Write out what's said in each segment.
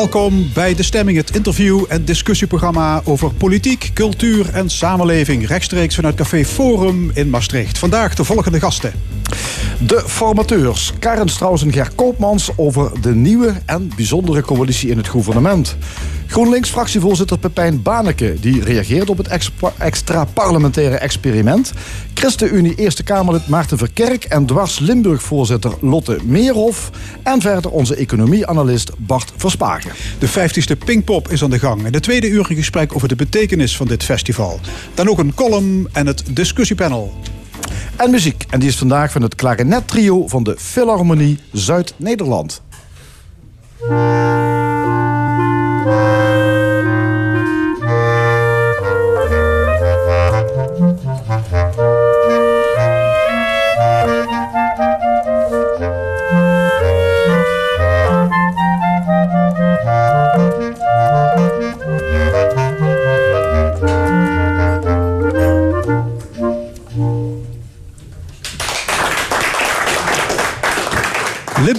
Welkom bij De Stemming, het interview- en discussieprogramma over politiek, cultuur en samenleving. Rechtstreeks vanuit Café Forum in Maastricht. Vandaag de volgende gasten. De formateurs Karen Strauss en Ger Koopmans over de nieuwe en bijzondere coalitie in het gouvernement. GroenLinks-fractievoorzitter Pepijn Baneke die reageert op het extra, extra parlementaire experiment. ChristenUnie Eerste Kamerlid Maarten Verkerk en dwars Limburg-voorzitter Lotte Meerhof. En verder onze economieanalist Bart Verspagen. De 50ste Pinkpop is aan de gang. En de tweede uur een gesprek over de betekenis van dit festival. Dan ook een column en het discussiepanel. En muziek. En die is vandaag van het klarinettrio van de Philharmonie Zuid-Nederland.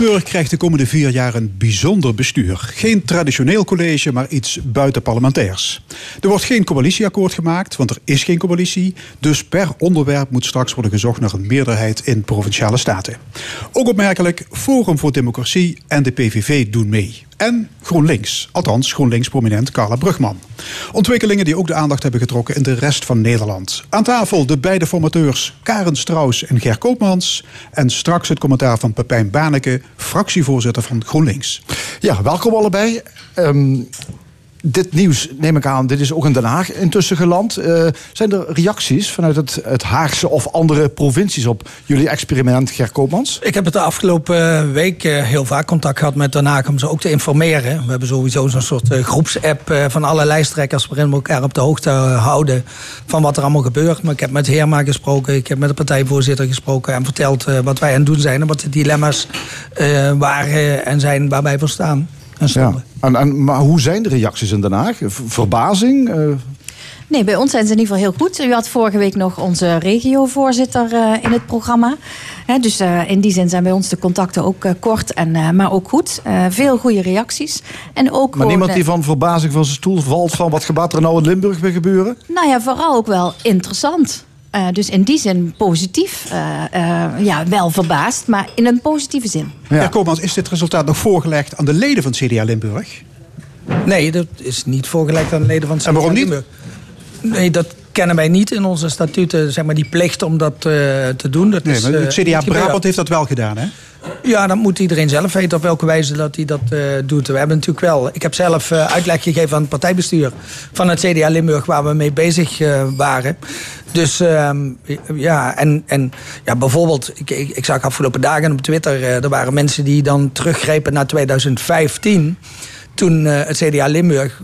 Limburg krijgt de komende vier jaar een bijzonder bestuur. Geen traditioneel college, maar iets buitenparlementairs. Er wordt geen coalitieakkoord gemaakt, want er is geen coalitie. Dus per onderwerp moet straks worden gezocht naar een meerderheid in provinciale staten. Ook opmerkelijk, Forum voor Democratie en de PVV doen mee. En GroenLinks, althans GroenLinks-prominent Carla Brugman. Ontwikkelingen die ook de aandacht hebben getrokken in de rest van Nederland. Aan tafel de beide formateurs Karen Strauss en Ger Koopmans. En straks het commentaar van Pepijn Baneke, fractievoorzitter van GroenLinks. Ja, welkom allebei. Um, dit nieuws, neem ik aan, dit is ook in Den Haag intussen geland. Uh, zijn er reacties vanuit het, het Haagse of andere provincies op jullie experiment, Ger Koopmans? Ik heb het de afgelopen week uh, heel vaak contact gehad met Den Haag om ze ook te informeren. We hebben sowieso zo'n soort groepsapp van alle lijsttrekkers waarin we elkaar op de hoogte houden van wat er allemaal gebeurt. Maar ik heb met Heerma gesproken, ik heb met de partijvoorzitter gesproken en verteld wat wij aan het doen zijn en wat de dilemma's waren en zijn waar wij voor staan. Ja. En, en, maar hoe zijn de reacties in Den Haag? Verbazing? Uh... Nee, bij ons zijn ze in ieder geval heel goed. U had vorige week nog onze regiovoorzitter uh, in het programma. He, dus uh, in die zin zijn bij ons de contacten ook kort, en, maar ook goed. veel goede reacties. En ook maar gewoon, niemand die van verbazing van zijn stoel valt van wat gaat er nou in Limburg weer gebeuren? Nou ja, vooral ook wel interessant. Uh, dus in die zin positief. Uh, uh, ja, wel verbaasd, maar in een positieve zin. Ja. Koopmans, is dit resultaat nog voorgelegd aan de leden van CDA Limburg? Nee, dat is niet voorgelegd aan de leden van CDA En waarom niet? Limburg. Nee, dat kennen wij niet in onze statuten, zeg maar, die plicht om dat te doen. Dat nee, is, maar het CDA Brabant heeft dat wel gedaan, hè? Ja, dan moet iedereen zelf weten op welke wijze dat hij dat uh, doet. We hebben natuurlijk wel. Ik heb zelf uh, uitleg gegeven aan het partijbestuur van het CDA Limburg, waar we mee bezig uh, waren. Dus uh, ja, en, en ja, bijvoorbeeld, ik, ik, ik, zag afgelopen dagen op Twitter, er waren mensen die dan teruggrepen naar 2015. Toen het CDA Limburg,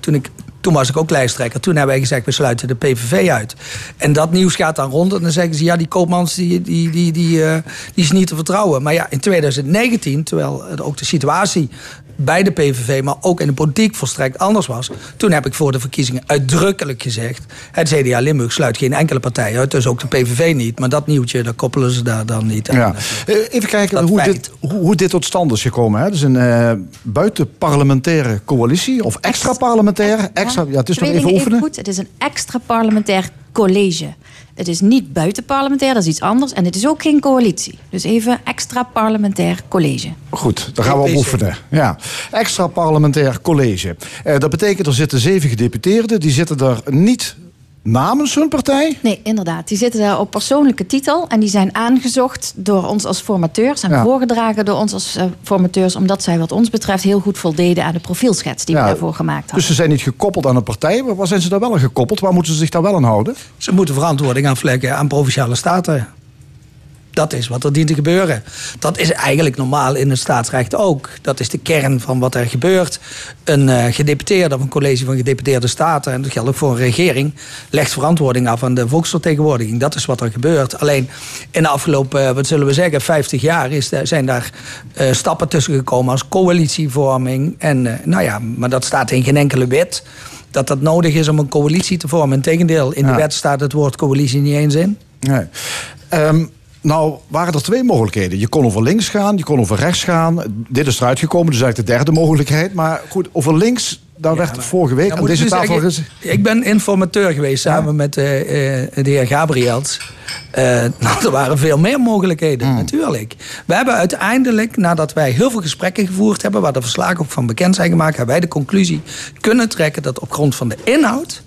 toen ik toen was ik ook lijsttrekker. Toen hebben wij gezegd, we sluiten de PVV uit. En dat nieuws gaat dan rond. En dan zeggen ze, ja, die Koopmans die, die, die, die, uh, die is niet te vertrouwen. Maar ja, in 2019, terwijl ook de situatie bij de PVV, maar ook in de politiek volstrekt anders was. Toen heb ik voor de verkiezingen uitdrukkelijk gezegd... het CDA Limburg sluit geen enkele partij uit, dus ook de PVV niet. Maar dat nieuwtje, dat koppelen ze daar dan niet aan. Ja. Even kijken hoe dit, hoe, hoe, dit tot stand is gekomen. Hè? Dus een uh, buitenparlementaire coalitie, of extra parlementair. Extra, ja, het is nog even oefenen. Even goed, het is een extra parlementair college. Het is niet buitenparlementair, dat is iets anders. En het is ook geen coalitie. Dus even extra parlementair college. Goed, dan gaan we op oefenen. Ja. Extra parlementair college. Eh, dat betekent er zitten zeven gedeputeerden. Die zitten er niet namens hun partij? Nee, inderdaad. Die zitten daar op persoonlijke titel. En die zijn aangezocht door ons als formateurs. En ja. voorgedragen door ons als uh, formateurs. Omdat zij wat ons betreft heel goed voldeden aan de profielschets die ja, we daarvoor gemaakt hadden. Dus ze zijn niet gekoppeld aan een partij. Maar waar zijn ze daar wel aan gekoppeld? Waar moeten ze zich daar wel aan houden? Ze moeten verantwoording aanvlekken aan provinciale staten. Dat is wat er dient te gebeuren. Dat is eigenlijk normaal in het staatsrecht ook. Dat is de kern van wat er gebeurt. Een uh, gedeputeerde of een college van gedeputeerde staten, en dat geldt ook voor een regering, legt verantwoording af aan de volksvertegenwoordiging. Dat is wat er gebeurt. Alleen in de afgelopen, uh, wat zullen we zeggen, 50 jaar is, zijn daar uh, stappen tussen gekomen als coalitievorming. En nou ja, maar dat staat in geen enkele wet. Dat dat nodig is om een coalitie te vormen. Integendeel, in ja. de wet staat het woord coalitie niet eens in. Nee. Um, Nou, waren er twee mogelijkheden. Je kon over links gaan, je kon over rechts gaan. Dit is eruit gekomen, dus eigenlijk de derde mogelijkheid. Maar goed, over links, daar werd maar- vorige week aan deze ik dus tafel... ges- Ik ben informateur geweest samen met eh, eh, de heer Gabriels. Eh, nou, er waren veel meer mogelijkheden, Hmm. natuurlijk. We hebben uiteindelijk, nadat wij heel veel gesprekken gevoerd hebben... waar de verslagen ook van bekend zijn gemaakt... hebben wij de conclusie kunnen trekken dat op grond van de inhoud...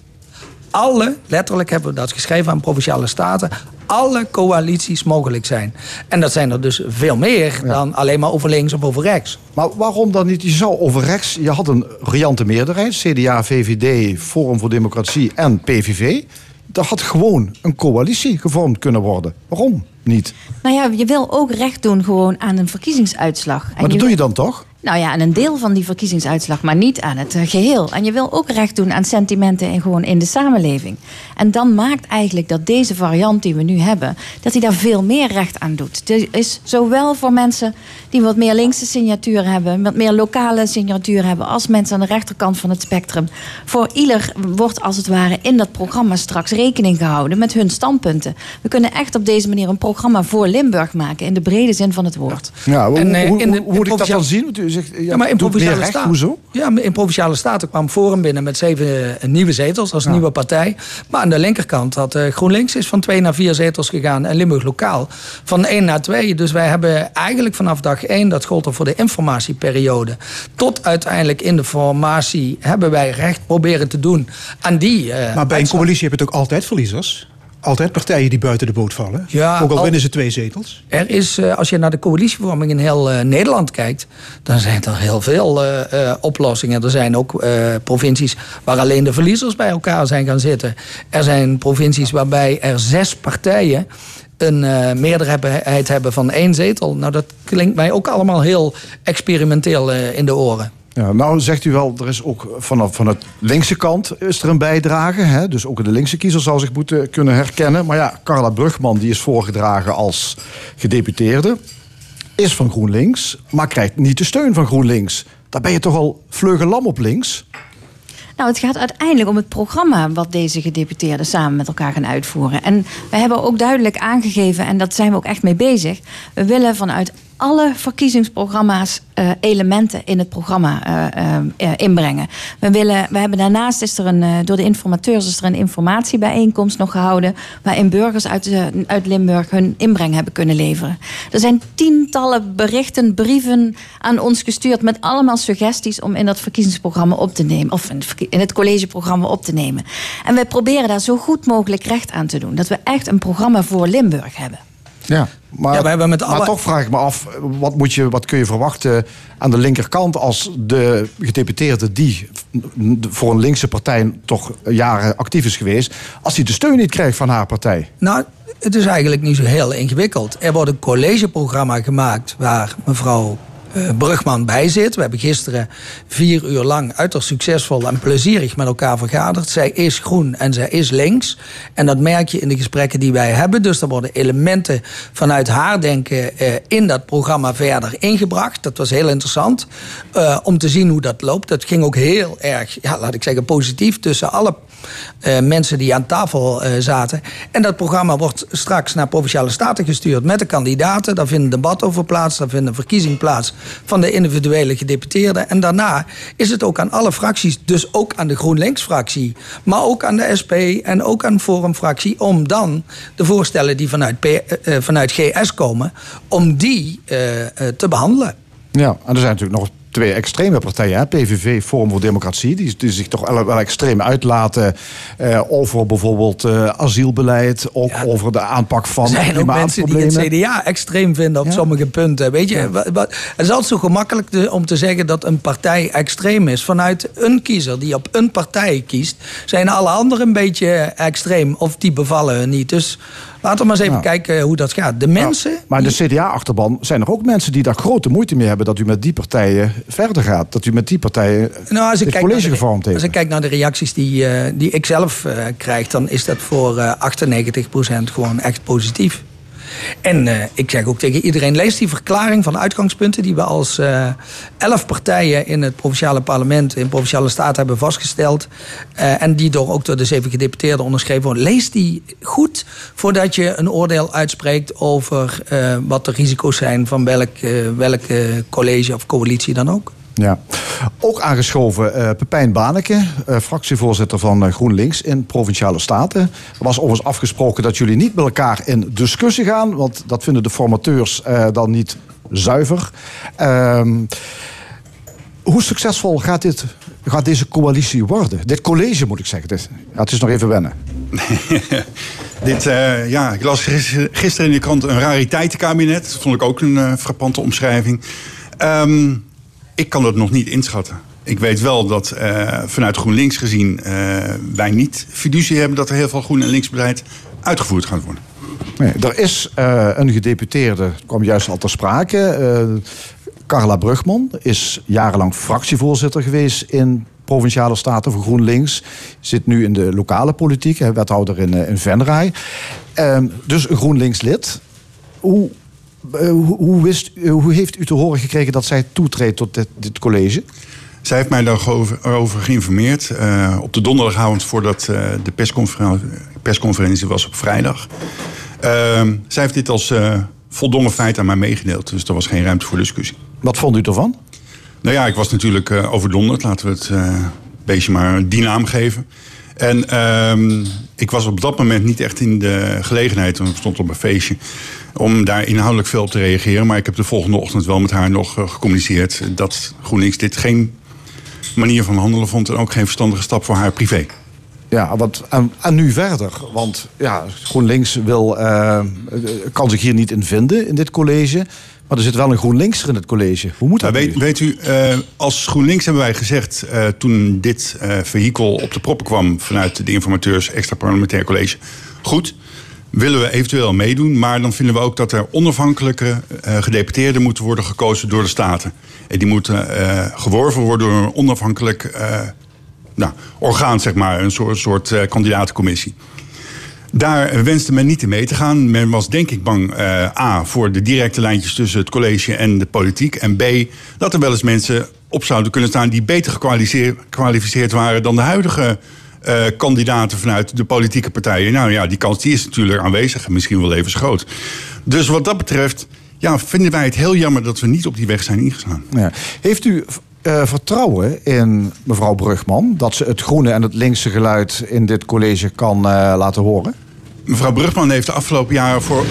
alle, letterlijk hebben we dat geschreven aan Provinciale Staten... alle coalities mogelijk zijn. En dat zijn er dus veel meer dan alleen maar over links of over rechts. Maar waarom dan niet? Je zou over rechts... Je had een riante meerderheid. CDA, VVD, Forum voor Democratie en PVV. Daar had gewoon een coalitie gevormd kunnen worden. Waarom niet? Nou ja, je wil ook recht doen gewoon aan een verkiezingsuitslag. En Maar dat doe je dan toch? Nou ja, aan een deel van die verkiezingsuitslag, maar niet aan het eh, geheel. En je wil ook recht doen aan sentimenten in, gewoon in de samenleving. En dan maakt eigenlijk dat deze variant die we nu hebben, dat hij daar veel meer recht aan doet. Er is zowel voor mensen die wat meer linkse signatuur hebben, wat meer lokale signatuur hebben, als mensen aan de rechterkant van het spectrum. Voor ieder wordt als het ware in dat programma straks rekening gehouden met hun standpunten. We kunnen echt op deze manier een programma voor Limburg maken, in de brede zin van het woord. Ja, hoe, En, eh, hoe- moet ik dat dan zien? Want u zegt, ja, Ja, maar in Provinciale recht. Staten. Hoezo? Ja, in Provinciale Staten kwam Forum binnen met zeven eh, nieuwe zetels als nieuwe partij. Maar aan de linkerkant had eh, GroenLinks is van twee naar vier zetels gegaan. En Limburg Lokaal van één naar twee. Dus wij hebben eigenlijk vanaf dag één, dat gold er voor de informatieperiode. Tot uiteindelijk in de formatie hebben wij recht proberen te doen aan die. eh, Maar bij een coalitie heb je het ook altijd verliezers. Altijd partijen die buiten de boot vallen. Ja, ook al al- winnen ze twee zetels. Er is, eh, als je naar de coalitievorming in heel eh, Nederland kijkt, dan zijn er heel veel oplossingen. Er zijn ook provincies waar alleen de verliezers bij elkaar zijn gaan zitten. Er zijn provincies waarbij er zes partijen een eh, meerderheid hebben van één zetel. Nou, dat klinkt mij ook allemaal heel experimenteel eh, in de oren. Ja, nou zegt u wel, er is ook vanaf van het linkse kant is er een bijdrage. Hè? Dus ook de linkse kiezer zal zich moeten kunnen herkennen. Maar ja, Carla Brugman die is voorgedragen als gedeputeerde. Is van GroenLinks, maar krijgt niet de steun van GroenLinks. Daar ben je toch al vleugelam op links? Nou, het gaat uiteindelijk om het programma wat deze gedeputeerden samen met elkaar gaan uitvoeren. En we hebben ook duidelijk aangegeven, en dat zijn we ook echt mee bezig. We willen vanuit alle verkiezingsprogramma's eh, elementen in het programma eh, eh, inbrengen. We, willen, we hebben daarnaast is er een, door de informateurs is er een informatiebijeenkomst nog gehouden. Waarin burgers uit, uit Limburg hun inbreng hebben kunnen leveren. Er zijn tientallen berichten, brieven aan ons gestuurd met allemaal suggesties om in dat verkiezingsprogramma op te nemen. Of in het, in het collegeprogramma op te nemen. En wij proberen daar zo goed mogelijk recht aan te doen. Dat we echt een programma voor Limburg hebben. Ja, maar, Ja, we hebben met maar toch vraag ik me af, wat, moet je, wat kun je verwachten aan de linkerkant als de gedeputeerde die voor een linkse partij toch jaren actief is geweest, als hij de steun niet krijgt van haar partij? Nou, het is eigenlijk niet zo heel ingewikkeld. Er wordt een collegeprogramma gemaakt waar mevrouw Brugman bij zit. We hebben gisteren vier uur lang uiterst succesvol en plezierig met elkaar vergaderd. Zij is groen en zij is links. En dat merk je in de gesprekken die wij hebben. Dus er worden elementen vanuit haar denken eh, in dat programma verder ingebracht. Dat was heel interessant eh, om te zien hoe dat loopt. Dat ging ook heel erg, ja, laat ik zeggen, positief tussen alle eh, mensen die aan tafel eh, zaten. En dat programma wordt straks naar Provinciale Staten gestuurd met de kandidaten. Daar vindt een debat over plaats, daar vindt een verkiezing plaats van de individuele gedeputeerden. En daarna is het ook aan alle fracties, dus ook aan de GroenLinks-fractie, maar ook aan de SP en ook aan de Forum-fractie, om dan de voorstellen die vanuit, eh, eh, vanuit GS komen, om die eh, te behandelen. Ja, en er zijn natuurlijk nog twee extreme partijen. Hè? PVV, Forum voor Democratie, die, die zich toch wel wel extreem uitlaten eh, over bijvoorbeeld eh, asielbeleid, ook Ja, over de aanpak van zijn ook mensen die het. CDA extreem vinden op Ja. sommige punten. Weet je, het is altijd zo gemakkelijk te- om te zeggen dat een partij extreem is. Vanuit een kiezer die op een partij kiest, zijn alle anderen een beetje extreem of die bevallen hun niet. Dus laten we maar eens even kijken hoe dat gaat. De mensen. Maar de CDA-achterban zijn er ook mensen die daar grote moeite mee hebben dat u met die partijen verder gaat. Dat u met die partijen Nou, als ik, kijk college naar de, gevormd heeft. als ik kijk naar de reacties die, eh, die ik zelf eh, krijg, dan is dat voor eh 98% gewoon echt positief. En uh, ik zeg ook tegen iedereen, lees die verklaring van uitgangspunten... die we als uh, elf partijen in het provinciale parlement... in provinciale staat hebben vastgesteld... Uh, en die door, ook door de zeven gedeputeerden onderschreven worden. Lees die goed voordat je een oordeel uitspreekt... over wat de risico's zijn van welk, welk college of coalitie dan ook. Ja. Ook aangeschoven uh, Pepijn Baneke, uh, fractievoorzitter van uh, GroenLinks in Provinciale Staten. Er was overigens afgesproken dat jullie niet met elkaar in discussie gaan, want dat vinden de formateurs dan niet zuiver. Ehm, hoe succesvol gaat, dit, gaat deze coalitie worden? Dit college moet ik zeggen. Dit, het is nog even wennen. dit, ja, ik las gisteren in de krant een rariteitenkabinet. Dat vond ik ook een frappante omschrijving. Um, ik kan dat nog niet inschatten. Ik weet wel dat uh, vanuit GroenLinks gezien uh, wij niet fiducie hebben dat er heel veel groen- en linksbeleid uitgevoerd gaat worden. Nee, er is uh, een gedeputeerde, kwam juist al ter sprake. Carla Brugman is jarenlang fractievoorzitter geweest in Provinciale Staten voor GroenLinks. Zit nu in de lokale politiek, wethouder in, in Venray. Ehm, dus een GroenLinks lid. Hoe hoe, wist, uh, hoe heeft u te horen gekregen dat zij toetreedt tot dit, dit college? Zij heeft mij daarover over geïnformeerd. Uh, op de donderdagavond voordat de persconferentie, persconferentie, was op vrijdag. Ehm, zij heeft dit als voldongen feit aan mij meegedeeld. Dus er was geen ruimte voor discussie. Wat vond u ervan? Nou ja, ik was natuurlijk overdonderd. Laten we het beestje maar die naam geven. En ehm, ik was op dat moment niet echt in de gelegenheid, want ik stond op een feestje, om daar inhoudelijk veel op te reageren. Maar ik heb de volgende ochtend wel met haar nog eh, gecommuniceerd dat GroenLinks dit geen manier van handelen vond en ook geen verstandige stap voor haar privé. Ja, wat, en, nu verder? Want ja, GroenLinks wil, uh, kan zich hier niet in vinden in dit college. Maar er zit wel een GroenLinks in het college. Hoe moet dat? Nou, weet, weet, u, uh, als GroenLinks hebben wij gezegd. Uh, toen dit uh, vehikel op de proppen kwam. vanuit de informateurs extra parlementair college. Goed, willen we eventueel meedoen. Maar dan vinden we ook dat er onafhankelijke gedeputeerden moeten worden gekozen door de Staten. En die moeten geworven worden door een onafhankelijk nou, orgaan, zeg maar. Een soort, soort kandidatencommissie. Daar wenste men niet in mee te gaan. Men was denk ik bang, uh, A, voor de directe lijntjes tussen het college en de politiek. En B, dat er wel eens mensen op zouden kunnen staan die beter gekwalificeerd waren dan de huidige uh, kandidaten vanuit de politieke partijen. Nou ja, die kans die is natuurlijk aanwezig en misschien wel even groot. Dus wat dat betreft ja, vinden wij het heel jammer dat we niet op die weg zijn ingegaan. Ja. Heeft u uh, vertrouwen in mevrouw Brugman dat ze het groene en het linkse geluid in dit college kan laten horen? Mevrouw Brugman heeft de afgelopen jaren voor.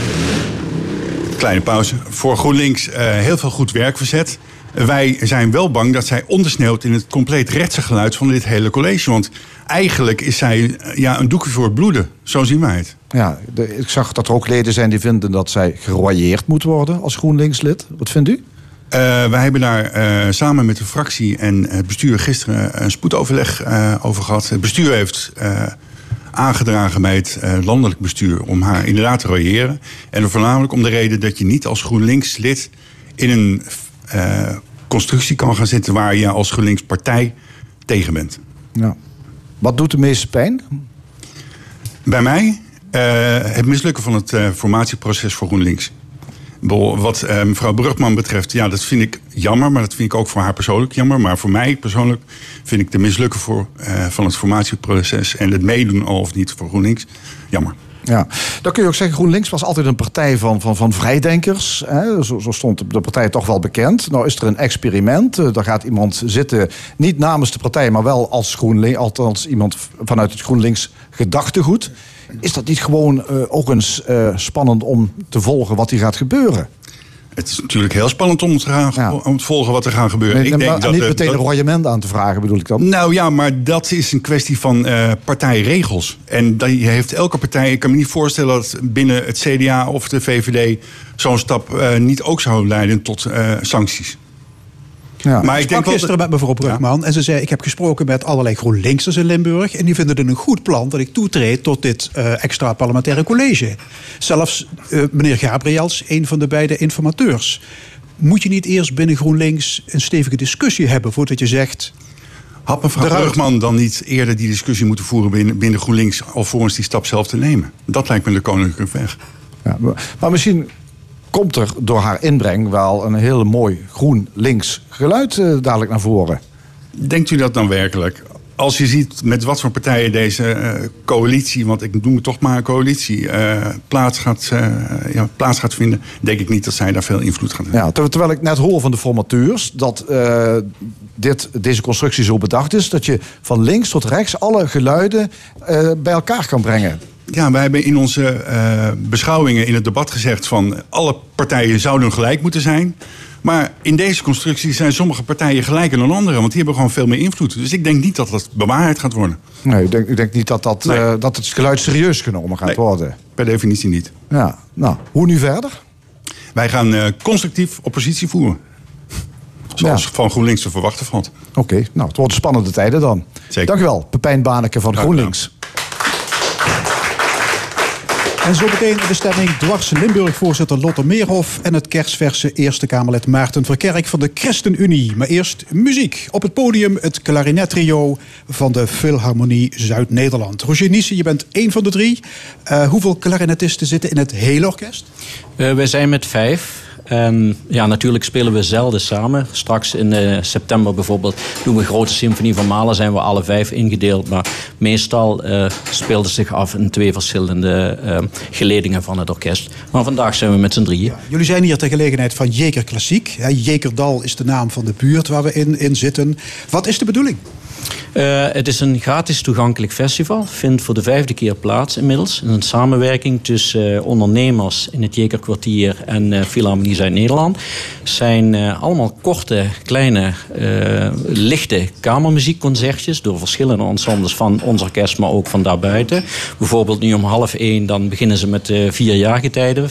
Kleine pauze. Voor GroenLinks uh, heel veel goed werk verzet. Wij zijn wel bang dat zij ondersneeuwt in het compleet rechtse geluid van dit hele college. Want eigenlijk is zij ja, een doekje voor het bloeden. Zo zien wij het. Ja, de, ik zag dat er ook leden zijn die vinden dat zij geroyeerd moet worden als GroenLinks-lid. Wat vindt u? Uh, wij hebben daar uh, samen met de fractie en het bestuur gisteren een spoedoverleg uh, over gehad. Het bestuur heeft aangedragen bij het uh, landelijk bestuur om haar inderdaad te royeren. En voornamelijk om de reden dat je niet als GroenLinks-lid in een uh, constructie kan gaan zitten waar je als GroenLinks-partij tegen bent. Ja. Wat doet de meeste pijn? Bij mij uh, het mislukken van het formatieproces voor GroenLinks. Wat uh, mevrouw Brugman betreft, ja, dat vind ik jammer. Maar dat vind ik ook voor haar persoonlijk jammer. Maar voor mij persoonlijk vind ik de mislukken voor, uh, van het formatieproces... en het meedoen al of niet voor GroenLinks jammer. Ja, dan kun je ook zeggen, GroenLinks was altijd een partij van, van, van vrijdenkers. Hè? Zo, zo, stond de partij toch wel bekend. Nou is er een experiment. Uh, daar gaat iemand zitten, niet namens de partij, maar wel als GroenLinks, althans iemand vanuit het GroenLinks gedachtegoed. Is dat niet gewoon uh, ook eens uh, spannend om te volgen wat hier gaat gebeuren? Het is natuurlijk heel spannend om te, gaan, ja. om te volgen wat er gaat gebeuren. Nee, ik denk dat, niet meteen dat, een royement aan te vragen, bedoel ik dan? Nou ja, maar dat is een kwestie van uh, partijregels. En die heeft elke partij. Ik kan me niet voorstellen dat binnen het CDA of de VVD zo'n stap uh, niet ook zou leiden tot uh, sancties. Ja. Maar ik, ik sprak gisteren met mevrouw Brugman ja. en ze zei... ik heb gesproken met allerlei GroenLinksers in Limburg... en die vinden het een goed plan dat ik toetreed tot dit uh, extra parlementaire college. Zelfs uh, meneer Gabriels, een van de beide informateurs. Moet je niet eerst binnen GroenLinks een stevige discussie hebben... voordat je zegt... Had mevrouw Brugman dan niet eerder die discussie moeten voeren binnen, binnen GroenLinks... alvorens die stap zelf te nemen? Dat lijkt me de koninklijke weg. Ja, maar misschien komt er door haar inbreng wel een heel mooi groen-links geluid uh, dadelijk naar voren. Denkt u dat dan werkelijk? Als je ziet met wat voor partijen deze uh, coalitie, want ik noem het toch maar een coalitie, uh, plaats, gaat, ja, plaats gaat vinden, denk ik niet dat zij daar veel invloed gaan hebben. Ja, terwijl ik net hoor van de formateurs dat dit, deze constructie zo bedacht is dat je van links tot rechts alle geluiden bij elkaar kan brengen. Ja, wij hebben in onze uh, beschouwingen in het debat gezegd van alle partijen zouden gelijk moeten zijn. Maar in deze constructie zijn sommige partijen gelijker dan andere, want die hebben gewoon veel meer invloed. Dus ik denk niet dat dat bewaarheid gaat worden. Nee, ik denk, ik denk niet dat, dat, nee. uh, dat het geluid serieus genomen gaat nee, worden. Per definitie niet. Ja, nou, hoe nu verder? Wij gaan uh, constructief oppositie voeren. Zoals ja. van GroenLinks te verwachten valt. Oké, okay, nou, het worden spannende tijden dan. Zeker. Dank u wel, Pepijn Baneke van GroenLinks. En zo meteen de stemming dwars Limburg-voorzitter Lotte Meerhof... en het kerstverse Eerste Kamerlid Maarten Verkerk van de ChristenUnie. Maar eerst muziek. Op het podium het klarinettrio van de Philharmonie Zuid-Nederland. Roger Nissen, je bent één van de drie. Uh, hoeveel klarinettisten zitten in het hele orkest? Uh, wij zijn met vijf. Um, ja, natuurlijk spelen we zelden samen. Straks in uh, september bijvoorbeeld doen we Grote Symfonie van Malen. Zijn we alle vijf ingedeeld. Maar meestal uh, speelde zich af in twee verschillende uh, geledingen van het orkest. Maar vandaag zijn we met z'n drieën. Jullie zijn hier ter gelegenheid van Jeker Klassiek. Jekerdal is de naam van de buurt waar we in, in zitten. Wat is de bedoeling? Uh, het is een gratis toegankelijk festival. Vindt voor de vijfde keer plaats inmiddels. Een samenwerking tussen uh, ondernemers in het Jekerkwartier en uh, Philharmonie Zuid-Nederland. zijn allemaal korte, kleine, lichte kamermuziekconcertjes... door verschillende ensembles van ons orkest, maar ook van daarbuiten. Bijvoorbeeld nu om half één, dan beginnen ze met de vier jaargetijden...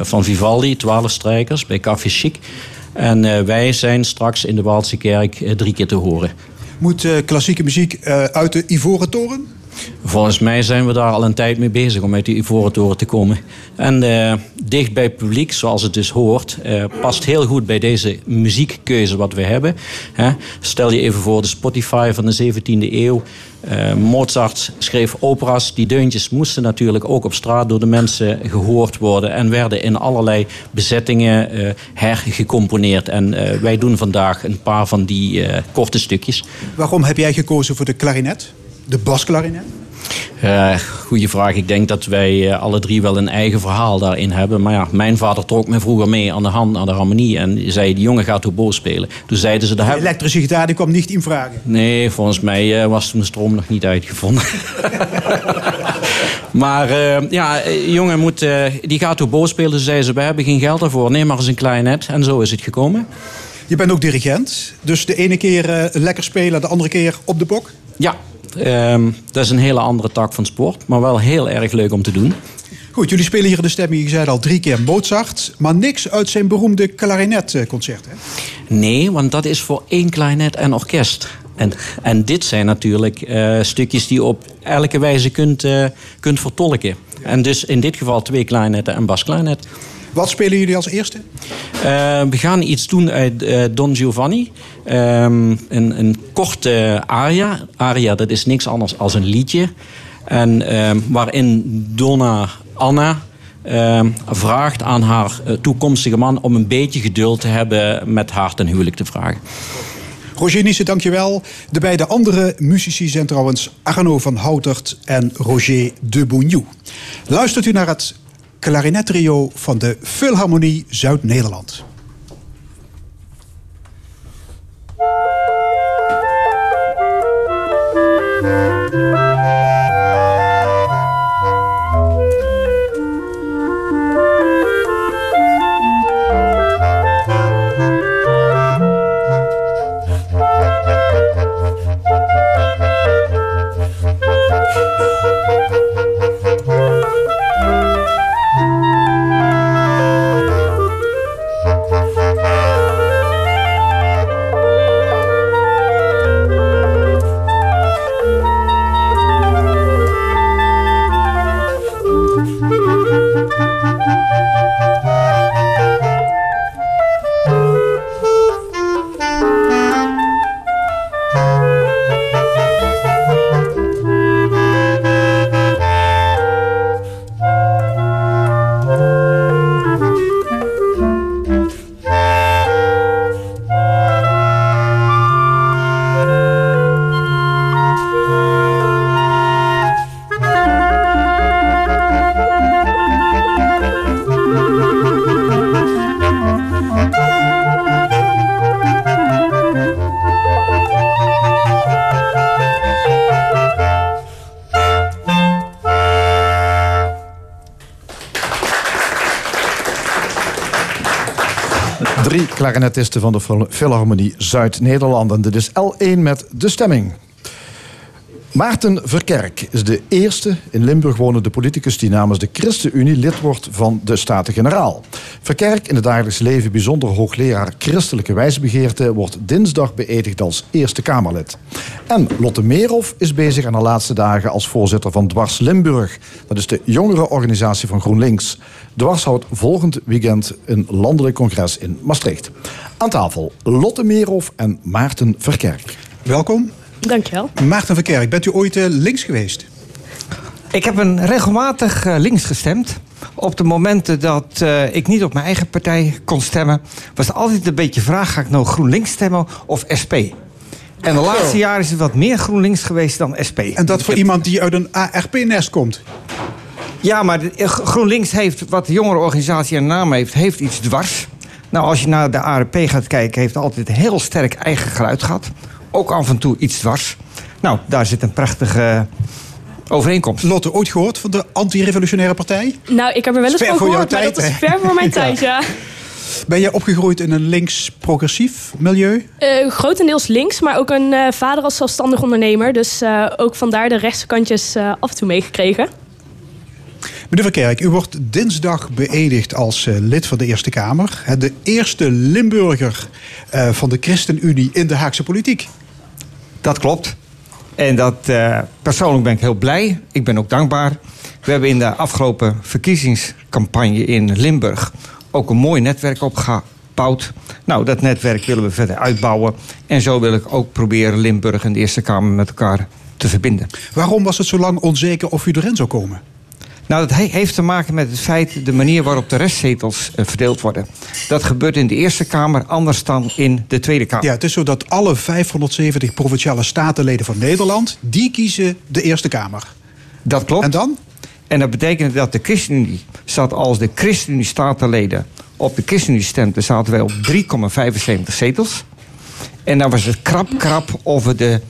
van Vivaldi, twaalf strijkers, bij Café Chic... En wij zijn straks in de Waalse Kerk drie keer te horen. Moet uh, klassieke muziek uh, uit de Ivoren Toren? Volgens mij zijn we daar al een tijd mee bezig om uit die Ivoren Toren te komen. En uh, dicht bij publiek, zoals het dus hoort, past heel goed bij deze muziekkeuze wat we hebben. Hè? Stel je even voor de Spotify van de 17e eeuw. Uh, Mozart schreef opera's. Die deuntjes moesten natuurlijk ook op straat door de mensen gehoord worden. En werden in allerlei bezettingen hergecomponeerd. En wij doen vandaag een paar van die korte stukjes. Waarom heb jij gekozen voor de klarinet? De basklarinet? Uh, goeie vraag. Ik denk dat wij uh, alle drie wel een eigen verhaal daarin hebben. Maar ja, mijn vader trok me vroeger mee aan de hand, aan de harmonie. En zei, die jongen gaat boos spelen. Toen zeiden ze... De elektrische gitaar die kwam niet in vragen. Nee, volgens mij uh, was toen de stroom nog niet uitgevonden. maar ja, jongen moet, die gaat boos spelen. Toen zeiden ze, we hebben geen geld daarvoor. Neem maar eens een klarinet. En zo is het gekomen. Je bent ook dirigent. Dus de ene keer lekker spelen, de andere keer op de bok? Ja, Um, dat is een hele andere tak van sport, maar wel heel erg leuk om te doen. Goed, jullie spelen hier de stemming, je zei al drie keer Mozart, maar niks uit zijn beroemde klarinetconcert, hè? Nee, want dat is voor één klarinet en orkest. En, en dit zijn natuurlijk uh, stukjes die je op elke wijze kunt, uh, kunt vertolken. En dus in dit geval twee klarinetten en basklarinet. Wat spelen jullie als eerste? Uh, we gaan iets doen uit uh, Don Giovanni. Um, een, een korte aria. Aria, dat is niks anders dan een liedje. En uh, waarin Donna Anna ehm, vraagt aan haar eh, toekomstige man... om een beetje geduld te hebben met haar ten huwelijk te vragen. Roger Niesse, dankjewel. De beide andere muzici zijn trouwens Arno van Houtert en Roger de Bougnou. Luistert u naar het klarinettrio van de Philharmonie Zuid-Nederland. Klarinetisten van de Philharmonie Zuid-Nederland. En dit is L1 met de stemming. Maarten Verkerk is de eerste in Limburg wonende politicus die namens de ChristenUnie lid wordt van de Staten-Generaal. Verkerk, in het dagelijks leven bijzonder hoogleraar christelijke wijsbegeerte, wordt dinsdag beëdigd als Eerste Kamerlid. En Lotte Meerhoff is bezig aan de laatste dagen als voorzitter van Dwars Limburg. Dat is de jongere organisatie van GroenLinks. Dwars houdt volgend weekend een landelijk congres in Maastricht. Aan tafel Lotte Meerhoff en Maarten Verkerk. Welkom. Dankjewel. Maarten Verkerk, bent u ooit uh, links geweest? Ik heb een regelmatig uh, links gestemd. Op de momenten dat uh, ik niet op mijn eigen partij kon stemmen... was het altijd een beetje vraag, ga ik nou GroenLinks stemmen of SP? En de laatste jaren is het wat meer GroenLinks geweest dan SP. En dat voor iemand die uit een ARP-nest komt? Ja, maar GroenLinks heeft, wat de jongere organisatie een naam heeft... heeft iets dwars. Nou, als je naar de ARP gaat kijken... heeft het altijd een heel sterk eigen geluid gehad ook af en toe iets dwars. Nou, daar zit een prachtige overeenkomst. Lotte, ooit gehoord van de anti-revolutionaire partij? Nou, ik heb er wel eens van gehoord, maar dat is ver voor mijn tijd, ja. Ben jij opgegroeid in een links-progressief milieu? Uh, grotendeels links, maar ook een uh, vader als zelfstandig ondernemer. Dus uh, ook vandaar de rechtse kantjes af en toe meegekregen. Meneer Verkerk, u wordt dinsdag beëdigd als lid van de Eerste Kamer. De eerste Limburger van de ChristenUnie in de Haagse politiek. Dat klopt. En dat, uh, persoonlijk ben ik heel blij. Ik ben ook dankbaar. We hebben in de afgelopen verkiezingscampagne in Limburg ook een mooi netwerk opgebouwd. Nou, dat netwerk willen we verder uitbouwen. En zo wil ik ook proberen Limburg en de Eerste Kamer met elkaar te verbinden. Waarom was het zo lang onzeker of u erin zou komen? Nou, dat heeft te maken met het feit de manier waarop de restzetels uh, verdeeld worden. Dat gebeurt in de Eerste Kamer anders dan in de Tweede Kamer. Ja, het is zo dat alle 570 provinciale statenleden van Nederland... die kiezen de Eerste Kamer. Dat klopt. En dan? En dat betekent dat de ChristenUnie zat als de ChristenUnie-statenleden op de ChristenUnie stemden... zaten wij op 3,75 zetels. En dan was het krap, krap of we de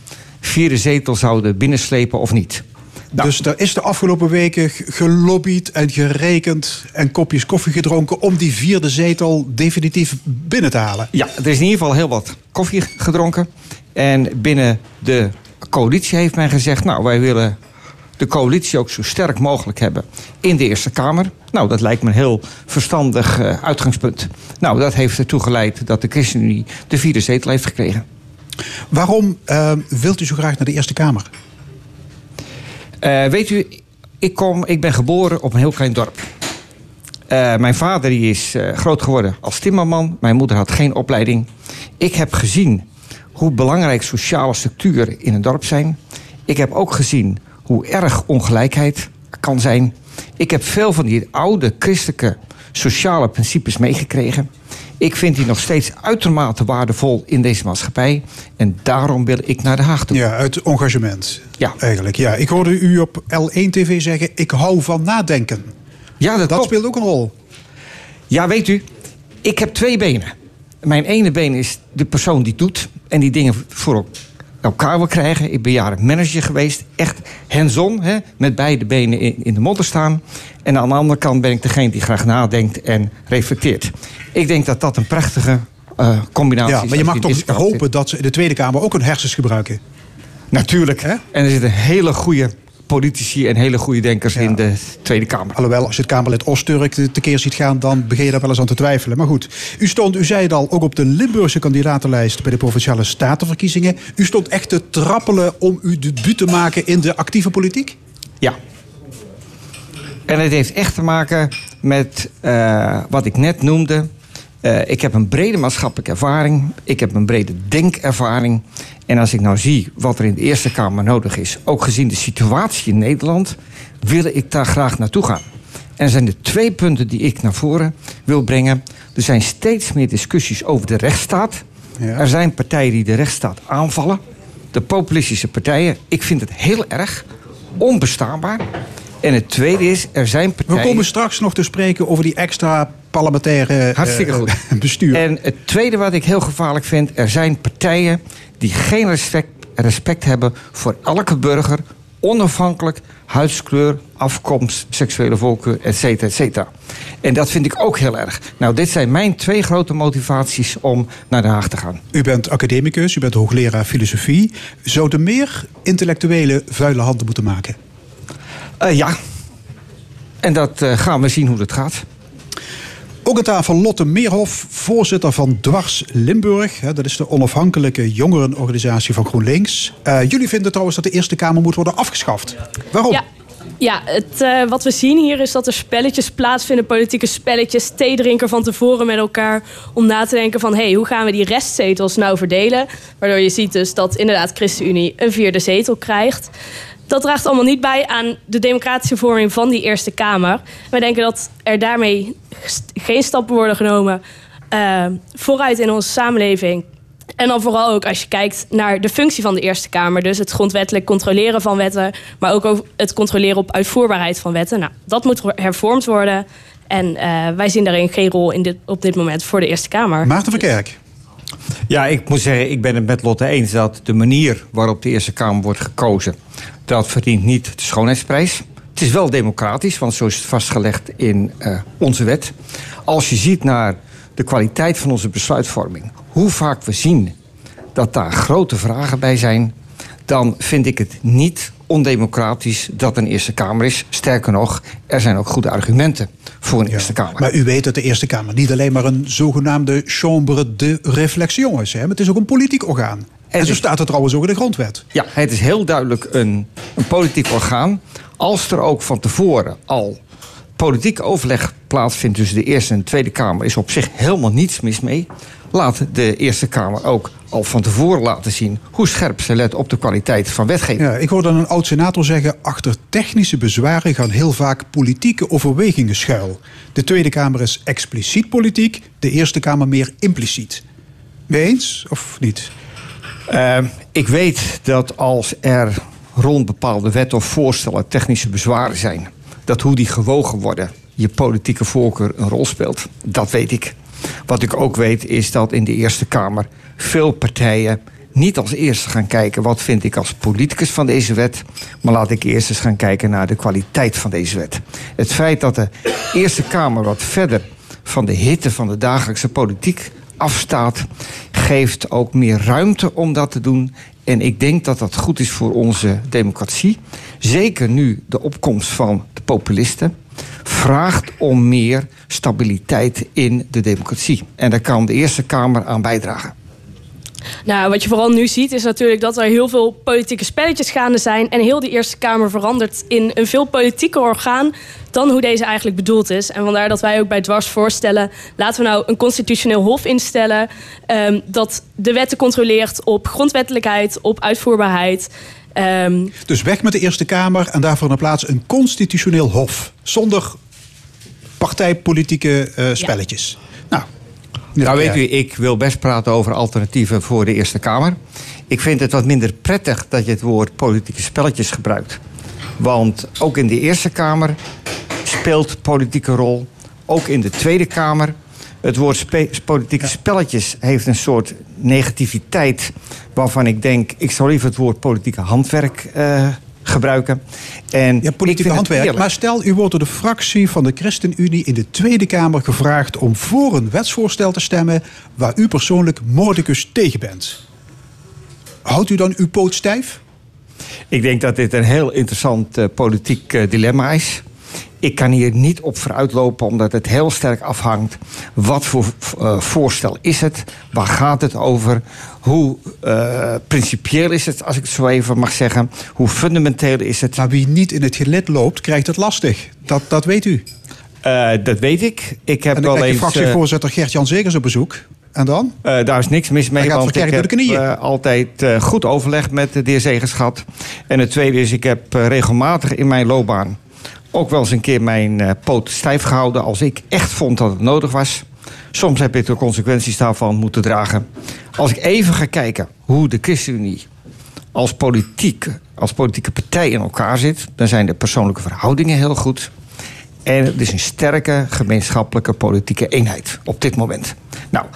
vierde zetel zouden binnenslepen of niet. Nou, dus er is de afgelopen weken gelobbyd en gerekend en kopjes koffie gedronken om die vierde zetel definitief binnen te halen. Ja, er is in ieder geval heel wat koffie gedronken. En binnen de coalitie heeft men gezegd: Nou, wij willen de coalitie ook zo sterk mogelijk hebben in de Eerste Kamer. Nou, dat lijkt me een heel verstandig uh, uitgangspunt. Nou, dat heeft ertoe geleid dat de ChristenUnie de vierde zetel heeft gekregen. Waarom uh, wilt u zo graag naar de Eerste Kamer? Uh, weet u, ik, kom, ik ben geboren op een heel klein dorp. Uh, mijn vader die is uh, groot geworden als timmerman. Mijn moeder had geen opleiding. Ik heb gezien hoe belangrijk sociale structuren in een dorp zijn. Ik heb ook gezien hoe erg ongelijkheid kan zijn. Ik heb veel van die oude christelijke sociale principes meegekregen. Ik vind die nog steeds uitermate waardevol in deze maatschappij. En daarom wil ik naar Den Haag toe. Ja, uit engagement. Ja. Eigenlijk, ja. Ik hoorde u op L1 TV zeggen, ik hou van nadenken. Ja, dat, dat speelt ook een rol. Ja, weet u, ik heb twee benen. Mijn ene been is de persoon die doet en die dingen voor elkaar wil krijgen. Ik ben jaren manager geweest. Echt hands-on, hè, met beide benen in, in de modder staan. En aan de andere kant ben ik degene die graag nadenkt en reflecteert. Ik denk dat dat een prachtige uh, combinatie is. Ja, maar je mag toch hopen dat ze in de Tweede Kamer ook hun hersens gebruiken? Natuurlijk. Hè? En er zitten hele goede politici en hele goede denkers ja. in de Tweede Kamer. Alhoewel, als je het Kamerlid Osturk tekeer ziet gaan... dan begin je daar wel eens aan te twijfelen. Maar goed, u stond, u zei het al, ook op de Limburgse kandidatenlijst... bij de Provinciale Statenverkiezingen. U stond echt te trappelen om uw debuut te maken in de actieve politiek? Ja. En het heeft echt te maken met uh, wat ik net noemde... Uh, ik heb een brede maatschappelijke ervaring. Ik heb een brede denkervaring. En als ik nou zie wat er in de Eerste Kamer nodig is, ook gezien de situatie in Nederland, wil ik daar graag naartoe gaan. En er zijn er twee punten die ik naar voren wil brengen. Er zijn steeds meer discussies over de rechtsstaat. Ja. Er zijn partijen die de rechtsstaat aanvallen. De populistische partijen. Ik vind het heel erg onbestaanbaar. En het tweede is, er zijn partijen... We komen straks nog te spreken over die extra parlementaire Hartstikke goed. Bestuur. En het tweede wat ik heel gevaarlijk vind... er zijn partijen die geen respect, respect hebben voor elke burger... onafhankelijk huidskleur, afkomst, seksuele voorkeur, et cetera, et cetera. En dat vind ik ook heel erg. Nou, dit zijn mijn twee grote motivaties om naar Den Haag te gaan. U bent academicus, u bent hoogleraar filosofie. Zouden meer intellectuele vuile handen moeten maken? Uh, ja. En dat uh, gaan we zien hoe dat gaat. Ook aan tafel Lotte Meerhof, voorzitter van Dwars Limburg. Dat is de onafhankelijke jongerenorganisatie van GroenLinks. Uh, jullie vinden trouwens dat de Eerste Kamer moet worden afgeschaft. Waarom? Ja. Ja, het, uh, wat we zien hier is dat er spelletjes plaatsvinden, politieke spelletjes, thee drinken van tevoren met elkaar. Om na te denken van, hé, hey, hoe gaan we die restzetels nou verdelen? Waardoor je ziet dus dat inderdaad ChristenUnie een vierde zetel krijgt. Dat draagt allemaal niet bij aan de democratische vorming van die Eerste Kamer. Wij denken dat er daarmee geen stappen worden genomen uh, vooruit in onze samenleving. En dan vooral ook als je kijkt naar de functie van de Eerste Kamer. Dus het grondwettelijk controleren van wetten. Maar ook het controleren op uitvoerbaarheid van wetten. Nou, dat moet hervormd worden. En uh, wij zien daarin geen rol in dit, op dit moment voor de Eerste Kamer. Maarten van Kerk. Ja, ik moet zeggen, ik ben het met Lotte eens dat de manier waarop de Eerste Kamer wordt gekozen, dat verdient niet de schoonheidsprijs. Het is wel democratisch, want zo is het vastgelegd in uh, onze wet. Als je ziet naar de kwaliteit van onze besluitvorming, hoe vaak we zien dat daar grote vragen bij zijn, dan vind ik het niet ondemocratisch dat een Eerste Kamer is. Sterker nog, er zijn ook goede argumenten voor een Eerste Kamer. Maar u weet dat de Eerste Kamer niet alleen maar een zogenaamde chambre de réflexion is. Hè? Maar het is ook een politiek orgaan. En zo staat het trouwens ook in de grondwet. Ja, het is heel duidelijk een, een politiek orgaan. Als er ook van tevoren al politiek overleg plaatsvindt tussen de Eerste en de Tweede Kamer, is op zich helemaal niets mis mee. Laat de Eerste Kamer ook al van tevoren laten zien hoe scherp ze let op de kwaliteit van wetgeving. Ja, ik hoorde een oud-senator zeggen: achter technische bezwaren gaan heel vaak politieke overwegingen schuil. De Tweede Kamer is expliciet politiek, de Eerste Kamer meer impliciet. Mee eens of niet? Uh, ik weet dat als er rond bepaalde wetten of voorstellen technische bezwaren zijn, dat hoe die gewogen worden, je politieke voorkeur een rol speelt. Dat weet ik. Wat ik ook weet is dat in de Eerste Kamer veel partijen niet als eerste gaan kijken wat vind ik als politicus van deze wet, maar laat ik eerst eens gaan kijken naar de kwaliteit van deze wet. Het feit dat de Eerste Kamer wat verder van de hitte van de dagelijkse politiek afstaat, geeft ook meer ruimte om dat te doen. En ik denk dat dat goed is voor onze democratie. Zeker nu de opkomst van de populisten vraagt om meer stabiliteit in de democratie. En daar kan de Eerste Kamer aan bijdragen. Nou, wat je vooral nu ziet is natuurlijk dat er heel veel politieke spelletjes gaande zijn. En heel die Eerste Kamer verandert in een veel politieker orgaan dan hoe deze eigenlijk bedoeld is. En vandaar dat wij ook bij Dwars voorstellen... laten we nou een constitutioneel hof instellen... Um, dat de wetten controleert op grondwettelijkheid, op uitvoerbaarheid... Um, dus weg met de Eerste Kamer en daarvoor in plaats een constitutioneel hof. Zonder partijpolitieke uh, spelletjes. Ja. Nou, nou, weet u, ik wil best praten over alternatieven voor de Eerste Kamer. Ik vind het wat minder prettig dat je het woord politieke spelletjes gebruikt. Want ook in de Eerste Kamer speelt politieke rol. Ook in de Tweede Kamer. Het woord spe politieke spelletjes heeft een soort negativiteit. waarvan ik denk, ik zou liever het woord politieke handwerk uh, gebruiken. En ja, politieke handwerk. Maar stel, u wordt door de fractie van de ChristenUnie in de Tweede Kamer gevraagd om voor een wetsvoorstel te stemmen waar u persoonlijk moordicus tegen bent. Houdt u dan uw poot stijf? Ik denk dat dit een heel interessant uh, politiek uh, dilemma is. Ik kan hier niet op vooruitlopen, omdat het heel sterk afhangt. Wat voor uh, voorstel is het? Waar gaat het over? Hoe uh, principieel is het, als ik het zo even mag zeggen? Hoe fundamenteel is het? Maar wie niet in het gelid loopt, krijgt het lastig. Dat, dat weet u. Uh, dat weet ik. Ik heb en dan wel je fractievoorzitter Gert-Jan Zegers op bezoek. En dan? Uh, daar is niks mis mee, want ik heb uh, altijd uh, goed overleg met de heer Zegers gehad. En het tweede is, ik heb regelmatig in mijn loopbaan ook wel eens een keer mijn uh, poot stijf gehouden als ik echt vond dat het nodig was. Soms heb ik de consequenties daarvan moeten dragen. Als ik even ga kijken hoe de ChristenUnie als, politiek, als politieke partij in elkaar zit, dan zijn de persoonlijke verhoudingen heel goed. En het is een sterke gemeenschappelijke politieke eenheid op dit moment. Nou,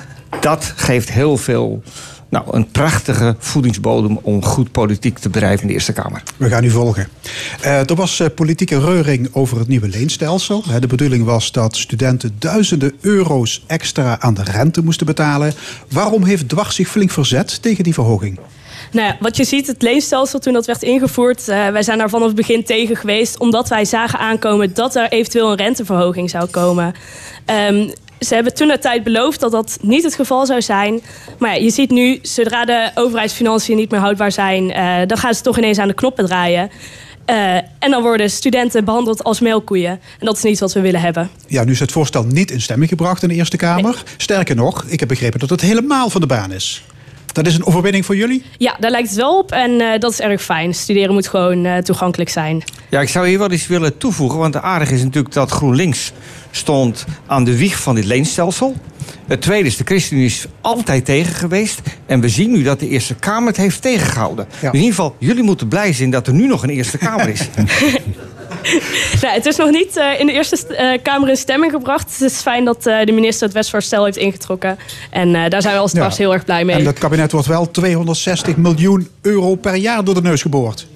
dat geeft heel veel Nou, een prachtige voedingsbodem om goed politiek te bedrijven in de Eerste Kamer. We gaan u volgen. Uh, er was uh, politieke reuring over het nieuwe leenstelsel. De bedoeling was dat studenten duizenden euro's extra aan de rente moesten betalen. Waarom heeft Dwars zich flink verzet tegen die verhoging? Nou ja, wat je ziet, het leenstelsel toen dat werd ingevoerd, uh, wij zijn daar vanaf het begin tegen geweest, omdat wij zagen aankomen dat er eventueel een renteverhoging zou komen. Um, ze hebben toen de tijd beloofd dat dat niet het geval zou zijn. Maar ja, je ziet nu, zodra de overheidsfinanciën niet meer houdbaar zijn, uh, dan gaan ze toch ineens aan de knoppen draaien. Uh, en dan worden studenten behandeld als melkkoeien. En dat is niet wat we willen hebben. Ja, nu is het voorstel niet in stemming gebracht in de Eerste Kamer. Nee. Sterker nog, ik heb begrepen dat het helemaal van de baan is. Dat is een overwinning voor jullie? Ja, daar lijkt het wel op. En uh, dat is erg fijn. Studeren moet gewoon uh, toegankelijk zijn. Ja, ik zou hier wel eens willen toevoegen. Want de aardig is natuurlijk dat GroenLinks stond aan de wieg van dit leenstelsel. Het tweede is, de ChristenUnie is altijd tegen geweest. En we zien nu dat de Eerste Kamer het heeft tegengehouden. Ja. In ieder geval, jullie moeten blij zijn dat er nu nog een Eerste Kamer is. nou, het is nog niet uh, in de Eerste uh, Kamer in stemming gebracht. Het is fijn dat uh, de minister het wetsvoorstel heeft ingetrokken. En daar zijn we als ja. heel erg blij mee. En dat kabinet wordt wel 260 miljoen euro per jaar door de neus geboord.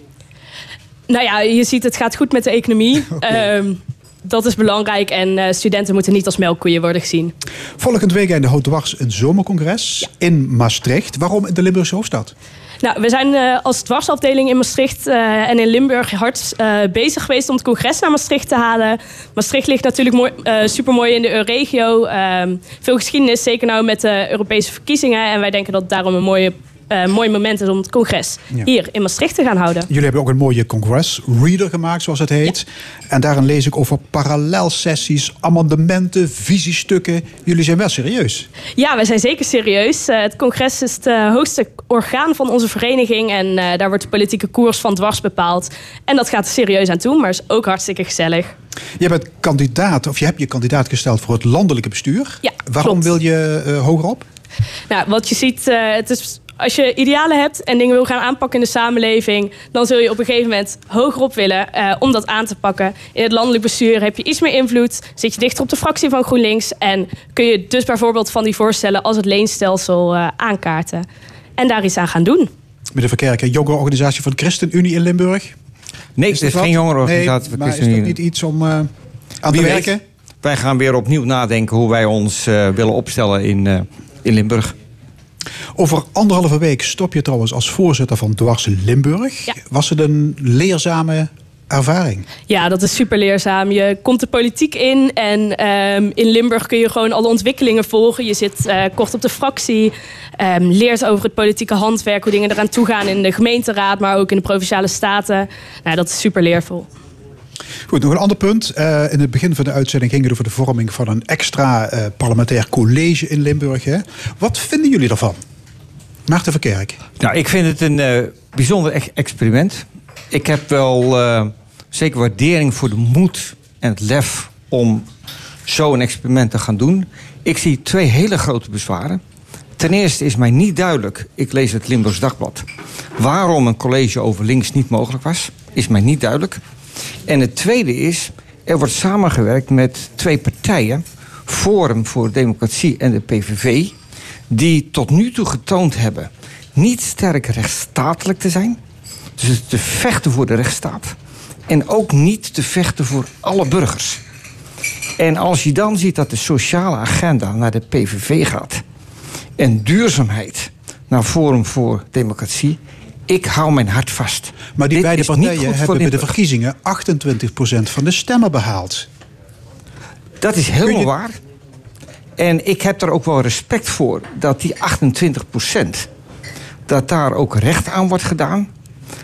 Nou ja, je ziet het gaat goed met de economie. okay. um, dat is belangrijk en uh, studenten moeten niet als melkkoeien worden gezien. Volgend weekend houdt Dwars een zomercongres ja. in Maastricht. Waarom in de Limburgse hoofdstad? Nou, we zijn uh, als dwarsafdeling in Maastricht uh, en in Limburg hard bezig geweest om het congres naar Maastricht te halen. Maastricht ligt natuurlijk mooi, supermooi in de regio. Ehm, veel geschiedenis, zeker nou met de Europese verkiezingen. En wij denken dat daarom een mooie uh, mooi moment is om het congres ja. hier in Maastricht te gaan houden. Jullie hebben ook een mooie congres-reader gemaakt, zoals het heet. Ja. En daarin lees ik over parallelsessies, amendementen, visiestukken. Jullie zijn wel serieus. Ja, wij zijn zeker serieus. Uh, het congres is het uh, hoogste orgaan van onze vereniging. En daar wordt de politieke koers van dwars bepaald. En dat gaat er serieus aan toe, maar is ook hartstikke gezellig. Je bent kandidaat, of je hebt je kandidaat gesteld voor het landelijke bestuur. Ja, Waarom klopt. wil je hogerop? Nou, wat je ziet, het is als je idealen hebt en dingen wil gaan aanpakken in de samenleving, dan zul je op een gegeven moment hogerop willen uh, om dat aan te pakken. In het landelijk bestuur heb je iets meer invloed, zit je dichter op de fractie van GroenLinks en kun je dus bijvoorbeeld van die voorstellen als het leenstelsel uh, aankaarten en daar iets aan gaan doen. Meneer Verkerken, jongerenorganisatie van de ChristenUnie in Limburg? Nee, het is, is geen jongerenorganisatie nee, van de ChristenUnie. Maar is dat niet iets om uh, aan Wie te werken? Weet, wij gaan weer opnieuw nadenken hoe wij ons willen opstellen in, in Limburg. Over anderhalve week stop je trouwens als voorzitter van Dwars Limburg. Ja. Was het een leerzame ervaring? Ja, dat is super leerzaam. Je komt de politiek in en um, in Limburg kun je gewoon alle ontwikkelingen volgen. Je zit uh, kort op de fractie, um, leert over het politieke handwerk, hoe dingen eraan toe gaan in de gemeenteraad, maar ook in de provinciale staten. Nou, dat is super leervol. Goed, nog een ander punt. Uh, in het begin van de uitzending ging het over de vorming van een extra uh, parlementair college in Limburg. Hè? Wat vinden jullie daarvan? Maarten Verkerk. Nou, ik vind het een uh, bijzonder experiment. Ik heb wel zeker waardering voor de moed en het lef om zo'n experiment te gaan doen. Ik zie twee hele grote bezwaren. Ten eerste is mij niet duidelijk, ik lees het Limburgs Dagblad, waarom een college over links niet mogelijk was. Is mij niet duidelijk. En het tweede is, er wordt samengewerkt met twee partijen, Forum voor Democratie en de PVV, die tot nu toe getoond hebben niet sterk rechtsstatelijk te zijn. Dus te vechten voor de rechtsstaat. En ook niet te vechten voor alle burgers. En als je dan ziet dat de sociale agenda naar de PVV gaat. En duurzaamheid naar Forum voor Democratie. Ik hou mijn hart vast. Maar die Dit beide partijen hebben bij de verkiezingen 28% van de stemmen behaald. Dat is helemaal je- waar. En ik heb er ook wel respect voor dat die 28% dat daar ook recht aan wordt gedaan.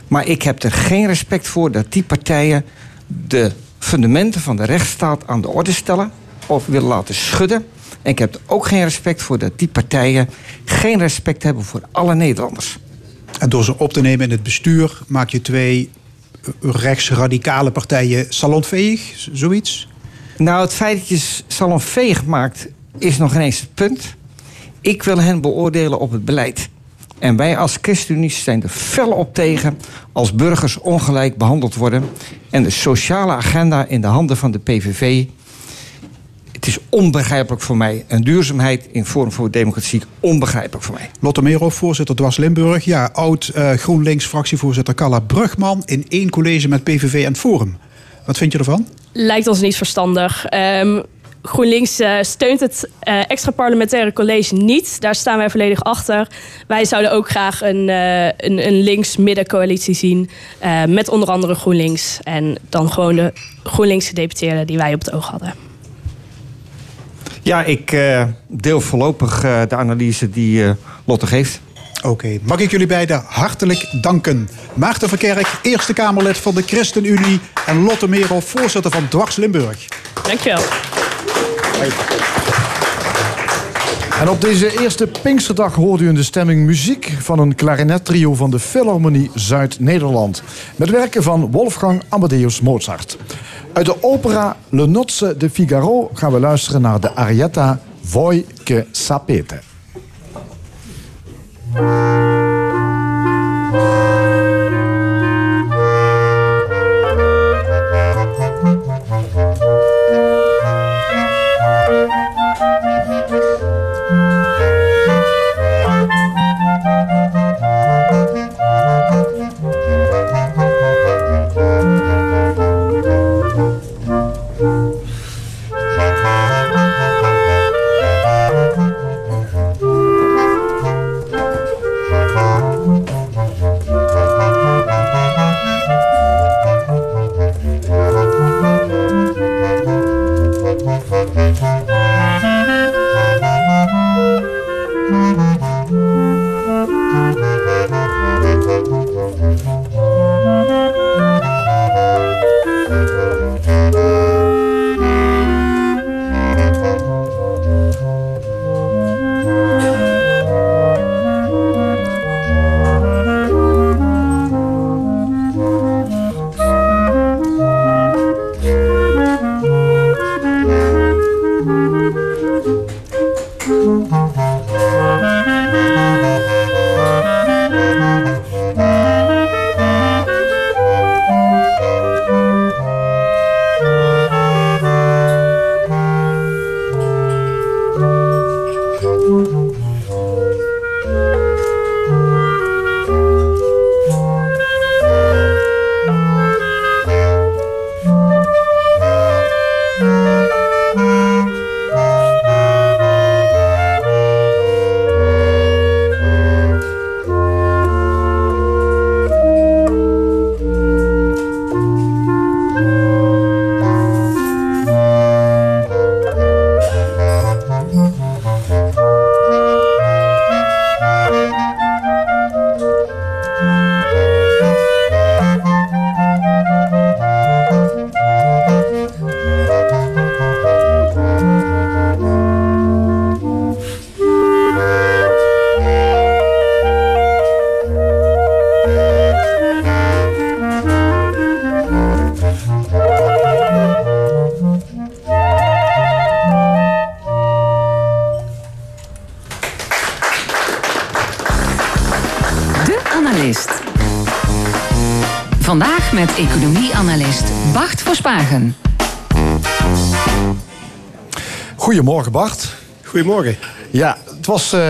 Maar ik heb er geen respect voor dat die partijen de fundamenten van de rechtsstaat aan de orde stellen of willen laten schudden. En ik heb er ook geen respect voor dat die partijen geen respect hebben voor alle Nederlanders. En door ze op te nemen in het bestuur maak je twee rechtsradicale partijen salonveeg, zoiets? Nou, het feit dat je salonveeg maakt, is nog ineens het punt. Ik wil hen beoordelen op het beleid. En wij als ChristenUnie zijn er fel op tegen als burgers ongelijk behandeld worden. En de sociale agenda in de handen van de PVV. Het is onbegrijpelijk voor mij. En duurzaamheid in Forum voor Democratie onbegrijpelijk voor mij. Lotte Meerhoff, voorzitter Dwars Limburg. Ja, oud eh, GroenLinks fractievoorzitter Carla Brugman in één college met PVV en Forum. Wat vind je ervan? Lijkt ons niet verstandig. Ehm, GroenLinks eh, steunt het eh, extra parlementaire college niet. Daar staan wij volledig achter. Wij zouden ook graag een, uh, een, een links-middencoalitie zien. met onder andere GroenLinks. En dan gewoon de GroenLinks gedeputeerden die wij op het oog hadden. Ja, ik deel voorlopig de analyse die Lotte geeft. Oké, mag ik jullie beiden hartelijk danken. Maarten Verkerk, Eerste Kamerlid van de ChristenUnie... en Lotte Merel, voorzitter van Dwars Limburg. Dankjewel. En op deze eerste Pinksterdag hoorde u in de stemming muziek van een klarinettrio van de Philharmonie Zuid-Nederland. Met werken van Wolfgang Amadeus Mozart. Uit de opera Le Nozze de Figaro gaan we luisteren naar de arietta Voi che sapete. Goedemorgen Bart. Goedemorgen. Ja, het was uh,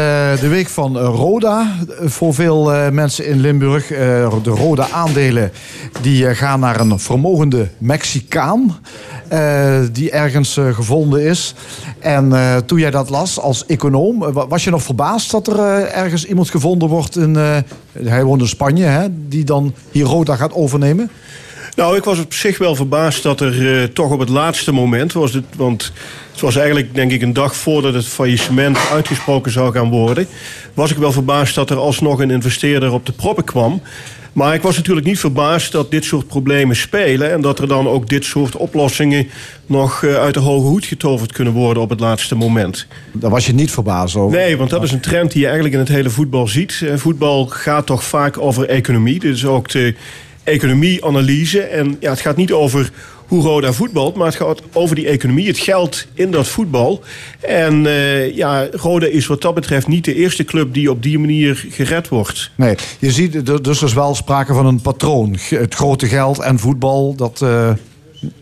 de week van Roda voor veel uh, mensen in Limburg. Uh, de Roda aandelen die gaan naar een vermogende Mexicaan. die ergens gevonden is. En toen jij dat las als econoom, was je nog verbaasd dat er ergens iemand gevonden wordt in. hij woont in Spanje, hè, die dan hier Roda gaat overnemen? Nou, ik was op zich wel verbaasd dat er uh, toch op het laatste moment was. Het, want het was eigenlijk, denk ik, een dag voordat het faillissement uitgesproken zou gaan worden. Was ik wel verbaasd dat er alsnog een investeerder op de proppen kwam. Maar ik was natuurlijk niet verbaasd dat dit soort problemen spelen. En dat er dan ook dit soort oplossingen nog uh, uit de hoge hoed getoverd kunnen worden op het laatste moment. Daar was je niet verbaasd over? Nee, want dat is een trend die je eigenlijk in het hele voetbal ziet. Uh, voetbal gaat toch vaak over economie. Dus ook de economieanalyse. En ja, het gaat niet over hoe Roda voetbalt, maar het gaat over die economie, het geld in dat voetbal. En uh, ja, Roda is wat dat betreft niet de eerste club die op die manier gered wordt. Nee, je ziet dus er is wel sprake van een patroon. Het grote geld en voetbal, dat... Uh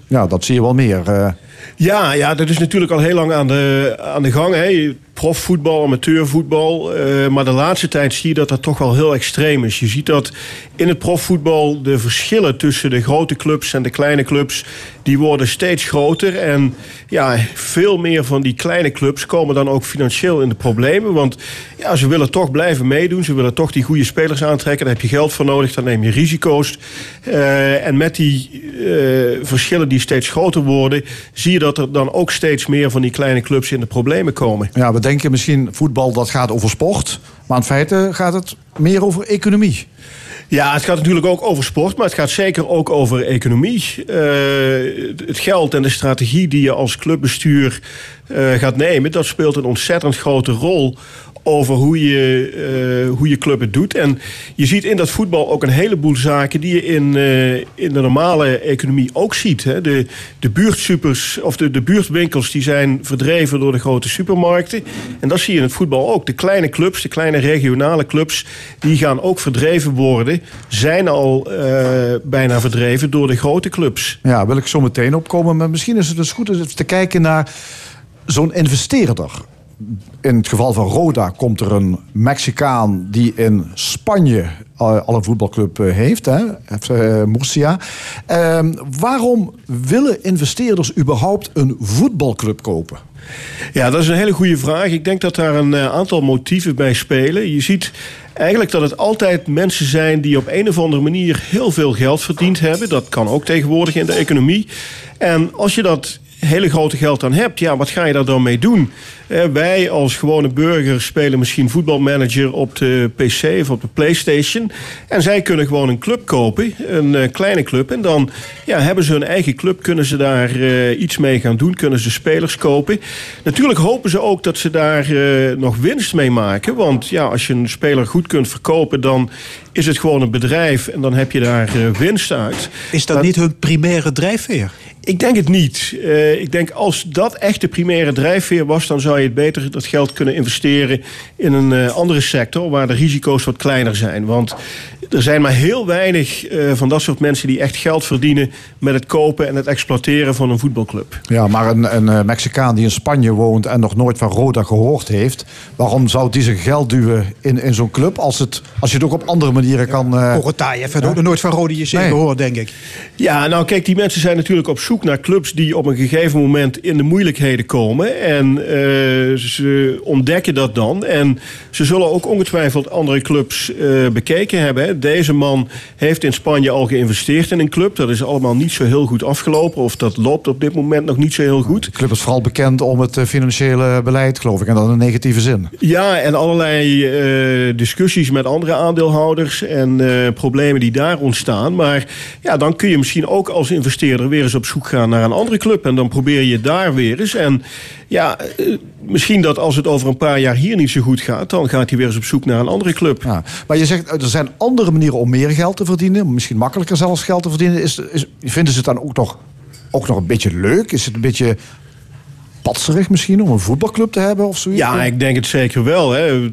ja, dat zie je wel meer. eh. Ja, ja, dat is natuurlijk al heel lang aan de, aan de gang. Hè. Profvoetbal, amateurvoetbal. eh, maar de laatste tijd zie je dat dat toch wel heel extreem is. Je ziet dat in het profvoetbal de verschillen tussen de grote clubs en de kleine clubs... die worden steeds groter. En ja, veel meer van die kleine clubs komen dan ook financieel in de problemen. Want ja, ze willen toch blijven meedoen. Ze willen toch die goede spelers aantrekken. Daar heb je geld voor nodig, dan neem je risico's. Eh, en met die eh, verschillen die steeds groter worden... zie je dat er dan ook steeds meer van die kleine clubs in de problemen komen. Ja, we denken misschien voetbal dat gaat over sport. Maar in feite gaat het meer over economie. Ja, het gaat natuurlijk ook over sport, maar het gaat zeker ook over economie. Eh, het geld en de strategie die je als clubbestuur eh, gaat nemen, dat speelt een ontzettend grote rol over hoe je, eh, hoe je club het doet. En je ziet in dat voetbal ook een heleboel zaken die je in, eh, in de normale economie ook ziet. Hè. De, de buurtsupers of de, de buurtwinkels die zijn verdreven door de grote supermarkten. En dat zie je in het voetbal ook. De kleine clubs, de kleine regionale clubs, die gaan ook verdreven worden. Zijn al eh, bijna verdreven door de grote clubs. Ja, wil ik zo meteen opkomen. Maar misschien is het dus goed om te kijken naar zo'n investeerder. In het geval van Roda komt er een Mexicaan die in Spanje al al een voetbalclub eh, heeft, hè? Eh, Murcia. Ehm, waarom willen investeerders überhaupt een voetbalclub kopen? Ja, dat is een hele goede vraag. Ik denk dat daar een eh, aantal motieven bij spelen. Je ziet eigenlijk dat het altijd mensen zijn die op een of andere manier heel veel geld verdiend hebben. Dat kan ook tegenwoordig in de economie. En als je dat hele grote geld dan hebt, ja, wat ga je daar dan mee doen? Eh, wij als gewone burger spelen misschien voetbalmanager op de PC of op de PlayStation. En zij kunnen gewoon een club kopen, een eh, kleine club. En dan ja, hebben ze hun eigen club, kunnen ze daar eh, iets mee gaan doen, kunnen ze spelers kopen. Natuurlijk hopen ze ook dat ze daar eh, nog winst mee maken. Want ja, als je een speler goed kunt verkopen, dan is het gewoon een bedrijf en dan heb je daar winst uit. Is dat Maar- niet hun primaire drijfveer? Ik denk het niet. Eh, ik denk als dat echt de primaire drijfveer was, dan zou je het beter dat geld kunnen investeren in een eh, andere sector waar de risico's wat kleiner zijn. Want er zijn maar heel weinig eh, van dat soort mensen die echt geld verdienen met het kopen en het exploiteren van een voetbalclub. Ja, maar een, een eh, Mexicaan die in Spanje woont en nog nooit van Roda gehoord heeft, waarom zou die zijn geld duwen in, in zo'n club als, het, als je het ook op andere manieren kan. eh, Korotai heeft ook nog nooit van Rode JC Nee. gehoord, denk ik. Ja, nou kijk, die mensen zijn natuurlijk op zoek naar clubs die op een gegeven moment in de moeilijkheden komen. En eh, ze ontdekken dat dan. En ze zullen ook ongetwijfeld andere clubs eh, bekeken hebben. Deze man heeft in Spanje al geïnvesteerd in een club. Dat is allemaal niet zo heel goed afgelopen. Of dat loopt op dit moment nog niet zo heel goed. de club is vooral bekend om het eh, financiële beleid, geloof ik, en dan in een negatieve zin. Ja, en allerlei discussies met andere aandeelhouders en problemen die daar ontstaan. Maar ja, dan kun je misschien ook als investeerder weer eens op zoek gaan naar een andere club. En dan probeer je daar weer eens. En ja, eh, misschien dat als het over een paar jaar hier niet zo goed gaat, dan gaat hij weer eens op zoek naar een andere club. Ja. Maar je zegt, eh, er zijn andere manieren om meer geld te verdienen, misschien makkelijker zelfs geld te verdienen. Is, is, vinden ze het dan ook nog, ook nog een beetje leuk? Is het een beetje patserig misschien om een voetbalclub te hebben of zoiets? Ja, ik denk het zeker wel. Hè. Eh,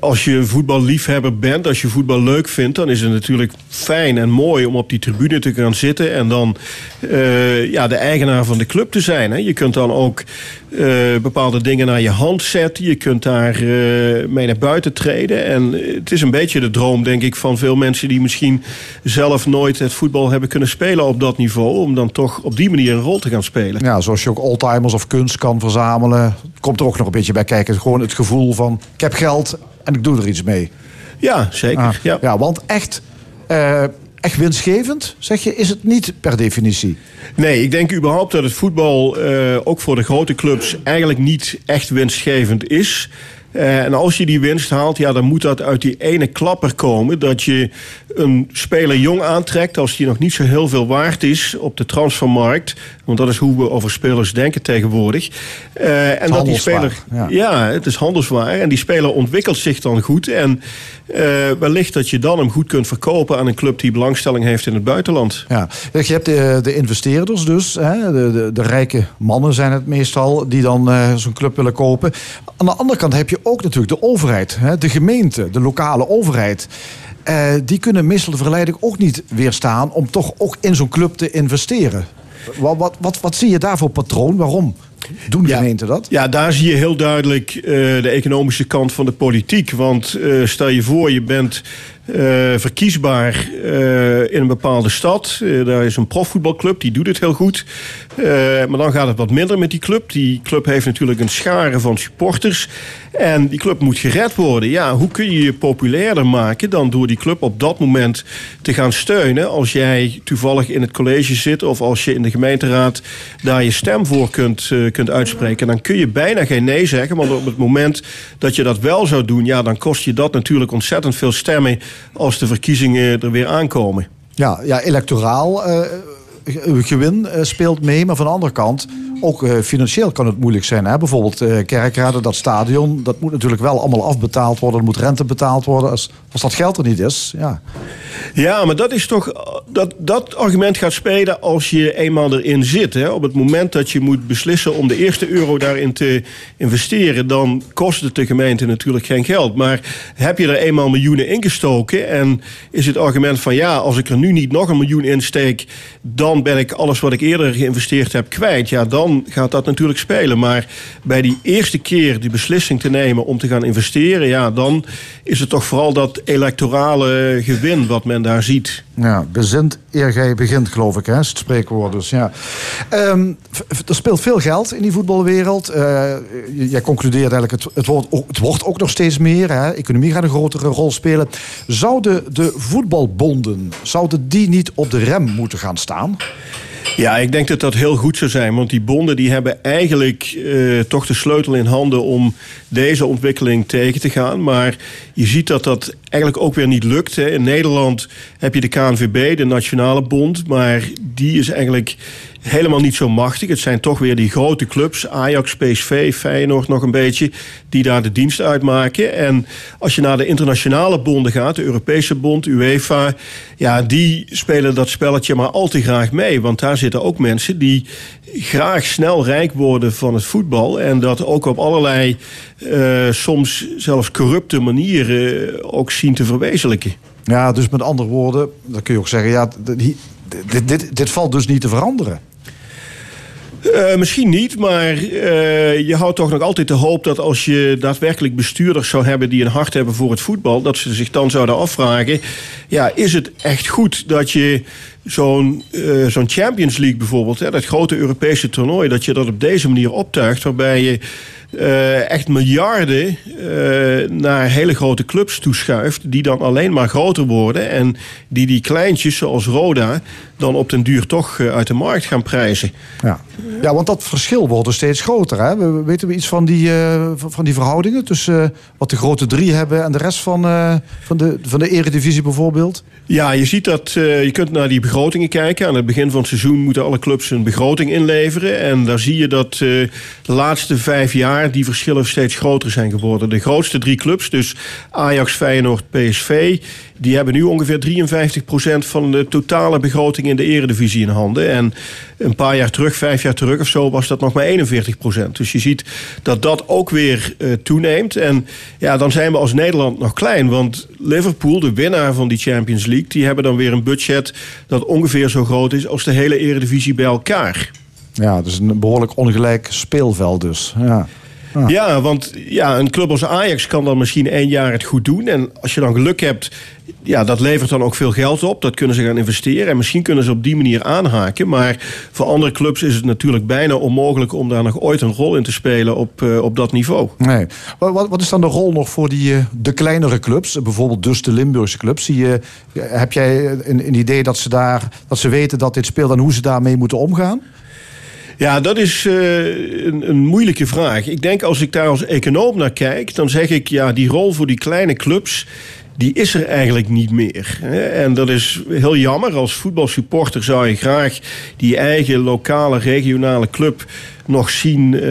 Als je voetballiefhebber bent, als je voetbal leuk vindt... dan is het natuurlijk fijn en mooi om op die tribune te gaan zitten... en dan eh, ja, de eigenaar van de club te zijn. Hè. Je kunt dan ook eh, bepaalde dingen naar je hand zetten. Je kunt daar eh, mee naar buiten treden. En het is een beetje de droom, denk ik, van veel mensen... die misschien zelf nooit het voetbal hebben kunnen spelen op dat niveau... om dan toch op die manier een rol te gaan spelen. Ja, zoals je ook oldtimers of kunst kan verzamelen. Komt er ook nog een beetje bij kijken. Gewoon het gevoel van, ik heb geld en ik doe er iets mee. Ja, zeker. Ah, ja. ja, want echt, eh, echt winstgevend, zeg je, is het niet per definitie. Nee, ik denk überhaupt dat het voetbal eh, ook voor de grote clubs eigenlijk niet echt winstgevend is. Eh, en als je die winst haalt, ja, dan moet dat uit die ene klapper komen. Dat je een speler jong aantrekt als die nog niet zo heel veel waard is op de transfermarkt. Want dat is hoe we over spelers denken tegenwoordig. Eh, en dat die handelswaar, speler. ja. Ja. het is handelswaar. En die speler ontwikkelt zich dan goed. En eh, wellicht dat je dan hem goed kunt verkopen aan een club die belangstelling heeft in het buitenland. Ja. Je hebt de, de investeerders dus, hè, de, de, de rijke mannen zijn het meestal, die dan eh, zo'n club willen kopen. Aan de andere kant heb je ook natuurlijk de overheid, hè, de gemeente, de lokale overheid. eh, die kunnen meestal de verleiding ook niet weerstaan om toch ook in zo'n club te investeren. Wat, wat, wat, wat zie je daar voor patroon? Waarom doen gemeenten dat? Ja, daar zie je heel duidelijk eh, de economische kant van de politiek. Want eh, stel je voor, je bent eh, verkiesbaar eh, in een bepaalde stad. Eh, daar is een profvoetbalclub, die doet het heel goed. Maar dan gaat het wat minder met die club. Die club heeft natuurlijk een schare van supporters. En die club moet gered worden. Ja, hoe kun je je populairder maken dan door die club op dat moment te gaan steunen? Als jij toevallig in het college zit of als je in de gemeenteraad daar je stem voor kunt, kunt uitspreken. Dan kun je bijna geen nee zeggen. Want op het moment dat je dat wel zou doen, ja, dan kost je dat natuurlijk ontzettend veel stemmen als de verkiezingen er weer aankomen. Ja, ja electoraal eh, gewin eh, speelt mee. Maar van de andere kant, ook eh, financieel kan het moeilijk zijn. Hè? Bijvoorbeeld eh kerkraden, dat stadion, dat moet natuurlijk wel allemaal afbetaald worden. Er moet rente betaald worden. Als, als dat geld er niet is, ja. Ja, maar dat is toch. Dat, dat argument gaat spelen als je eenmaal erin zit. Hè. Op het moment dat je moet beslissen om de eerste euro daarin te investeren, dan kost het de gemeente natuurlijk geen geld. Maar heb je er eenmaal miljoenen ingestoken en is het argument van ja, als ik er nu niet nog een miljoen insteek, dan ben ik alles wat ik eerder geïnvesteerd heb kwijt. Ja, dan gaat dat natuurlijk spelen. Maar bij die eerste keer die beslissing te nemen om te gaan investeren, ja, dan is het toch vooral dat electorale gewin wat men daar ziet. Ja, bezint eer gij begint, geloof ik, hè, is het spreekwoord. Dus, ja. Ehm, er speelt veel geld in die voetbalwereld. Eh, jij concludeert eigenlijk, het, het, wordt ook, het wordt ook nog steeds meer. Hè. Economie gaat een grotere rol spelen. Zouden de voetbalbonden, zouden die niet op de rem moeten gaan staan? Ja, ik denk dat dat heel goed zou zijn. Want die bonden die hebben eigenlijk eh, toch de sleutel in handen om deze ontwikkeling tegen te gaan. Maar je ziet dat dat eigenlijk ook weer niet lukt. Hè. In Nederland heb je de KNVB, de Nationale Bond. Maar die is eigenlijk helemaal niet zo machtig. Het zijn toch weer die grote clubs, Ajax, PSV, Feyenoord nog een beetje, die daar de dienst uitmaken. En als je naar de internationale bonden gaat, de Europese bond, UEFA, ja, die spelen dat spelletje maar al te graag mee. Want daar zitten ook mensen die graag snel rijk worden van het voetbal en dat ook op allerlei, eh, soms zelfs corrupte manieren ook zien te verwezenlijken. Ja, dus met andere woorden, dan kun je ook zeggen, ja, dit, dit, dit valt dus niet te veranderen. Eh, misschien niet, maar eh, je houdt toch nog altijd de hoop dat als je daadwerkelijk bestuurders zou hebben die een hart hebben voor het voetbal, dat ze zich dan zouden afvragen: ja, is het echt goed dat je zo'n eh, Champions League bijvoorbeeld, hè, dat grote Europese toernooi, dat je dat op deze manier optuigt, waarbij je eh, echt miljarden eh, naar hele grote clubs toeschuift, die dan alleen maar groter worden en die die kleintjes zoals Roda dan op den duur toch eh, uit de markt gaan prijzen. Ja. ja, want dat verschil wordt dus steeds groter. Hè? We, we- weten we iets van die, van die verhoudingen tussen wat de grote drie hebben en de rest van, van, de, van de eredivisie bijvoorbeeld? Ja, je ziet dat je kunt naar die begrotingen kijken. Aan het begin van het seizoen moeten alle clubs een begroting inleveren. En daar zie je dat de laatste vijf jaar die verschillen steeds groter zijn geworden. De grootste drie clubs, dus Ajax, Feyenoord, PSV, die hebben nu ongeveer 53% van de totale begroting in de eredivisie in handen. En een paar jaar terug, vijf jaar terug of zo, was dat nog maar 41%. Dus je ziet dat dat ook weer eh, toeneemt. En ja, dan zijn we als Nederland nog klein. Want Liverpool, de winnaar van die Champions League, die hebben dan weer een budget dat ongeveer zo groot is als de hele eredivisie bij elkaar. Ja, dus een behoorlijk ongelijk speelveld dus. Ja. Ah. Ja, want ja, een club als Ajax kan dan misschien één jaar het goed doen. En als je dan geluk hebt, ja, dat levert dan ook veel geld op. Dat kunnen ze gaan investeren. En misschien kunnen ze op die manier aanhaken. Maar voor andere clubs is het natuurlijk bijna onmogelijk om daar nog ooit een rol in te spelen op, eh, op dat niveau. Nee. Wat, wat- is dan de rol nog voor die, eh, de kleinere clubs? Bijvoorbeeld dus de Limburgse clubs. Je, heb jij een, een idee dat ze, daar, dat ze weten dat dit speelt en hoe ze daarmee moeten omgaan? Ja, dat is eh, een, een moeilijke vraag. Ik denk als ik daar als econoom naar kijk, dan zeg ik ja, die rol voor die kleine clubs. Die is er eigenlijk niet meer. En dat is heel jammer. Als voetbalsupporter zou je graag die eigen lokale, regionale club nog zien, eh,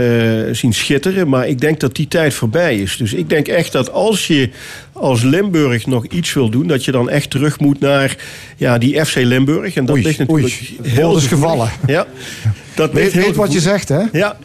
zien schitteren. Maar ik denk dat die tijd voorbij is. Dus ik denk echt dat als je als Limburg nog iets wil doen, dat je dan echt terug moet naar ja, die FC Limburg. En dat Oei, ligt natuurlijk oei, heel bol is gevoelig. gevallen. Ja, dat Weet, weet wat je zegt, hè? Ja.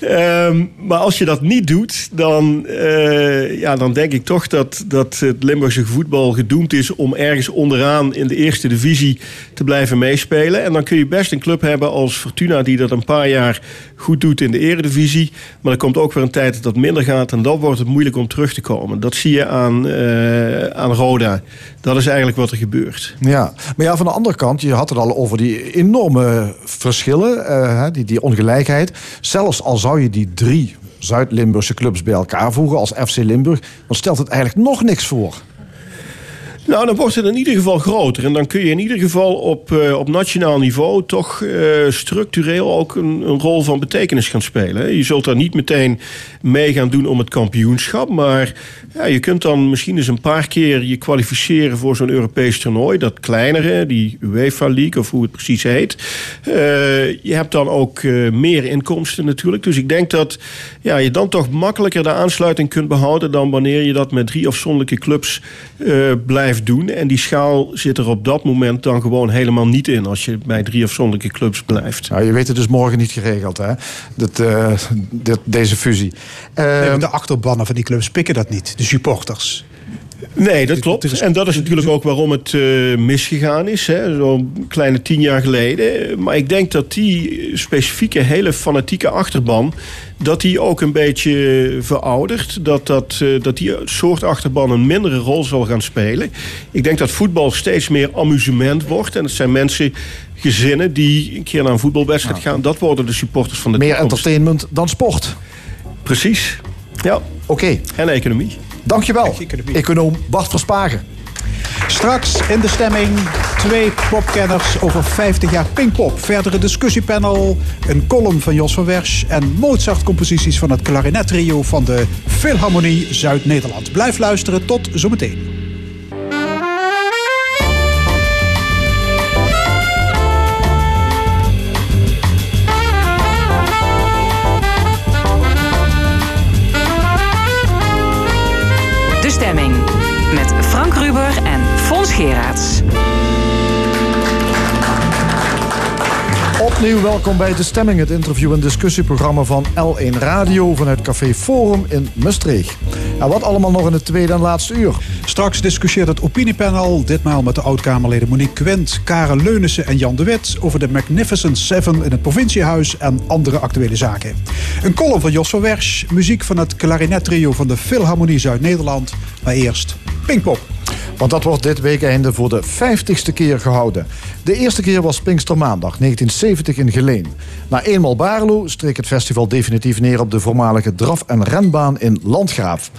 Ehm, maar als je dat niet doet, dan, eh, ja, dan denk ik toch dat, dat het Limburgse voetbal gedoemd is om ergens onderaan in de eerste divisie te blijven meespelen. En dan kun je best een club hebben als Fortuna die dat een paar jaar goed doet in de eredivisie. Maar er komt ook weer een tijd dat dat minder gaat en dan wordt het moeilijk om terug te komen. Dat zie je aan, uh, aan Roda. Dat is eigenlijk wat er gebeurt. Ja, maar ja, van de andere kant, je had het al over die enorme verschillen, uh, die, die ongelijkheid. Zelfs al zou je die drie Zuid-Limburgse clubs bij elkaar voegen als FC Limburg, dan stelt het eigenlijk nog niks voor. Nou, dan wordt het in ieder geval groter. En dan kun je in ieder geval op, uh, op nationaal niveau toch uh, structureel ook een, een, rol van betekenis gaan spelen. Je zult daar niet meteen mee gaan doen om het kampioenschap. Maar ja, je kunt dan misschien eens een paar keer je kwalificeren voor zo'n Europees toernooi. Dat kleinere, die UEFA League of hoe het precies heet. Uh, je hebt dan ook meer inkomsten natuurlijk. Dus ik denk dat ja, je dan toch makkelijker de aansluiting kunt behouden dan wanneer je dat met drie afzonderlijke clubs blijft doen. En die schaal zit er op dat moment dan gewoon helemaal niet in als je bij drie afzonderlijke clubs blijft. Nou, je weet het dus morgen niet geregeld, hè? Dat, uh, dat deze fusie. Uh, nee, de achterbannen van die clubs pikken dat niet, de supporters. Nee, dat klopt. En dat is natuurlijk ook waarom het uh, misgegaan is. Zo'n kleine tien jaar geleden. Maar ik denk dat die specifieke, hele fanatieke achterban... dat die ook een beetje veroudert. Dat, dat, uh, dat die soort achterban een mindere rol zal gaan spelen. Ik denk dat voetbal steeds meer amusement wordt. En het zijn mensen gezinnen die een keer naar een voetbalwedstrijd gaan. Dat worden de supporters van de Meer toekomst. entertainment dan sport. Precies. Ja. Oké. Okay. En economie. Dankjewel, econoom Bart Verspagen. Straks in de stemming twee popkenners over 50 jaar Pinkpop. Verdere discussiepanel, een column van Jos van Wersch... en Mozart-composities van het klarinetrio van de Philharmonie Zuid-Nederland. Blijf luisteren, tot zometeen. Opnieuw welkom bij De Stemming, het interview- en discussieprogramma van L1 Radio vanuit Café Forum in Maastricht. En wat allemaal nog in het tweede en laatste uur. Straks discussieert het opiniepanel, ditmaal met de oud-Kamerleden Monique Quent, Karen Leunissen en Jan de Wit over de Magnificent Seven in het provinciehuis en andere actuele zaken. Een column van Jos van Wersch, muziek van het klarinettrio van de Philharmonie Zuid-Nederland, maar eerst Pinkpop. Want dat wordt dit weekende voor de 50ste keer gehouden. De eerste keer was Pinkstermaandag 1970 in Geleen. Na eenmaal Baarlo streek het festival definitief neer op de voormalige draf- en renbaan in Landgraaf.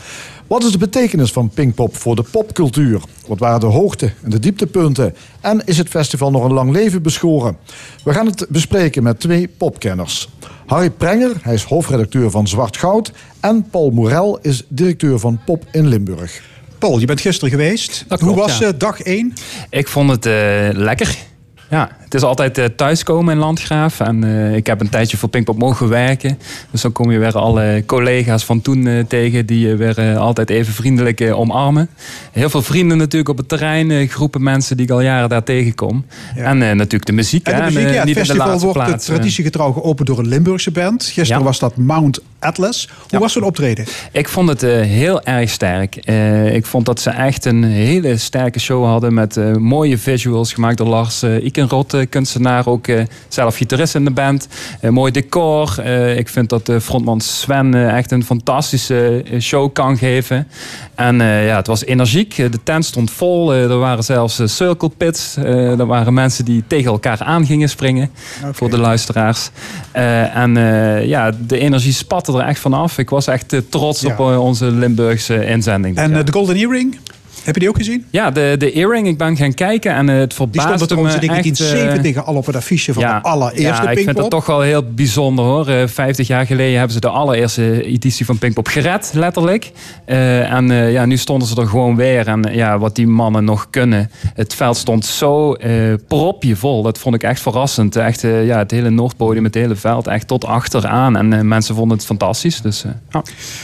Wat is de betekenis van Pinkpop voor de popcultuur? Wat waren de hoogte- en de dieptepunten? En is het festival nog een lang leven beschoren? We gaan het bespreken met twee popkenners. Harry Prenger, hij is hoofdredacteur van Zwart Goud. En Paul Morel is directeur van Pop in Limburg. Paul, je bent gisteren geweest. Dat Hoe klopt, was ja. uh, dag 1? Ik vond het uh, lekker. Ja, het is altijd uh, thuiskomen in Landgraaf. En uh, ik heb een tijdje voor Pinkpop mogen werken. Dus dan kom je weer alle collega's van toen uh, tegen... die je weer altijd even vriendelijk omarmen. Heel veel vrienden natuurlijk op het terrein. groepen mensen die ik al jaren daar tegenkom. Ja. En natuurlijk de muziek. En de muziek, ja, het niet in de festival wordt plaats, traditiegetrouw geopend door een Limburgse band. Gisteren Ja. was dat Mount Atlas. Hoe was zo'n optreden? Ik vond het eh, heel erg sterk. Eh, ik vond dat ze echt een hele sterke show hadden met eh, mooie visuals gemaakt door Lars uh, Eh, kunstenaar, ook eh, zelf gitarist in de band. Eh, mooi decor. Eh, ik vind dat de frontman Sven echt een fantastische show kan geven. En ja, het was energiek. De tent stond vol. Er waren zelfs circle pits. Er waren mensen die tegen elkaar aan gingen springen. Voor de luisteraars. En ja, de energie spatte er echt vanaf. Ik was echt trots Ja. op onze Limburgse inzending. En de Golden Earring, heb je die ook gezien? ja, de, de earring. Ik ben gaan kijken en het Die verbaasde stond er in me echt, eh, 1970 al op het affiche van de allereerste ja, ik vind dat toch wel heel bijzonder hoor. Eh, 50 jaar geleden hebben ze de allereerste editie van Pinkpop gered, letterlijk. Eh, en ja, nu stonden ze er gewoon weer. En ja, wat die mannen nog kunnen. Het veld stond zo propje vol. Dat vond ik echt verrassend. Echt, ja, het hele Noordpodium, het hele veld, echt tot achteraan. En mensen vonden het fantastisch. Dus, ja.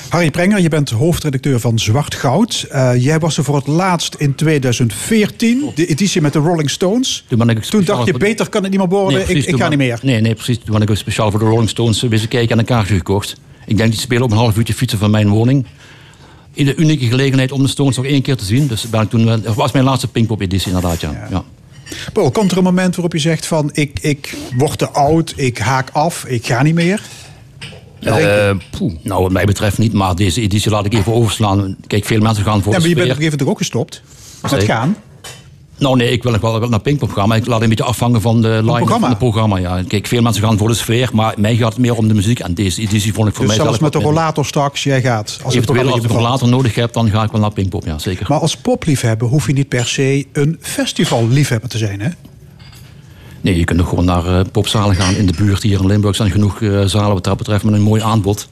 Harry Prenger, je bent hoofdredacteur van Zwart Goud. Jij was er voor het het laatst in 2014. De editie met de Rolling Stones. Toen, ben ik Toen dacht je, beter kan het niet meer worden. ik ik ga niet meer. Nee, nee, precies. Toen ben ik speciaal voor de Rolling Stones wezen kijken en een kaartje gekocht. Ik denk die spelen op een half uurtje fietsen van mijn woning. In de unieke gelegenheid om de Stones nog één keer te zien. Dus ben ik toen, dat was mijn laatste Pinkpop-editie inderdaad, ja. ja. Paul, komt er een moment waarop je zegt van... ik, ik word te oud, ik haak af, ik ga niet meer? Eh, nou, wat mij betreft niet, maar deze editie laat ik even overslaan. Kijk, veel mensen gaan voor Ja, maar je bent op een gegeven moment ook gestopt. Met Zeker. gaan. Nou nee, ik wil nog wel wel naar Pinkpop gaan, maar ik laat een beetje afhangen van de line programma. van het programma. Ja. Kijk, veel mensen gaan voor de sfeer, maar mij gaat het meer om de muziek. En deze editie vond ik voor Dus mij zelfs zelf met de rollator straks, jij gaat. Als het Eventueel programma als je een rollator nodig heb, dan ga ik wel naar Pinkpop, ja zeker. Maar als popliefhebber hoef je niet per se een festivalliefhebber te zijn, hè? Nee, je kunt ook gewoon naar eh, popzalen gaan in de buurt. Hier in Limburg zijn genoeg eh, zalen wat dat betreft met een mooi aanbod.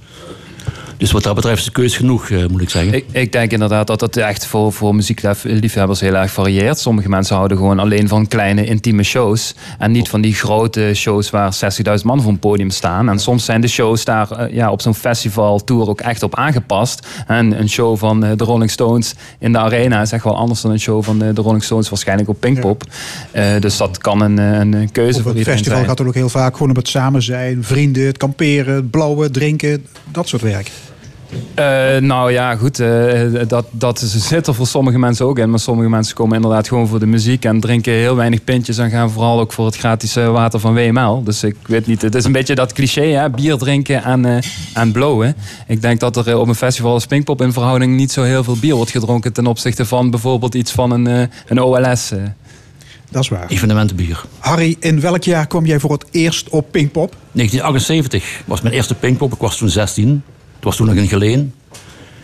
Dus wat dat betreft is de keus genoeg, eh, moet ik zeggen. Ik, ik denk inderdaad dat het echt voor, voor muziekliefhebbers heel erg varieert. Sommige mensen houden gewoon alleen van kleine intieme shows. En niet van die grote shows waar 60.000 man voor een podium staan. En soms zijn de shows daar eh, ja, op zo'n festival tour ook echt op aangepast. En een show van eh, de Rolling Stones in de arena is echt wel anders dan een show van eh, de Rolling Stones waarschijnlijk op Pinkpop. Eh, dus dat kan een, een keuze Op voor het iedereen festival zijn. gaat het ook heel vaak gewoon om het samen zijn. Vrienden, het kamperen, het blauwen, drinken. Dat soort werk. Eh, nou ja, goed. eh, dat, dat zit er voor sommige mensen ook in. Maar sommige mensen komen inderdaad gewoon voor de muziek en drinken heel weinig pintjes. En gaan vooral ook voor het gratis eh, water van WML. Dus ik weet niet. Het is een beetje dat cliché, hè? bier drinken en, eh en blowen. Ik denk dat er op een festival als Pinkpop in verhouding niet zo heel veel bier wordt gedronken. ten opzichte van bijvoorbeeld iets van een, een OLS. Dat is waar. Evenementenbier. Harry, in welk jaar kwam jij voor het eerst op Pinkpop? 1978 was mijn eerste Pinkpop. Ik was toen 16. Het was toen nog in Geleen.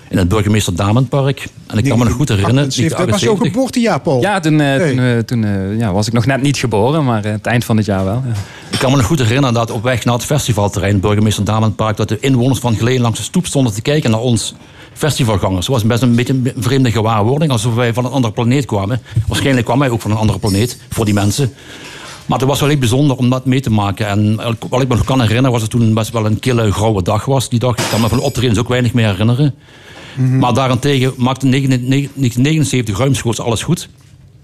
In het burgemeester Damenpark. En ik kan me nog goed herinneren. 78, dat was jouw 1978. geboortejaar, Paul. Ja, toen, eh, Hey. toen, eh, toen eh, ja, was ik nog net niet geboren. Maar het eind van het jaar wel. Ja. Ik kan me nog goed herinneren dat op weg naar het festivalterrein, burgemeester Damenpark, dat de inwoners van Geleen langs de stoep stonden te kijken naar ons festivalgangers. Het was best een beetje een vreemde gewaarwording, alsof wij van een andere planeet kwamen. Waarschijnlijk kwam wij ook van een andere planeet, voor die mensen. Maar het was wel heel bijzonder om dat mee te maken. En wat ik me nog kan herinneren, was het toen best wel een kille grauwe dag was. Die dag, ik kan me van de optredens ook weinig meer herinneren. Maar daarentegen maakte 1979 ruimschoots alles goed.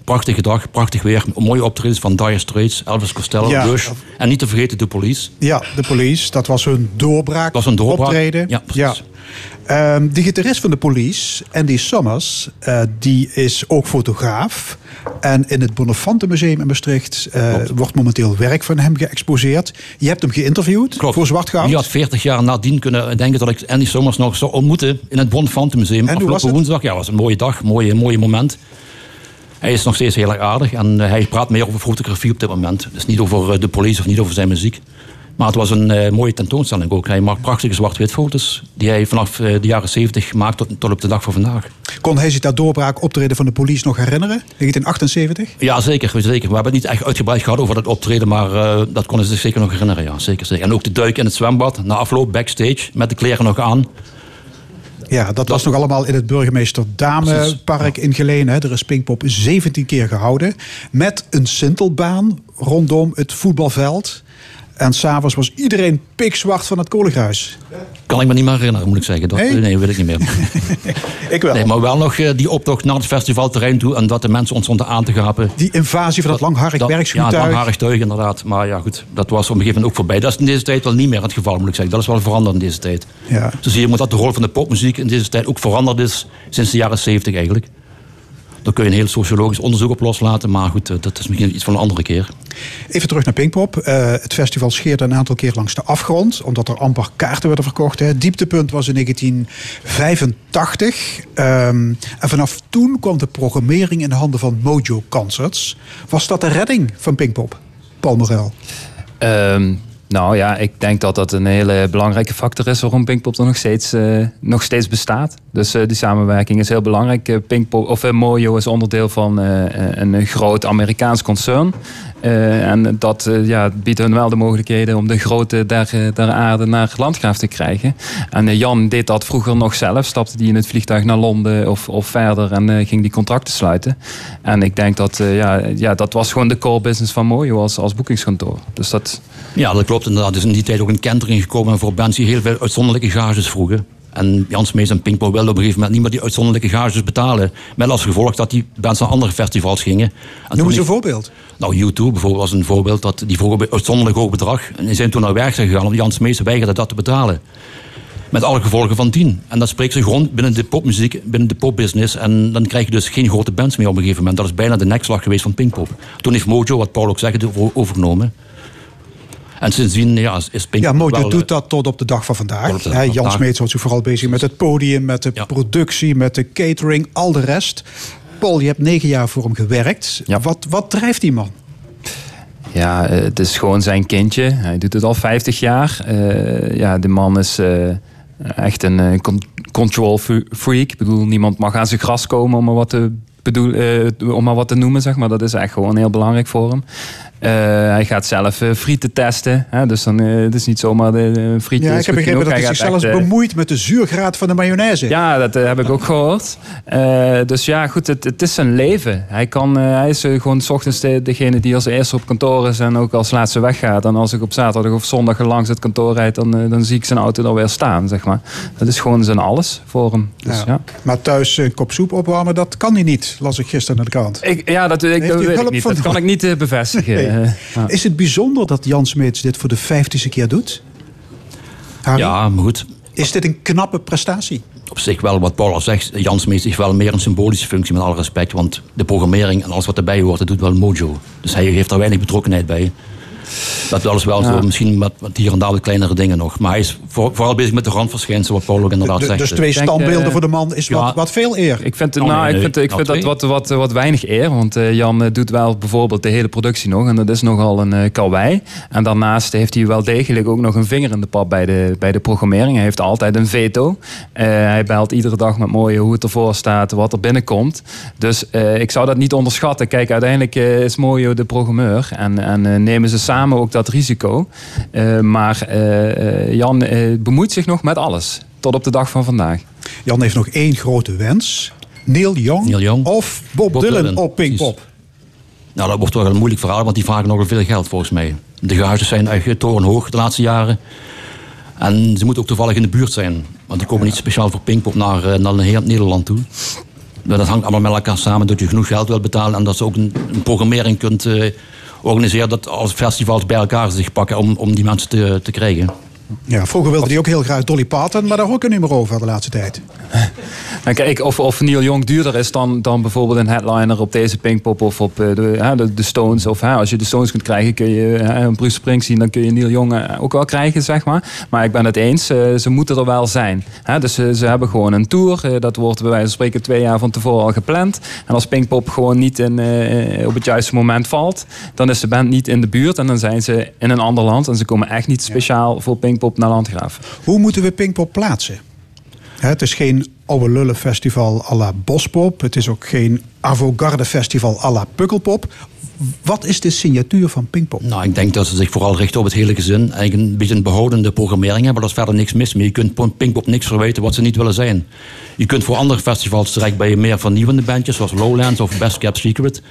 Prachtige dag, prachtig weer. Mooie optredens van Dire Straits, Elvis Costello, Ja. Bush. En niet te vergeten de police. Ja, de police. Dat was hun doorbraak. Dat was een doorbraak. Optreden. Ja, precies. Ehm, de gitarist van de police, Andy Summers, eh, die is ook fotograaf. En in het Bonnefante Museum in Maastricht eh, wordt momenteel werk van hem geëxposeerd. Je hebt hem geïnterviewd voor Zwart Goud. Je had 40 jaar nadien kunnen denken dat ik Andy Sommers nog zou ontmoeten in het Bonnefante Museum. was Afgelopen woensdag. Ja, was een mooie dag, een mooie, mooie moment. Hij is nog steeds heel erg aardig en eh, hij praat meer over fotografie op dit moment. Dus niet over eh, de police of niet over zijn muziek. Maar het was een eh, mooie tentoonstelling ook. Hij maakt prachtige zwart-wit foto's die hij vanaf de jaren 70 maakt tot, tot op de dag van vandaag. Kon hij zich dat doorbraak optreden van de police nog herinneren? 1978? Ja, zeker, zeker. We hebben het niet echt uitgebreid gehad over dat optreden, maar dat kon hij zich zeker nog herinneren. Ja, zeker, zeker. En ook de duik in het zwembad, na afloop, backstage, met de kleren nog aan. Ja, dat, was nog allemaal in het Burgemeester Damenpark in Geleen. Hè. Er is Pinkpop 17 keer gehouden. Met een sintelbaan rondom het voetbalveld. En s'avonds was iedereen pikzwart van het kolengruis. Kan ik me niet meer herinneren, moet ik zeggen. Dat, Nee? nee? weet ik niet meer. ik wel. Nee, maar wel nog eh, die optocht naar het festivalterrein toe en dat de mensen ons stonden aan te gapen. Die invasie van dat langharig Dat- Ja, het langharig tuig inderdaad. Maar ja, goed, dat was op een gegeven moment ook voorbij. Dat is in deze tijd wel niet meer het geval, moet ik zeggen. Dat is wel veranderd in deze tijd. Ja. Zo zie je dat de rol van de popmuziek in deze tijd ook veranderd is sinds de jaren 70 eigenlijk. Daar kun je een heel sociologisch onderzoek op loslaten. Maar goed, eh, dat is misschien iets van een andere keer. Even terug naar Pinkpop. Eh, het festival scheerde een aantal keer langs de afgrond. Omdat er amper kaarten werden verkocht. Hè. Het dieptepunt was in 1985. Ehm, en vanaf toen kwam de programmering in de handen van Mojo Concerts. Was dat de redding van Pinkpop? Paul Morel. Ehm, nou ja, ik denk dat dat een hele belangrijke factor is waarom Pinkpop er nog steeds, eh, nog steeds bestaat. Dus eh, die samenwerking is heel belangrijk. Eh, Pinkpop, of eh, Mojo is onderdeel van een groot Amerikaans concern. En dat ja, biedt hun wel de mogelijkheden om de grootte der, der aarde naar Landgraaf te krijgen. En Jan deed dat vroeger nog zelf. Stapte die in het vliegtuig naar Londen of, of verder en ging die contracten sluiten. En ik denk dat ja, ja, dat was gewoon de core business van Mojo als, als boekingskantoor. Dus dat... Ja, dat klopt inderdaad. Er is in die tijd ook een kentering gekomen voor bands die heel veel uitzonderlijke gages vroegen. En Jan Smees en Pinkpop wilden op een gegeven moment niet meer die uitzonderlijke gages betalen. Met als gevolg dat die bands naar andere festivals gingen. En Noem eens een voorbeeld. nou, U2 bijvoorbeeld was een voorbeeld. Dat die vroegen een uitzonderlijk hoog bedrag. En die zijn toen naar werk gegaan, omdat Jan Smees weigerde dat te betalen. Met alle gevolgen van dien. En dat spreekt zich rond binnen de popmuziek, binnen de popbusiness. En dan krijg je dus geen grote bands meer op een gegeven moment. Dat is bijna de nekslag geweest van Pinkpop. Toen heeft Mojo, wat Paul ook zegt, overgenomen. En sindsdien ja, is- Pinkpop Ja, Mojo wel, eh, doet dat tot op de dag van vandaag. Hè, van Jan vandaag. Smeets houdt zich vooral bezig met het podium, met de productie, met de catering, al de rest. Paul, je hebt negen jaar voor hem gewerkt. Wat, wat drijft die man? Ja, eh, het is gewoon zijn kindje. Hij doet het al 50 jaar. Eh, ja, de man is eh, echt een con- control fre- freak. Ik bedoel, niemand mag aan zijn gras komen om maar wat te, bedoel, eh, om maar wat te noemen, zeg maar. Dat is echt gewoon heel belangrijk voor hem. Eh, hij gaat zelf eh, frieten testen. Hè? Dus dan, eh, het is niet zomaar de frieten. Ja, ik heb begrepen dat hij zich zelfs bemoeit met de zuurgraad van de mayonaise. ja, dat heb ik ook gehoord. Eh, dus ja, goed, het, het is zijn leven. Hij, kan, hij is gewoon 's ochtends de, degene die als eerste op kantoor is en ook als laatste weggaat. En als ik op zaterdag of zondag langs het kantoor rijd, dan, dan zie ik zijn auto er weer staan, zeg maar. Dat is gewoon zijn alles voor hem. Dus, Ja. ja. Maar thuis een kop soep opwarmen, dat kan hij niet, las ik gisteren naar de krant. Ik, ja, dat, ik, dat weet ik niet. Dat kan ik niet bevestigen. Eh, ja. Is het bijzonder dat Jan Smeets dit voor de vijftigste keer doet? Harry? Ja, maar goed. Is dit een knappe prestatie? Op zich wel, wat Paul al zegt, Jan Smees is wel meer een symbolische functie met alle respect. Want de programmering en alles wat erbij hoort, dat doet wel Mojo. Dus hij heeft daar weinig betrokkenheid bij. Dat wel is wel Ja. zo, misschien met, met hier en daar wat kleinere dingen nog. Maar hij is voor- vooral bezig met de randverschijnselen, wat Paul ook inderdaad De- zegt. dus twee denk, standbeelden eh, voor de man is wat, ja. wat veel eer. Ik vind, Oh, nou, nee, ik nee. vind, ik Nou, vind dat wat, wat, wat weinig eer. Want eh, Jan eh, doet wel bijvoorbeeld de hele productie nog. En dat is nogal een uh, karwei. En daarnaast heeft hij wel degelijk ook nog een vinger in de pap bij de, bij de programmering. Hij heeft altijd een veto. Eh, hij belt iedere dag met mooie hoe het ervoor staat, wat er binnenkomt. Dus eh, ik zou dat niet onderschatten. Kijk, uiteindelijk is Mojo de programmeur. En, en nemen ze samen ook dat risico. Eh, maar eh, eh, Jan eh, bemoeit zich nog met alles. Tot op de dag van vandaag. Jan heeft nog één grote wens. Neil Young, Neil Young. of Bob, Bob Dylan, Dylan, op Pinkpop. Nou, dat wordt wel een moeilijk verhaal, want die vragen nogal veel geld volgens mij. De gages zijn echt torenhoog de laatste jaren. En ze moeten ook toevallig in de buurt zijn. Want die komen niet speciaal voor Pinkpop naar, naar heel Nederland toe. Maar Dat hangt allemaal met elkaar samen dat je genoeg geld wilt betalen en dat ze ook een, een programmering kunt eh, organiseren dat als festivals bij elkaar zich pakken om, om die mensen te, te krijgen. Ja, vroeger wilde hij ook heel graag Dolly Parton, maar daar hoor ik niet meer over de laatste tijd. Kijk, of, of Neil Young duurder is dan, dan bijvoorbeeld een headliner op deze Pinkpop of op eh, de, de, de Stones. Of hè, als je de Stones kunt krijgen, kun je een Bruce Springsteen, dan kun je Neil Young eh, ook wel krijgen, zeg maar. Maar ik ben het eens, eh, ze moeten er wel zijn. Hè, dus ze hebben gewoon een tour. dat wordt bij wijze van spreken twee jaar van tevoren al gepland. En als Pinkpop gewoon niet in, op het juiste moment valt, dan is de band niet in de buurt. En dan zijn ze in een ander land. En ze komen echt niet speciaal voor Pinkpop naar Landgraaf. Hoe moeten we Pinkpop plaatsen? Het is geen oude lullen festival à la Bospop. Het is ook geen avant-garde festival à la Pukkelpop. Wat is de signatuur van Pinkpop? Nou, ik denk dat ze zich vooral richten op het hele gezin. Eigenlijk een beetje een behoudende programmering hebben. Daar is verder niks mis mee. Je kunt Pinkpop niks verwijten wat ze niet willen zijn. Je kunt voor andere festivals terecht bij meer vernieuwende bandjes, zoals Lowlands of Best Kept Secret.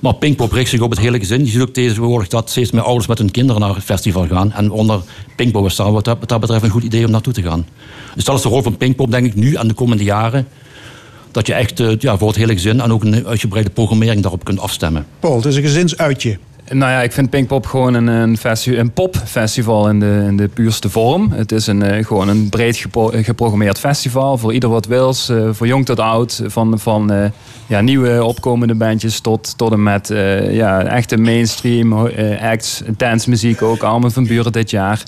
Maar Pinkpop richt zich op het hele gezin. Je ziet ook tegenwoordig dat steeds meer ouders met hun kinderen naar het festival gaan. En onder Pinkpop is dat, wat dat betreft een goed idee om naartoe te gaan. Dus dat is de rol van Pinkpop, denk ik, nu en de komende jaren. Dat je echt eh, ja, voor het hele gezin en ook een uitgebreide programmering daarop kunt afstemmen. Paul, het is een gezinsuitje. Nou ja, ik vind Pinkpop gewoon een, een, een popfestival in de, in de puurste vorm. Het is een, eh, gewoon een breed gepro- geprogrammeerd festival voor ieder wat wils. eh, voor jong tot oud. Van, van eh, ja, nieuwe opkomende bandjes tot, tot en met ja, echte mainstream acts. Dancemuziek ook, allemaal van buren dit jaar.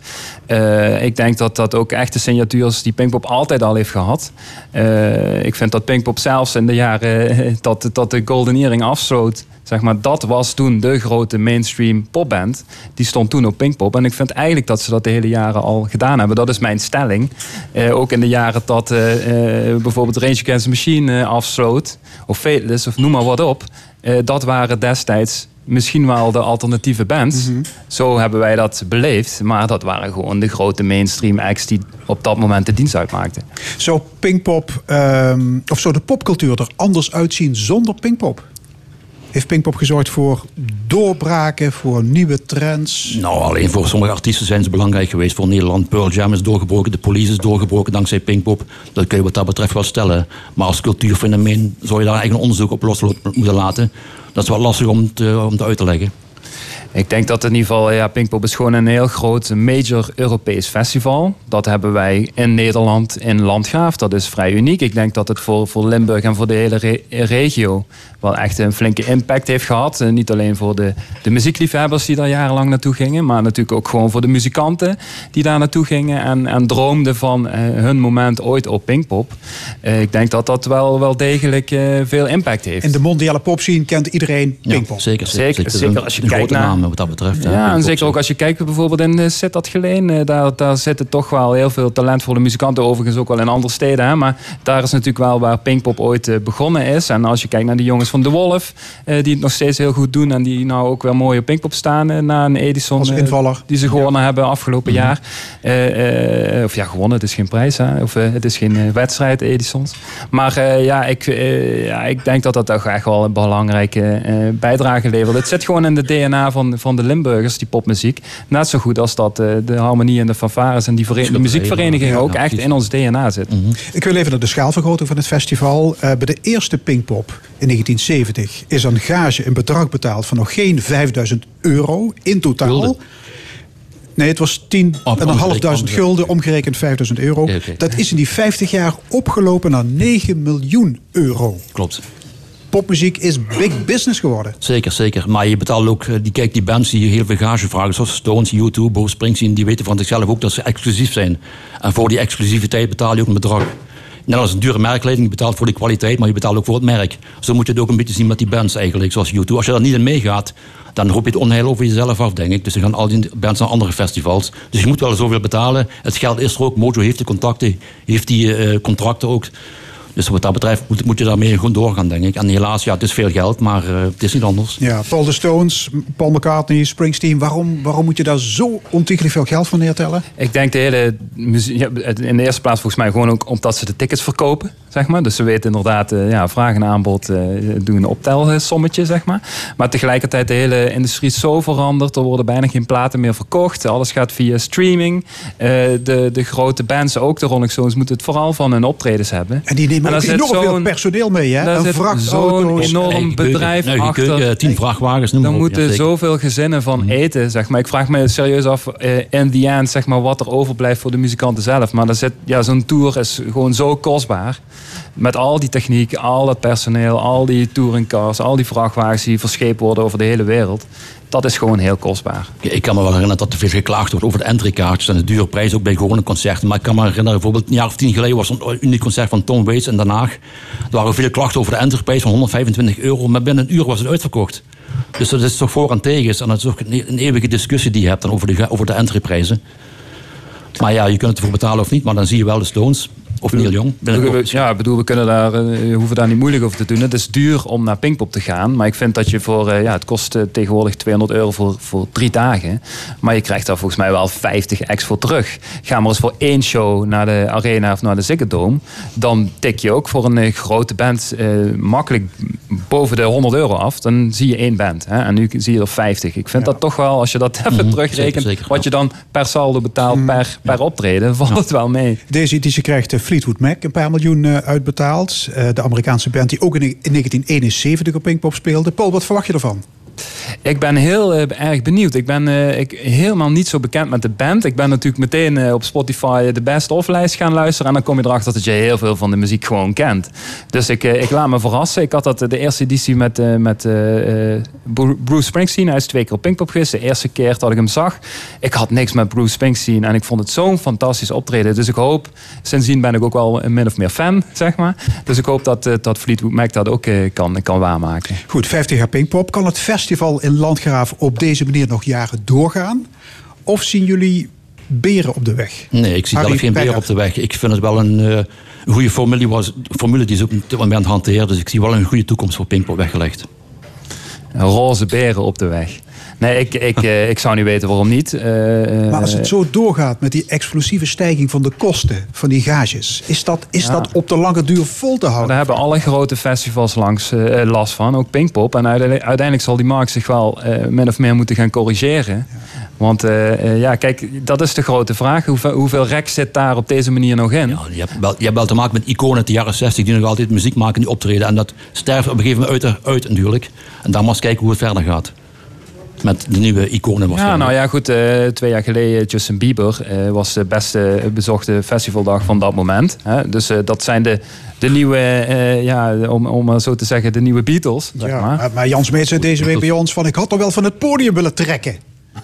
Ik denk dat dat ook echt de signatuur is die Pinkpop altijd al heeft gehad. Eh, ik vind dat Pinkpop zelfs in de jaren dat, dat de Golden Earring afsloot... Zeg maar, dat was toen de grote mainstream popband. Die stond toen op Pinkpop. En ik vind eigenlijk dat ze dat de hele jaren al gedaan hebben. Dat is mijn stelling. Eh, ook in de jaren dat eh, eh, bijvoorbeeld Rage Against the Machine afsloot. Of Fateless, of noem maar wat op. Dat waren destijds misschien wel de alternatieve bands. Zo hebben wij dat beleefd. Maar dat waren gewoon de grote mainstream acts die op dat moment de dienst uitmaakten. Zou Pinkpop, ehm, of zou de popcultuur er anders uitzien zonder Pinkpop? Heeft Pinkpop gezorgd voor doorbraken, voor nieuwe trends? Nou, alleen voor sommige artiesten zijn ze belangrijk geweest voor Nederland. Pearl Jam is doorgebroken, de police is doorgebroken dankzij Pinkpop. Dat kun je wat dat betreft wel stellen. Maar als cultuurfenomeen zou je daar eigenlijk een onderzoek op los moeten laten. Dat is wel lastig om te, om uit te leggen. Ik denk dat in ieder geval, ja, Pinkpop is gewoon een heel groot major Europees festival. Dat hebben wij in Nederland in Landgraaf. Dat is vrij uniek. Ik denk dat het voor, voor Limburg en voor de hele re- regio wel echt een flinke impact heeft gehad. En niet alleen voor de, de muziekliefhebbers die daar jarenlang naartoe gingen, maar natuurlijk ook gewoon voor de muzikanten die daar naartoe gingen en, en droomden van eh, hun moment ooit op Pinkpop. Eh, ik denk dat dat wel, wel degelijk eh, veel impact heeft. In de mondiale popscene kent iedereen Pinkpop. zeker, Zeker, zeker. zeker als je kijkt naar- wat dat betreft. hè, Ja, en zeker ook als je kijkt bijvoorbeeld in uh, Sittard Geleen. eh, daar, daar zitten toch wel heel veel talentvolle muzikanten. Overigens ook wel in andere steden. Hè, maar daar is natuurlijk wel waar Pinkpop ooit eh, begonnen is. En als je kijkt naar de jongens van De Wolf. eh, die het nog steeds heel goed doen. En die nou ook wel mooi op Pinkpop staan. eh, na een Edison. Als eh, invaller. die ze gewonnen hebben afgelopen jaar. Eh, eh, of ja, gewonnen. Het is geen prijs. Hè, of eh, het is geen eh, wedstrijd Edisons. Maar eh, ja, ik, eh, ja, ik denk dat dat toch echt wel een belangrijke eh, bijdrage levert. Het zit gewoon in de DNA van, van de Limburgers, die popmuziek. Net zo goed als dat eh, de harmonie en de fanfares en die, die muziekvereniging ook ja, echt in ons DNA zit. Ik wil even naar de schaalvergroting van het festival. Eh, bij de eerste Pinkpop in 1970 is een gage een bedrag betaald van nog geen 5000 euro in totaal. Nee, het was 10.500 gulden, omgerekend 5000 euro. Dat is in die 50 jaar opgelopen naar 9 miljoen euro. Klopt. Popmuziek is big business geworden. Zeker, zeker. Maar je betaalt ook, eh, die, kijk, die bands die heel veel gage vragen, zoals Stones, U2, Bruce Springsteen, die weten van zichzelf ook dat ze exclusief zijn. En voor die exclusiviteit betaal je ook een bedrag. Net als een dure merkleding, je betaalt voor de kwaliteit, maar je betaalt ook voor het merk. Zo moet je het ook een beetje zien met die bands eigenlijk, zoals U2. Als je daar niet in meegaat, dan roep je het onheil over jezelf af, denk ik. Dus dan gaan al die bands naar andere festivals. Dus je moet wel zoveel betalen. Het geld is er ook. Mojo heeft de contacten, heeft die eh, contracten ook. Dus wat dat betreft moet, moet je daarmee gewoon doorgaan, denk ik. En helaas, ja, het is veel geld, maar eh, het is niet anders. Ja, Paul de Stones, Paul McCartney, Springsteen. Waarom, waarom moet je daar zo ontiegelijk veel geld voor neertellen? Ik denk de hele muzie- ja, in de eerste plaats volgens mij gewoon ook omdat ze de tickets verkopen, zeg maar. Dus ze weten inderdaad, eh, ja, vraag en aanbod eh, doen een optelsommetje, zeg maar. Maar tegelijkertijd de hele industrie is zo veranderd. Er worden bijna geen platen meer verkocht. Alles gaat via streaming. Eh, de, de grote bands, ook de Rolling Stones, moeten het vooral van hun optredens hebben. En die nemen En daar zit enorm veel zo'n- personeel mee, hè? daar Een vrachtauto's. zo'n enorm bedrijf achter. keuken, tien vrachtwagens, noem maar Dan moeten Ja, zoveel gezinnen van Mhm. eten, zeg maar. Ik vraag me serieus af, eh, in the end, zeg maar, wat er overblijft voor de muzikanten zelf. Maar daar zit, ja, zo'n tour is gewoon zo kostbaar. Met al die techniek, al dat personeel, al die touringcars, al die vrachtwagens die verscheept worden over de hele wereld. Dat is gewoon heel kostbaar. Ik kan me wel herinneren dat er veel geklaagd wordt over de entrykaartjes en de dure prijs ook bij gewone concerten. Maar ik kan me herinneren, bijvoorbeeld een jaar of tien geleden was een uniek concert van Tom Waits in Den Haag. Er waren veel klachten over de entryprijs van 125 euro, maar binnen een uur was het uitverkocht. Dus dat is toch voor en tegen. En dat is ook een, een eeuwige discussie die je hebt dan over de, over de entryprijzen. Maar ja, je kunt het ervoor betalen of niet, maar dan zie je wel de Stones of Neil Young. binnenkort. Ja, ik bedoel, we kunnen daar, eh, we hoeven daar niet moeilijk over te doen. Het is duur om naar Pinkpop te gaan. Maar ik vind dat je voor, eh, ja, het kost eh, tegenwoordig 200 euro voor, voor drie dagen. Maar je krijgt daar volgens mij wel 50 ex voor terug. Ga maar eens voor één show naar de Arena of naar de Ziggo Dome. Dan tik je ook voor een grote band eh, makkelijk boven de 100 euro af. Dan zie je één band. Hè? En nu zie je er 50. Ik vind dat toch wel, als je dat even Mhm, terugrekent, zeker, zeker, wat je dan per saldo betaalt per, per optreden, valt het wel mee. Deze editie krijgt eh, Fleetwood Mac een paar miljoen eh, uitbetaald. Eh, de Amerikaanse band die ook in, in 1971 op Pinkpop speelde. Paul, wat verwacht je ervan? Ik ben heel eh, erg benieuwd. Ik ben eh, ik, helemaal niet zo bekend met de band. Ik ben natuurlijk meteen eh, op Spotify de best of lijst gaan luisteren. En dan kom je erachter dat je heel veel van de muziek gewoon kent. Dus ik, ik laat me verrassen. Ik had dat de eerste editie met, met Bru- Bruce Springsteen. Hij is twee keer op Pinkpop geweest. De eerste keer dat ik hem zag. Ik had niks met Bruce Springsteen. En ik vond het zo'n fantastisch optreden. Dus ik hoop, sindsdien ben ik ook wel een min of meer fan, zeg maar. Dus ik hoop dat, dat Fleetwood Mac dat ook kan, kan waarmaken. Goed, 50 jaar Pinkpop. Kan het festival in Landgraaf op deze manier nog jaren doorgaan? Of zien jullie beren op de weg? Nee, ik zie Harry zelf geen beer Pekker. op de weg. Ik vind het wel een, eh, goede formule, was, formule die ze op dit moment hanteren. Dus ik zie wel een goede toekomst voor Pinkpop weggelegd. roze beren op de weg. Nee, ik, ik, eh, ik zou niet weten waarom niet. Eh, Maar als eh, het zo doorgaat met die explosieve stijging van de kosten van die gages, is dat, is Ja. dat op de lange duur vol te houden? Daar hebben alle grote festivals langs eh, last van, ook Pinkpop. En uiteindelijk, uiteindelijk zal die markt zich wel eh, min of meer moeten gaan corrigeren. Want eh, eh, ja, kijk, dat is de grote vraag. Hoeveel, hoeveel rek zit daar op deze manier nog in? Ja, je, hebt wel, je hebt wel te maken met iconen uit de jaren 60 die nog altijd muziek maken, die optreden. En dat sterft op een gegeven moment uit, uit natuurlijk. En dan maar eens kijken hoe het verder gaat. Met de nieuwe iconen Ja, nou ja, goed. eh, twee jaar geleden, Justin Bieber eh, was de beste bezochte festivaldag van dat moment. Hè? Dus eh, dat zijn de, de nieuwe, eh, ja, om, om maar zo te zeggen, de nieuwe Beatles. Zeg Ja, maar. maar, maar Jan Smeet zei deze week bij ons van ik had er wel van het podium willen trekken.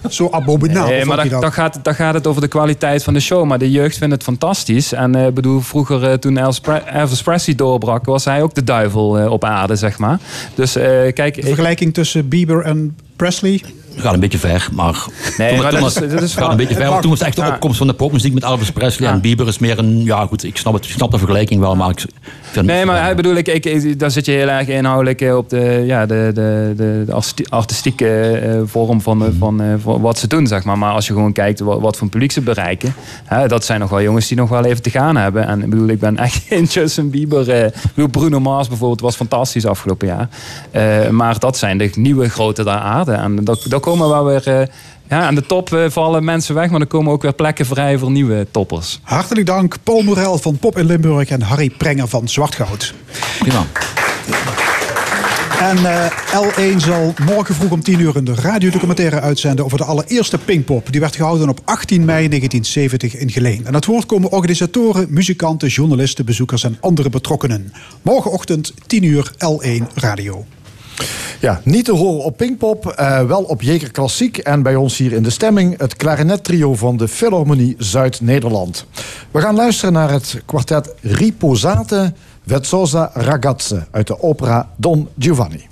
Zo abominabel Nee, maar dan, gaat, dan gaat het over de kwaliteit van de show. Maar de jeugd vindt het fantastisch. En eh, bedoel, vroeger eh, toen Elvis Pre- Elvis Presley doorbrak... was hij ook de duivel eh, op aarde, zeg maar. Dus eh, kijk... De vergelijking tussen Bieber en Presley? Gaat een beetje ver, maar... Nee, toen, maar toen dat was- is- dat is gaat een beetje ver, toen was echt de opkomst van de popmuziek met Elvis Presley. En Bieber is meer een... Ja goed, ik snap, het, ik snap de vergelijking wel, maar ik vind Nee, maar hij bedoel ik, ik, zit je heel erg inhoudelijk eh, op de, ja, de, de, de, de arti- artistieke eh, vorm van, eh, van, eh, van wat ze doen, zeg maar. Maar als je gewoon kijkt wat, wat voor publiek ze bereiken, hè, dat zijn nog wel jongens die nog wel even te gaan hebben. En ik bedoel, ik ben echt geen Justin Bieber. bedoel, Bruno Mars bijvoorbeeld was fantastisch afgelopen jaar. Maar dat zijn de nieuwe grote daar aarde. En dat, daar komen wel weer... eh, ja, aan de top eh, vallen mensen weg, maar er komen ook weer plekken vrij voor nieuwe toppers. Hartelijk dank Paul Morel van Pop in Limburg en Harry Prenger van Zwartgoud. Prima. En eh, L1 zal morgen vroeg om 10 uur een radiodocumentaire uitzenden over de allereerste Pinkpop. Die werd gehouden op 18 mei 1970 in Geleen. En aan het woord komen organisatoren, muzikanten, journalisten, bezoekers en andere betrokkenen. Morgenochtend 10 uur L1 Radio. Ja, niet te horen op Pinkpop, eh, wel op Jeker Klassiek. En bij ons hier in de stemming het klarinettrio van de Philharmonie Zuid-Nederland. We gaan luisteren naar het kwartet Riposate Vezzosa Ragazze uit de opera Don Giovanni.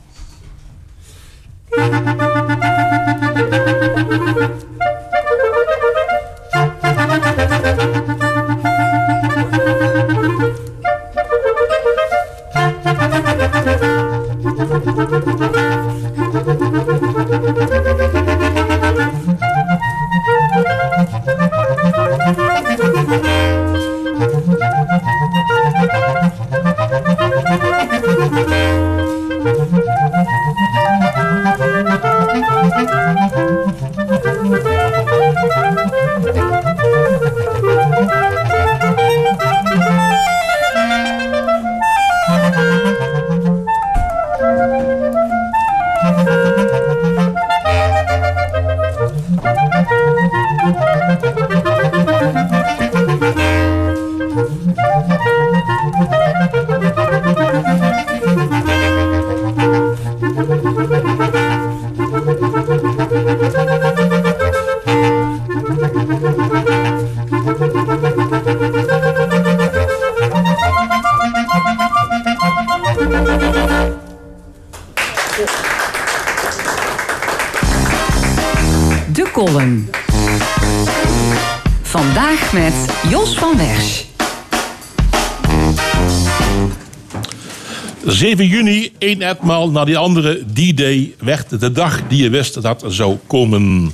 7 juni, één etmaal na die andere D-Day, werd de dag die je wist dat zou komen.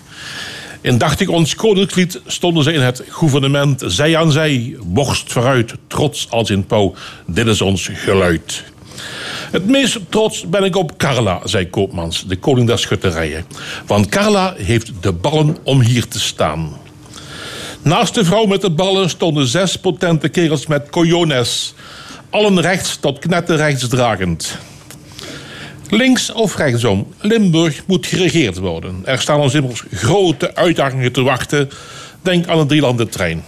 Indachtig ons koninklijk stonden ze in het gouvernement, zij aan zij, borst vooruit, trots als in pauw. Dit is ons geluid. Het meest trots ben ik op Carla, zei Koopmans, de koning der schutterijen. Want Carla heeft de ballen om hier te staan. Naast de vrouw met de ballen stonden zes potente kerels met cojones. Allen rechts tot knetterrechts dragend. Links of rechtsom, Limburg moet geregeerd worden. Er staan ons immers grote uitdagingen te wachten. Denk aan de trein.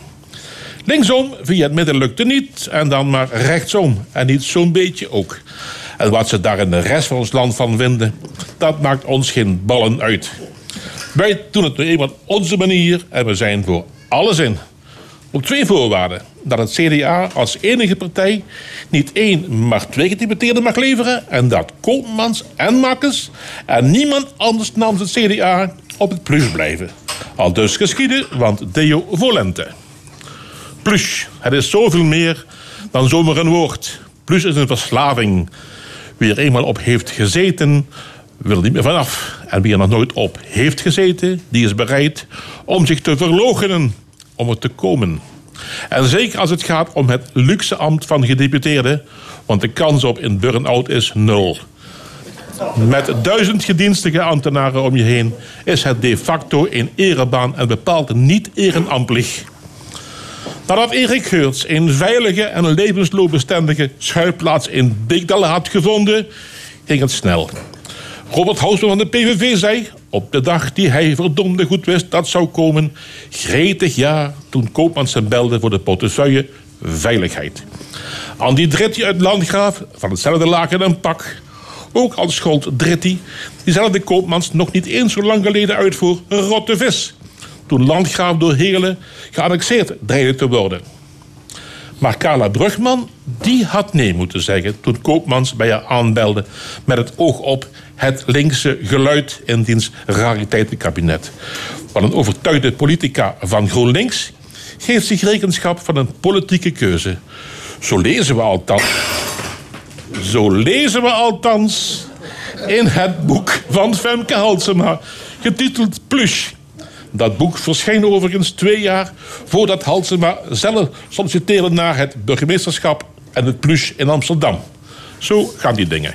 Linksom via het midden lukte niet. En dan maar rechtsom. En niet zo'n beetje ook. En wat ze daar in de rest van ons land van vinden, dat maakt ons geen ballen uit. Wij doen het nu eenmaal op onze manier en we zijn voor alles in. Op twee voorwaarden. Dat het CDA als enige partij niet één, maar twee gedeputeerden mag leveren. En dat Koopmans en Makkes en niemand anders namens het CDA op het plus blijven. Al dus geschieden, want Deo volente. Plus, het is zoveel meer dan zomaar een woord. Plus is een verslaving. Wie er eenmaal op heeft gezeten, wil niet meer vanaf. En wie er nog nooit op heeft gezeten, die is bereid om zich te verloochenen om er te komen. En zeker als het gaat om het luxe ambt van gedeputeerde, want de kans op een burn-out is nul. Met duizend gedienstige ambtenaren om je heen is het de facto een erebaan en bepaald niet ehrenamtelijk. Nadat Erik Geurts een veilige en levensloopbestendige schuilplaats in Beekdal had gevonden, ging het snel. Robert Housman van de PVV zei, op de dag die hij verdomde goed wist dat zou komen, gretig ja toen Koopmans hem belde voor de portefeuille Veiligheid. Andy Dritti uit Landgraaf, van hetzelfde laken en pak. Ook al schold Dritti, diezelfde Koopmans nog niet eens zo lang geleden uit voor rotte vis. Toen Landgraaf door Heerlen geannexeerd dreigde te worden. Maar Carla Brugman, die had nee moeten zeggen toen Koopmans bij haar aanbelde met het oog op het linkse geluid in diens rariteitenkabinet. Wat een overtuigde politica van GroenLinks geeft zich rekenschap van een politieke keuze. Zo lezen we althans. Zo lezen we althans in het boek van Femke Halsema, getiteld Plush. Dat boek verscheen overigens twee jaar voordat Halsema zelf solliciteerde naar het burgemeesterschap en het Plush in Amsterdam. Zo gaan die dingen.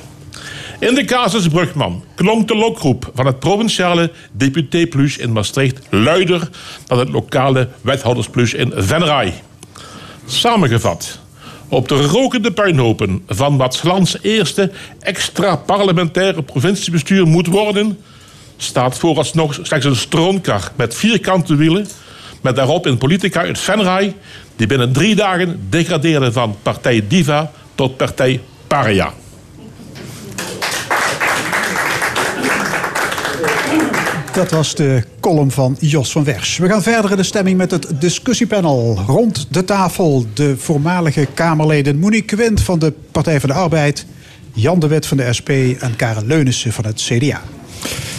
In de casus Brugman klonk de lokroep van het provinciale député Plus in Maastricht luider dan het lokale wethoudersplus in Venray. Samengevat, op de rokende puinhopen van wat Slans eerste extra-parlementaire provinciebestuur moet worden, staat vooralsnog slechts een stroomkar met vierkante wielen, met daarop een politica uit Venray die binnen drie dagen degradeerde van partij Diva tot partij Paria. Dat was de column van Jos van Wers. We gaan verder in de stemming met het discussiepanel. Rond de tafel de voormalige Kamerleden Monique Quint van de Partij van de Arbeid... Jan de Wet van de SP en Karen Leunissen van het CDA.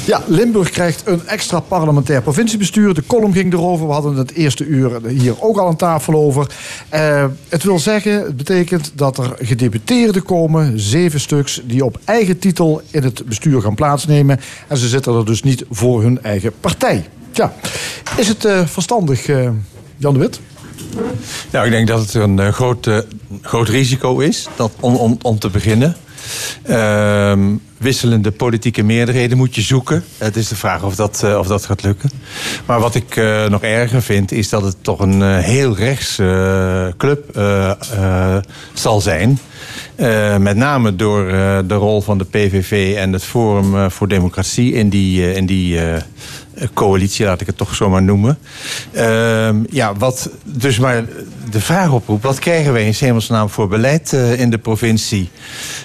Ja, Limburg krijgt een extra parlementair provinciebestuur. De column ging erover. We hadden het eerste uur hier ook al aan tafel over. Uh, het wil zeggen, het betekent dat er gedeputeerden komen, zeven stuks, die op eigen titel in het bestuur gaan plaatsnemen. En ze zitten er dus niet voor hun eigen partij. Ja, is het uh, verstandig, uh, Jan de Wit? Nou, ik denk dat het een groot, groot risico is dat, om, om, om te beginnen. Uh, wisselende politieke meerderheden moet je zoeken. Het is de vraag of dat, uh, of dat gaat lukken. Maar wat ik uh, nog erger vind, is dat het toch een uh, heel rechts club zal zijn. met name door de rol van de PVV en het Forum voor Democratie in die, in die coalitie, laat ik het toch zomaar noemen. Uh, ja, wat dus maar de vraag oproept, wat krijgen wij in hemelsnaam voor beleid uh, in de provincie?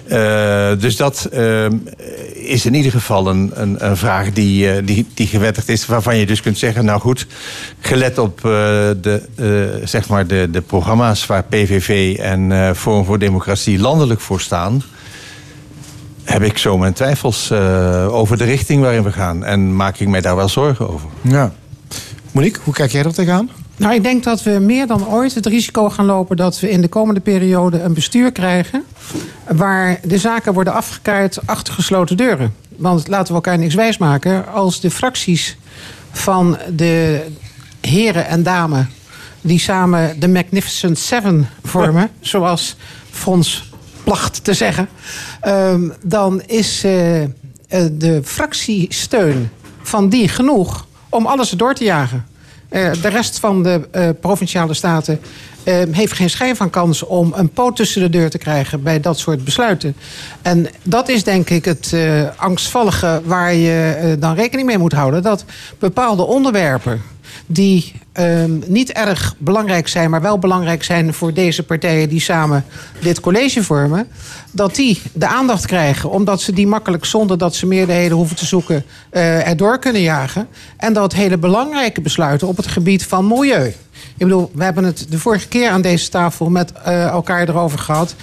Uh, dus dat uh, is in ieder geval een, een, een vraag die, die, die gewettigd is, waarvan je dus kunt zeggen, nou goed, gelet op de, zeg maar de, de programma's waar PVV en Forum voor Democratie landelijk voor staan, heb ik zo mijn twijfels uh, over de richting waarin we gaan. En maak ik mij daar wel zorgen over. Ja. Monique, hoe kijk jij er tegenaan? Nou, ik denk dat we meer dan ooit het risico gaan lopen dat we in de komende periode een bestuur krijgen. waar de zaken worden afgekaart achter gesloten deuren. Want laten we elkaar niks wijsmaken. Als de fracties van de heren en dames. die samen de Magnificent Seven vormen, zoals Frans placht te zeggen. Um, dan is uh, de fractiesteun van die genoeg om alles door te jagen. Uh, de rest van de provinciale staten heeft geen schijn van kans om een poot tussen de deur te krijgen bij dat soort besluiten. En dat is denk ik het angstvallige waar je dan rekening mee moet houden. Dat bepaalde onderwerpen die um, niet erg belangrijk zijn, maar wel belangrijk zijn voor deze partijen die samen dit college vormen, dat die de aandacht krijgen, omdat ze die makkelijk zonder dat ze meerderheden hoeven te zoeken uh, erdoor kunnen jagen. En dat hele belangrijke besluiten op het gebied van milieu. Ik bedoel, we hebben het de vorige keer aan deze tafel met uh, elkaar erover gehad.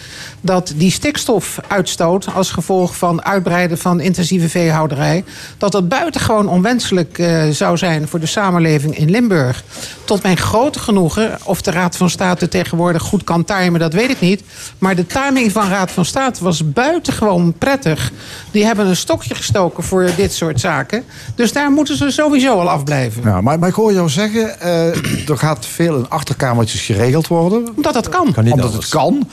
Dat die stikstofuitstoot als gevolg van uitbreiden van intensieve veehouderij. dat dat buitengewoon onwenselijk uh, zou zijn voor de samenleving in Limburg. Tot mijn grote genoegen, of de Raad van State tegenwoordig goed kan timen, dat weet ik niet. Maar de timing van Raad van State was buitengewoon prettig. Die hebben een stokje gestoken voor dit soort zaken. Dus daar moeten ze sowieso al afblijven. Ja, maar, maar ik hoor jou zeggen, eh, er gaat veel in achterkamertjes geregeld worden. Omdat dat kan. Omdat het kan.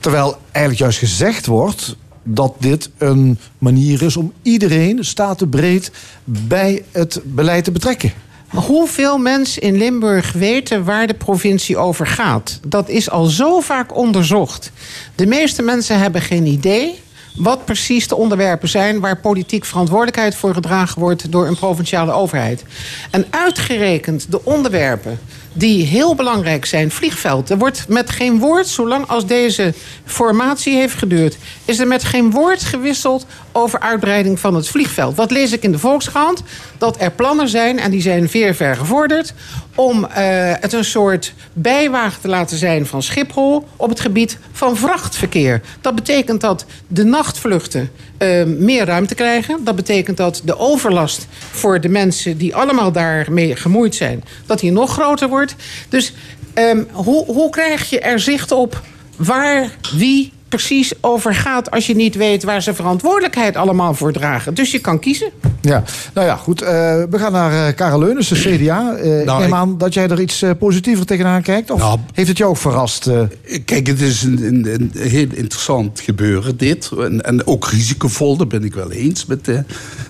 Terwijl eigenlijk juist gezegd wordt dat dit een manier is om iedereen, statenbreed, bij het beleid te betrekken. Maar Hoeveel mensen in Limburg weten waar de provincie over gaat? Dat is al zo vaak onderzocht. De meeste mensen hebben geen idee wat precies de onderwerpen zijn waar politiek verantwoordelijkheid voor gedragen wordt door een provinciale overheid. En uitgerekend de onderwerpen die heel belangrijk zijn, vliegveld. Er wordt met geen woord, zolang als deze formatie heeft geduurd, is er met geen woord gewisseld over uitbreiding van het vliegveld. Wat lees ik in de Volkskrant? Dat er plannen zijn, en die zijn veer ver gevorderd, om eh, het een soort bijwagen te laten zijn van Schiphol op het gebied van vrachtverkeer. Dat betekent dat de nachtvluchten eh, meer ruimte krijgen. Dat betekent dat de overlast voor de mensen die allemaal daarmee gemoeid zijn, dat die nog groter wordt. Dus ehm, hoe, hoe krijg je er zicht op waar wie precies over gaat als je niet weet waar ze verantwoordelijkheid allemaal voor dragen? Dus je kan kiezen. Ja, nou ja, goed. eh, we gaan naar eh, Karel Leunens, de CDA. Eh, ik Nou, neem ik- aan dat jij er iets eh, positiever tegenaan kijkt. Of Nou, heeft het jou ook verrast? eh? Kijk, het is een, een, een heel interessant gebeuren, dit. En, en ook risicovol, daar ben ik wel eens met, eh,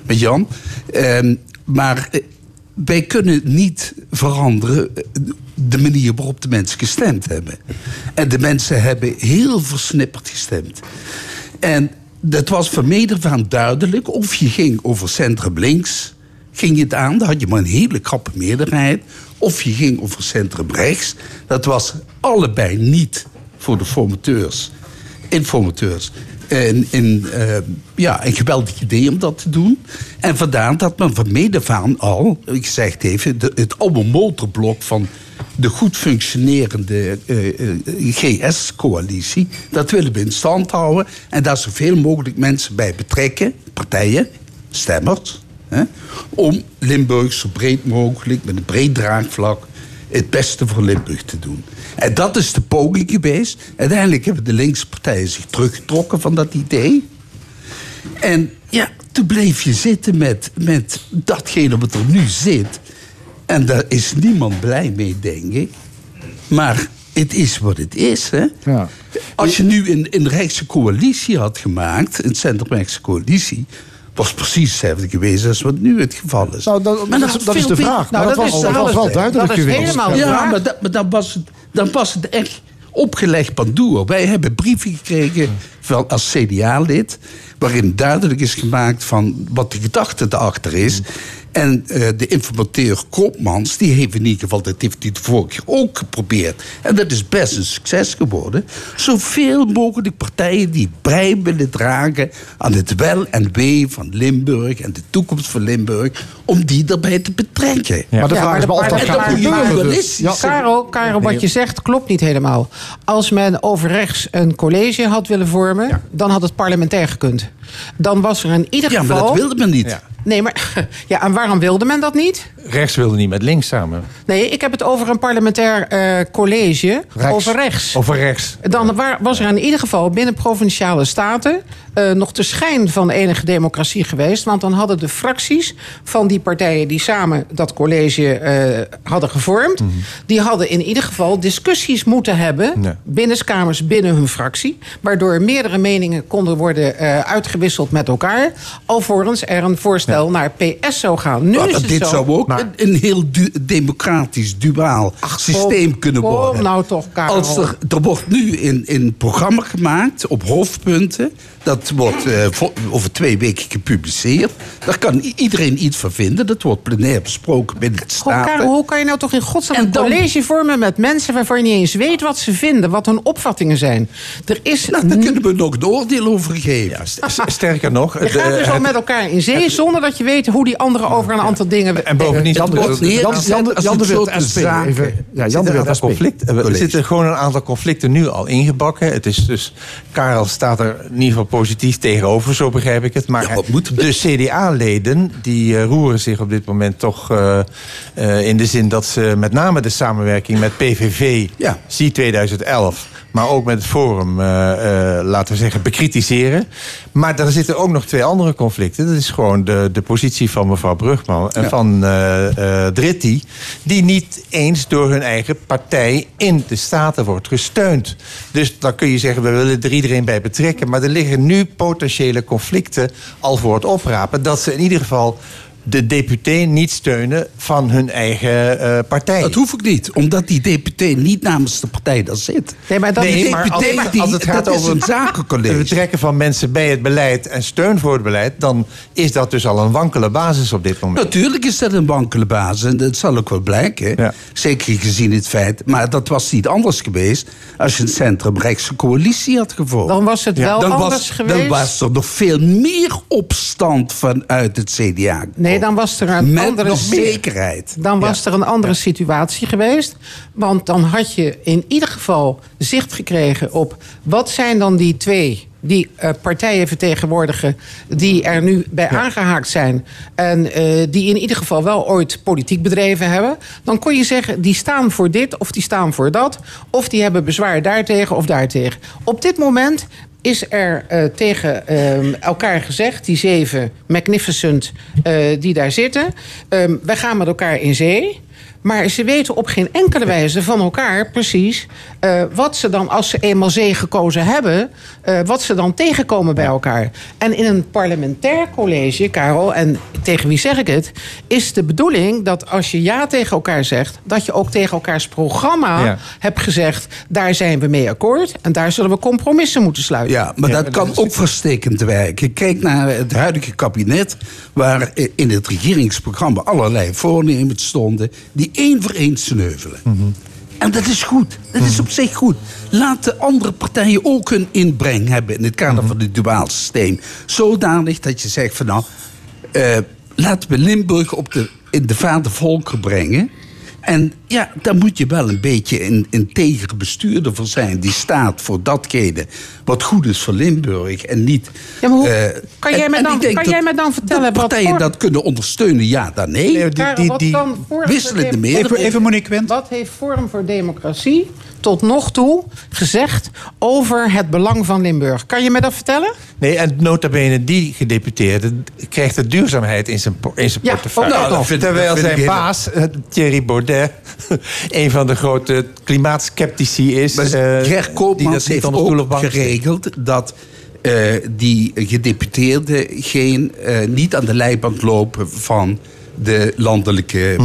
met Jan. Ehm, maar eh, wij kunnen niet veranderen eh, de manier waarop de mensen gestemd hebben. En de mensen hebben heel versnipperd gestemd. En dat was van aan duidelijk. Of je ging over centrum links, ging je het aan. Dan had je maar een hele krappe meerderheid. Of je ging over centrum rechts. Dat was allebei niet voor de formateurs, informateurs. Een, een, eh, ja, een geweldig idee om dat te doen. En vandaar dat men van meet af aan al, ik zeg het even, het oude van de goed functionerende eh, eh, GS-coalitie, dat willen we in stand houden. En daar zoveel mogelijk mensen bij betrekken, partijen, stemmers, hè, om Limburg zo breed mogelijk, met een breed draagvlak, het beste voor Limburg te doen. En dat is de poging geweest. Uiteindelijk hebben de linkse partijen zich teruggetrokken van dat idee. En ja, toen bleef je zitten met, met datgene wat er nu zit. En daar is niemand blij mee, denk ik. Maar het is wat het is, hè? Als je nu een, een rechtse coalitie had gemaakt, een centrum-rechtse coalitie, was precies hetzelfde geweest als wat nu het geval is. Nou, dat- Maar dat dat is de vraag. Maar dat was- dat was wel duidelijk Dat is geweest. helemaal Ja, Ja, maar, dat, maar dan, was het, dan was het echt opgelegd pandoer. Wij hebben brieven gekregen van, als CDA-lid... waarin duidelijk is gemaakt van wat de gedachte erachter is... En eh, de informateur Koopmans, die heeft in ieder geval, dat heeft hij de vorige keer ook geprobeerd. En dat is best een succes geworden. Zoveel mogelijk partijen die bij willen dragen aan het wel en wee van Limburg en de toekomst van Limburg, om die daarbij te betrekken. Maar de vraag is wel of dat gaat gebeuren. Ja. Karel, Karel, wat je zegt klopt niet helemaal. Als men over rechts een college had willen vormen, dan had het parlementair gekund. Dan was er in ieder Ja, maar geval. dat wilde men niet. Nee, maar ja, en waarom wilde men dat niet? Rechts wilde niet met links samen. Nee, ik heb het over een parlementair eh, college Rechts. over rechts. Over rechts. Dan wa- was er in ieder geval binnen provinciale staten eh, nog de schijn van enige democratie geweest. Want dan hadden de fracties van die partijen die samen dat college eh, hadden gevormd, die hadden in ieder geval discussies moeten hebben Nee. binnenskamers binnen hun fractie, waardoor meerdere meningen konden worden uitgewisseld met elkaar, alvorens er een voorstel naar PS zou gaan. Nu Maar is het dit zo. zou ook een, een heel du- democratisch, duaal systeem kunnen kom worden. nou toch, Karel. Als er, er wordt nu een, een programma gemaakt op hoofdpunten. Dat wordt eh, over twee weken gepubliceerd. Daar kan iedereen iets van vinden. Dat wordt plenair besproken binnen de Karel, Staten. hoe kan je nou toch in godsnaam En een dan- college vormen met mensen waarvan je niet eens weet wat ze vinden, wat hun opvattingen zijn? Er is. Nou, daar kunnen we nog een oordeel over geven. S- Sterker nog, je gaat de- dus al het- met elkaar in zee zonder zonder dat je weet hoe die anderen over een aantal dingen... En bovendien, Jan, Jan, Jan, Jan, Jan, Jan de Wild, SP. Even, Ja, er Jan zitten de Wild, conflicten- Er zitten gewoon een aantal conflicten nu al ingebakken. Het is dus, Karel staat er in ieder geval positief tegenover, zo begrijp ik het. Maar de CDA-leden, die eh, roeren zich op dit moment toch eh, eh, in de zin dat ze met name de samenwerking met PVV, zie 2011, maar ook met het Forum, eh, eh, laten we zeggen, bekritiseren. Maar er zitten ook nog twee andere conflicten. Dat is gewoon de, de positie van mevrouw Brugman en Ja. van eh, Dritti... die niet eens door hun eigen partij in de Staten wordt gesteund. Dus dan kun je zeggen, we willen er iedereen bij betrekken... maar er liggen nu potentiële conflicten al voor het oprapen... dat ze in ieder geval de deputé niet steunen van hun eigen eh, partij. Dat hoef ik niet, omdat die deputé niet namens de partij daar zit. Nee, maar dat Nee, maar als, die, als het gaat over een zakencollege. het betrekken van mensen bij het beleid en steun voor het beleid, dan is dat dus al een wankele basis op dit moment. Natuurlijk is dat een wankele basis en dat zal ook wel blijken. Zeker gezien het feit. Maar dat was niet anders geweest als je een centrumrechtse coalitie had gevolgd. Dan was het wel dan anders was, geweest. Dan was er nog veel meer opstand vanuit het CDA. Nee, dan was er een Met andere zekerheid. Dan was er een andere situatie geweest. Want dan had je in ieder geval zicht gekregen op wat zijn dan die twee die eh, partijen vertegenwoordigen die er nu bij aangehaakt zijn en eh, die in ieder geval wel ooit politiek bedreven hebben, dan kon je zeggen die staan voor dit of die staan voor dat of die hebben bezwaar daartegen of daartegen. Op dit moment is er eh, tegen ehm, elkaar gezegd, die zeven magnificent eh, die daar zitten, ehm, wij gaan met elkaar in zee. Maar ze weten op geen enkele wijze van elkaar precies eh, wat ze dan, als ze eenmaal zee gekozen hebben, eh, wat ze dan tegenkomen bij elkaar. En in een parlementair college, Karel, en tegen wie zeg ik het, is de bedoeling dat als je ja tegen elkaar zegt, dat je ook tegen elkaars programma Ja. hebt gezegd, daar zijn we mee akkoord en daar zullen we compromissen moeten sluiten. Ja, maar dat kan ook verstekend werken. Kijk naar het huidige kabinet, waar in het regeringsprogramma allerlei voornemens stonden die één voor één sneuvelen. En dat is goed. Dat is op zich goed. Laat de andere partijen ook hun inbreng hebben in het kader van het duaal systeem. Zodanig dat je zegt van nou, eh, laten we Limburg op de, in de vader volken brengen. En ja, daar moet je wel een beetje een integere bestuurder voor zijn. Die staat voor datgene wat goed is voor Limburg. En niet. Ja, maar hoe- eh, kan jij en- me dan- kan dat- jij me dan vertellen dat wat partijen voor- dat kunnen ondersteunen? Ja, dan nee. Nee, Karel, wat kan Forum voor wisselen de Dem- meer. Wat heeft- Wat heeft Forum voor Democratie tot nog toe gezegd over het belang van Limburg? Kan je me dat vertellen? Nee, en nota bene die gedeputeerde krijgt de duurzaamheid in zijn, in zijn Ja, portefeuille. ook dat nog. Terwijl zijn baas, eh, Thierry Baudet, een van de grote klimaatskeptici is. Maar Koopmans niet heeft ook geregeld dat eh, die gedeputeerden geen, eh, niet aan de leiband lopen van de landelijke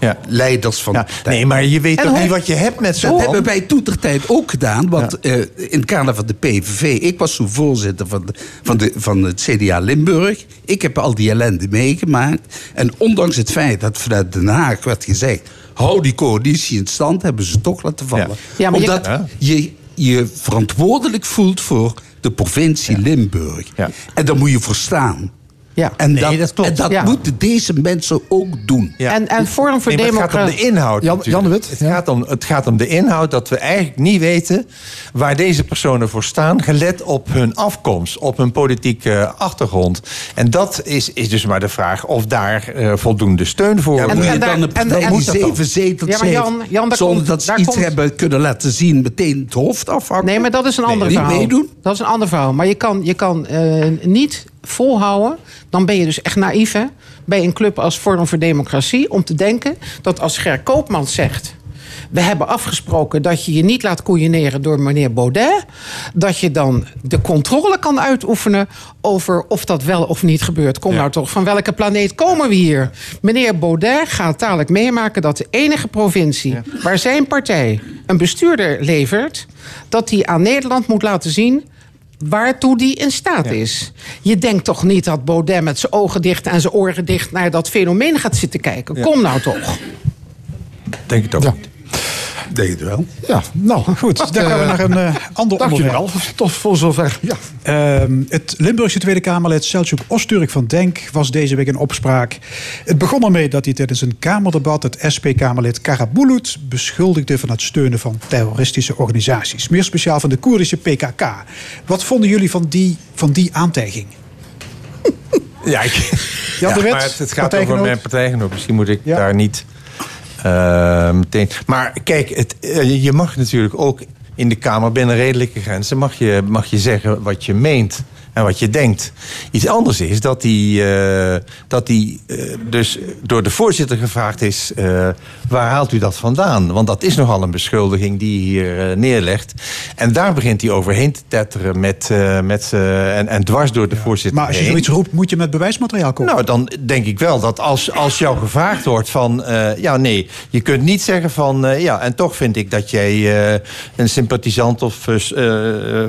eh, leiders van. Nee, maar je weet En toch niet wat je hebt met zo'n Dat hebben wij toetertijd ook gedaan. Want in het kader van de PVV... Ik was toen voorzitter van, de, van, de, van het CDA Limburg. Ik heb al die ellende meegemaakt. En ondanks het feit dat vanuit Den Haag werd gezegd... hou die coalitie in stand, hebben ze toch laten vallen. Ja, maar je Omdat kan- je je verantwoordelijk voelt voor de provincie Limburg. En daar moet je voor staan. Ja. En Nee, dat, dat klopt. en dat Ja. moeten deze mensen ook doen. Ja. En, en Forum voor Nee, maar het gaat om de Democratie... inhoud. Jan-. Jan de Wit, Het, gaat om, het gaat om de inhoud dat we eigenlijk niet weten waar deze personen voor staan, gelet op hun afkomst, op hun politieke achtergrond. En dat is, is dus maar de vraag of daar eh, voldoende steun voor Ja, is. moet je en dan en- moet dan? zeven zetels Ja, maar Jan- Jan, daar zonder komt- dat ze daar iets komt- hebben kunnen laten zien, meteen het hoofd afhakken? Nee, maar dat is een ander niet verhaal. meedoen? Dat is een ander verhaal. Maar je kan, je kan eh, niet volhouden. Dan ben je dus echt naïef, hè? Bij een club als Forum voor Democratie. Om te denken dat als Ger Koopmans zegt. We hebben afgesproken dat je je niet laat koeieneren door meneer Baudet. Dat je dan de controle kan uitoefenen over of dat wel of niet gebeurt. Kom nou toch, van welke planeet komen we hier? Meneer Baudet gaat dadelijk meemaken dat de enige provincie waar zijn partij een bestuurder levert, dat hij aan Nederland moet laten zien waartoe die in staat is. Je denkt toch niet dat Baudet met zijn ogen dicht en zijn oren dicht naar dat fenomeen gaat zitten kijken? Kom nou toch. Denk ik toch. Ja. Deed het wel. Ja, nou Goed, dat, dan gaan we eh, naar een uh, ander Dankjewel, onderwerp. tot voor zover. Ja. Ehm, het Limburgse Tweede Kamerlid Selçuk Osturk van Denk was deze week in opspraak. Het begon ermee dat hij tijdens een Kamerdebat het SP-Kamerlid Karabulut beschuldigde van het steunen van terroristische organisaties. Meer speciaal van de Koerdische PKK. Wat vonden jullie van die, van die aantijging? Ja, ik, Jan ja, de Wet, maar het, het gaat over mijn partijgenoot. Misschien moet ik daar niet eh, meteen... Maar kijk, het, eh, je mag natuurlijk ook in de Kamer binnen redelijke grenzen... mag je, mag je zeggen wat je meent en wat je denkt. Iets anders is dat die, eh, dat die eh, dus door de voorzitter gevraagd is... eh, waar haalt u dat vandaan? Want dat is nogal een beschuldiging die hij hier neerlegt. En daar begint hij overheen te tetteren met, met, en, en dwars door de voorzitter Maar als je zoiets roept, moet je met bewijsmateriaal komen. Nou, dan denk ik wel dat als, als jou gevraagd wordt van... ja, nee, je kunt niet zeggen van... ja, en toch vind ik dat jij een sympathisant of,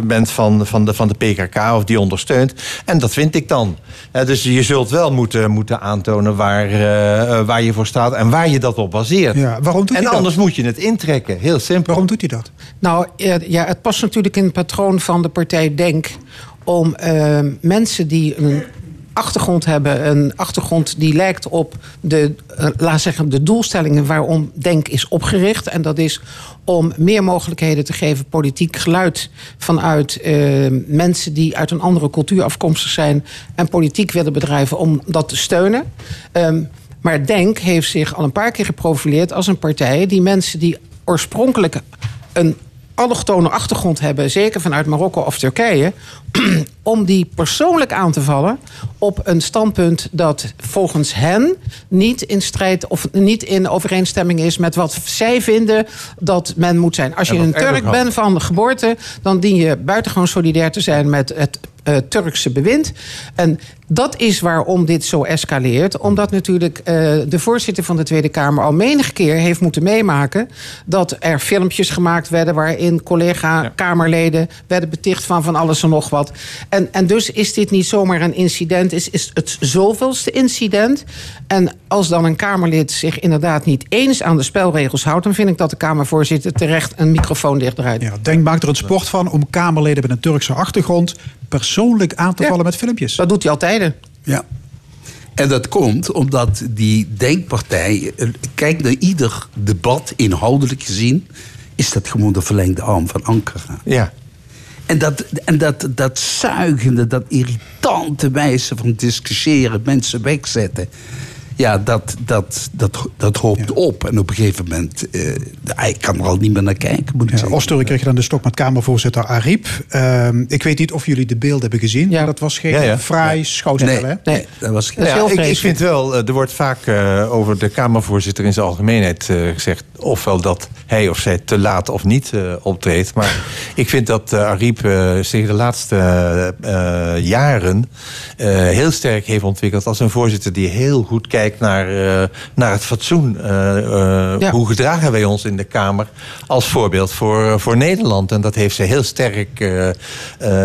bent van, van, de, van de PKK... of die ondersteunt. En dat vind ik dan. Eh, dus je zult wel moeten, moeten aantonen waar, eh, waar je voor staat... en waar je dat op baseert. Ja, waarom doet en hij dat? anders moet je het intrekken. Heel simpel. Waarom doet hij dat? Nou eh, ja, het past natuurlijk in het patroon van de partij Denk om eh, mensen die een achtergrond hebben, een achtergrond die lijkt op de, eh, laat zeggen, de doelstellingen waarom Denk is opgericht. En dat is om meer mogelijkheden te geven, politiek geluid vanuit eh, mensen die uit een andere cultuur afkomstig zijn en politiek willen bedrijven om dat te steunen. Ehm, maar Denk heeft zich al een paar keer geprofileerd als een partij die mensen die oorspronkelijk een allochtone achtergrond hebben, zeker vanuit Marokko of Turkije, om die persoonlijk aan te vallen op een standpunt dat volgens hen niet in strijd of niet in overeenstemming is met wat zij vinden dat men moet zijn. Als je En een Turk bent van geboorte, dan dien je buitengewoon solidair te zijn met het eh, Turkse bewind. En dat is waarom dit zo escaleert. Omdat natuurlijk eh, de voorzitter van de Tweede Kamer al menig keer heeft moeten meemaken dat er filmpjes gemaakt werden waarin collega-Kamerleden werden beticht van van alles en nog wat. En, en dus is dit niet zomaar een incident, is, is het zoveelste incident. En als dan een Kamerlid zich inderdaad niet eens aan de spelregels houdt, dan vind ik dat de Kamervoorzitter terecht een microfoon dichtdraait. Ja, Denk maakt er een sport van om Kamerleden met een Turkse achtergrond persoonlijk aan te vallen met filmpjes. Dat doet hij altijd. Ja. En dat komt omdat die denkpartij, eh, kijk naar ieder debat, inhoudelijk gezien, is dat gewoon de verlengde arm van Ankara. Ja. En dat, en dat, dat zuigende, dat irritante wijze van discussiëren, mensen wegzetten. Ja, dat, dat, dat, dat hoopt op. En op een gegeven moment, eh, ik kan er al niet meer naar kijken, moet ik Ja, zeggen. Osturk kreeg dan de stok met Kamervoorzitter Ariep. Ehm, ik weet niet of jullie de beelden hebben gezien. maar dat was geen Ja, ja. fraai schouwspel, hè? Nee, dat was Ja, ik, ik vind wel, eh, er wordt vaak eh, over de Kamervoorzitter in zijn algemeenheid eh, gezegd... ofwel dat hij of zij te laat of niet eh, optreedt. Maar ik vind dat eh, Ariep eh, zich de laatste jaren... eh, heel sterk heeft ontwikkeld als een voorzitter... die heel goed kijkt naar, eh, naar het fatsoen. Eh, eh, Hoe gedragen wij ons in de Kamer als voorbeeld voor, voor Nederland? En dat heeft ze heel sterk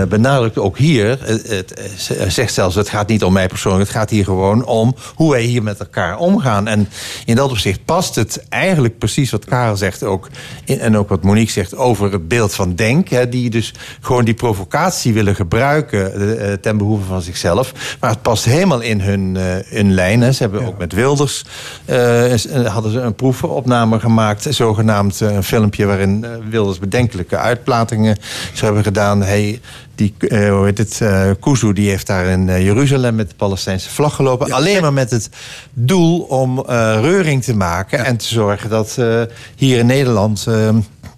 benadrukt, ook hier. Het, het, ze zegt zelfs, het gaat niet om mij persoonlijk... het gaat hier gewoon om hoe wij hier met elkaar omgaan. En in dat opzicht past het eigenlijk precies wat Karel zegt ook... en ook wat Monique zegt over het beeld van Denk... Hè, die dus gewoon die provocatie willen gebruiken ten behoeve van zichzelf. Maar het past helemaal in hun, hun lijn. Hè. Ze hebben ook met Wilders... eh, eh, hadden ze een proefopname gemaakt, zogenaamd eh, een filmpje... waarin Wilders bedenkelijke uitplatingen zou hebben gedaan. Hij, die, eh, hoe heet het, Kuzu, die heeft daar in Jeruzalem met de Palestijnse vlag gelopen. Alleen maar met het doel om reuring te maken... en te zorgen dat hier in Nederland...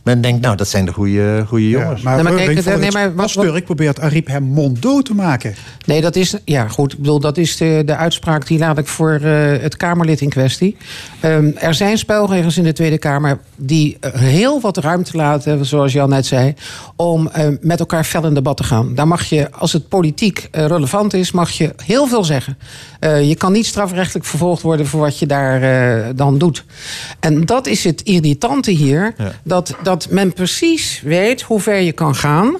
men denkt, nou, dat zijn de goede, goede jongens. Maar, Nee, maar kijk, volgens nee, maar wat- Osturk probeert Ariep hem monddood te maken. Nee, dat is. Ja, goed. Ik bedoel, dat is de, de uitspraak die laat ik voor eh, het Kamerlid in kwestie. Ehm, er zijn spelregels in de Tweede Kamer die eh, heel wat ruimte laten, zoals Jan net zei, om eh, met elkaar fel in debat te gaan. Daar mag je, als het politiek relevant is, mag je heel veel zeggen. Eh, je kan niet strafrechtelijk vervolgd worden voor wat je daar eh, dan doet. En dat is het irritante hier, dat, dat men precies weet hoe ver je kan gaan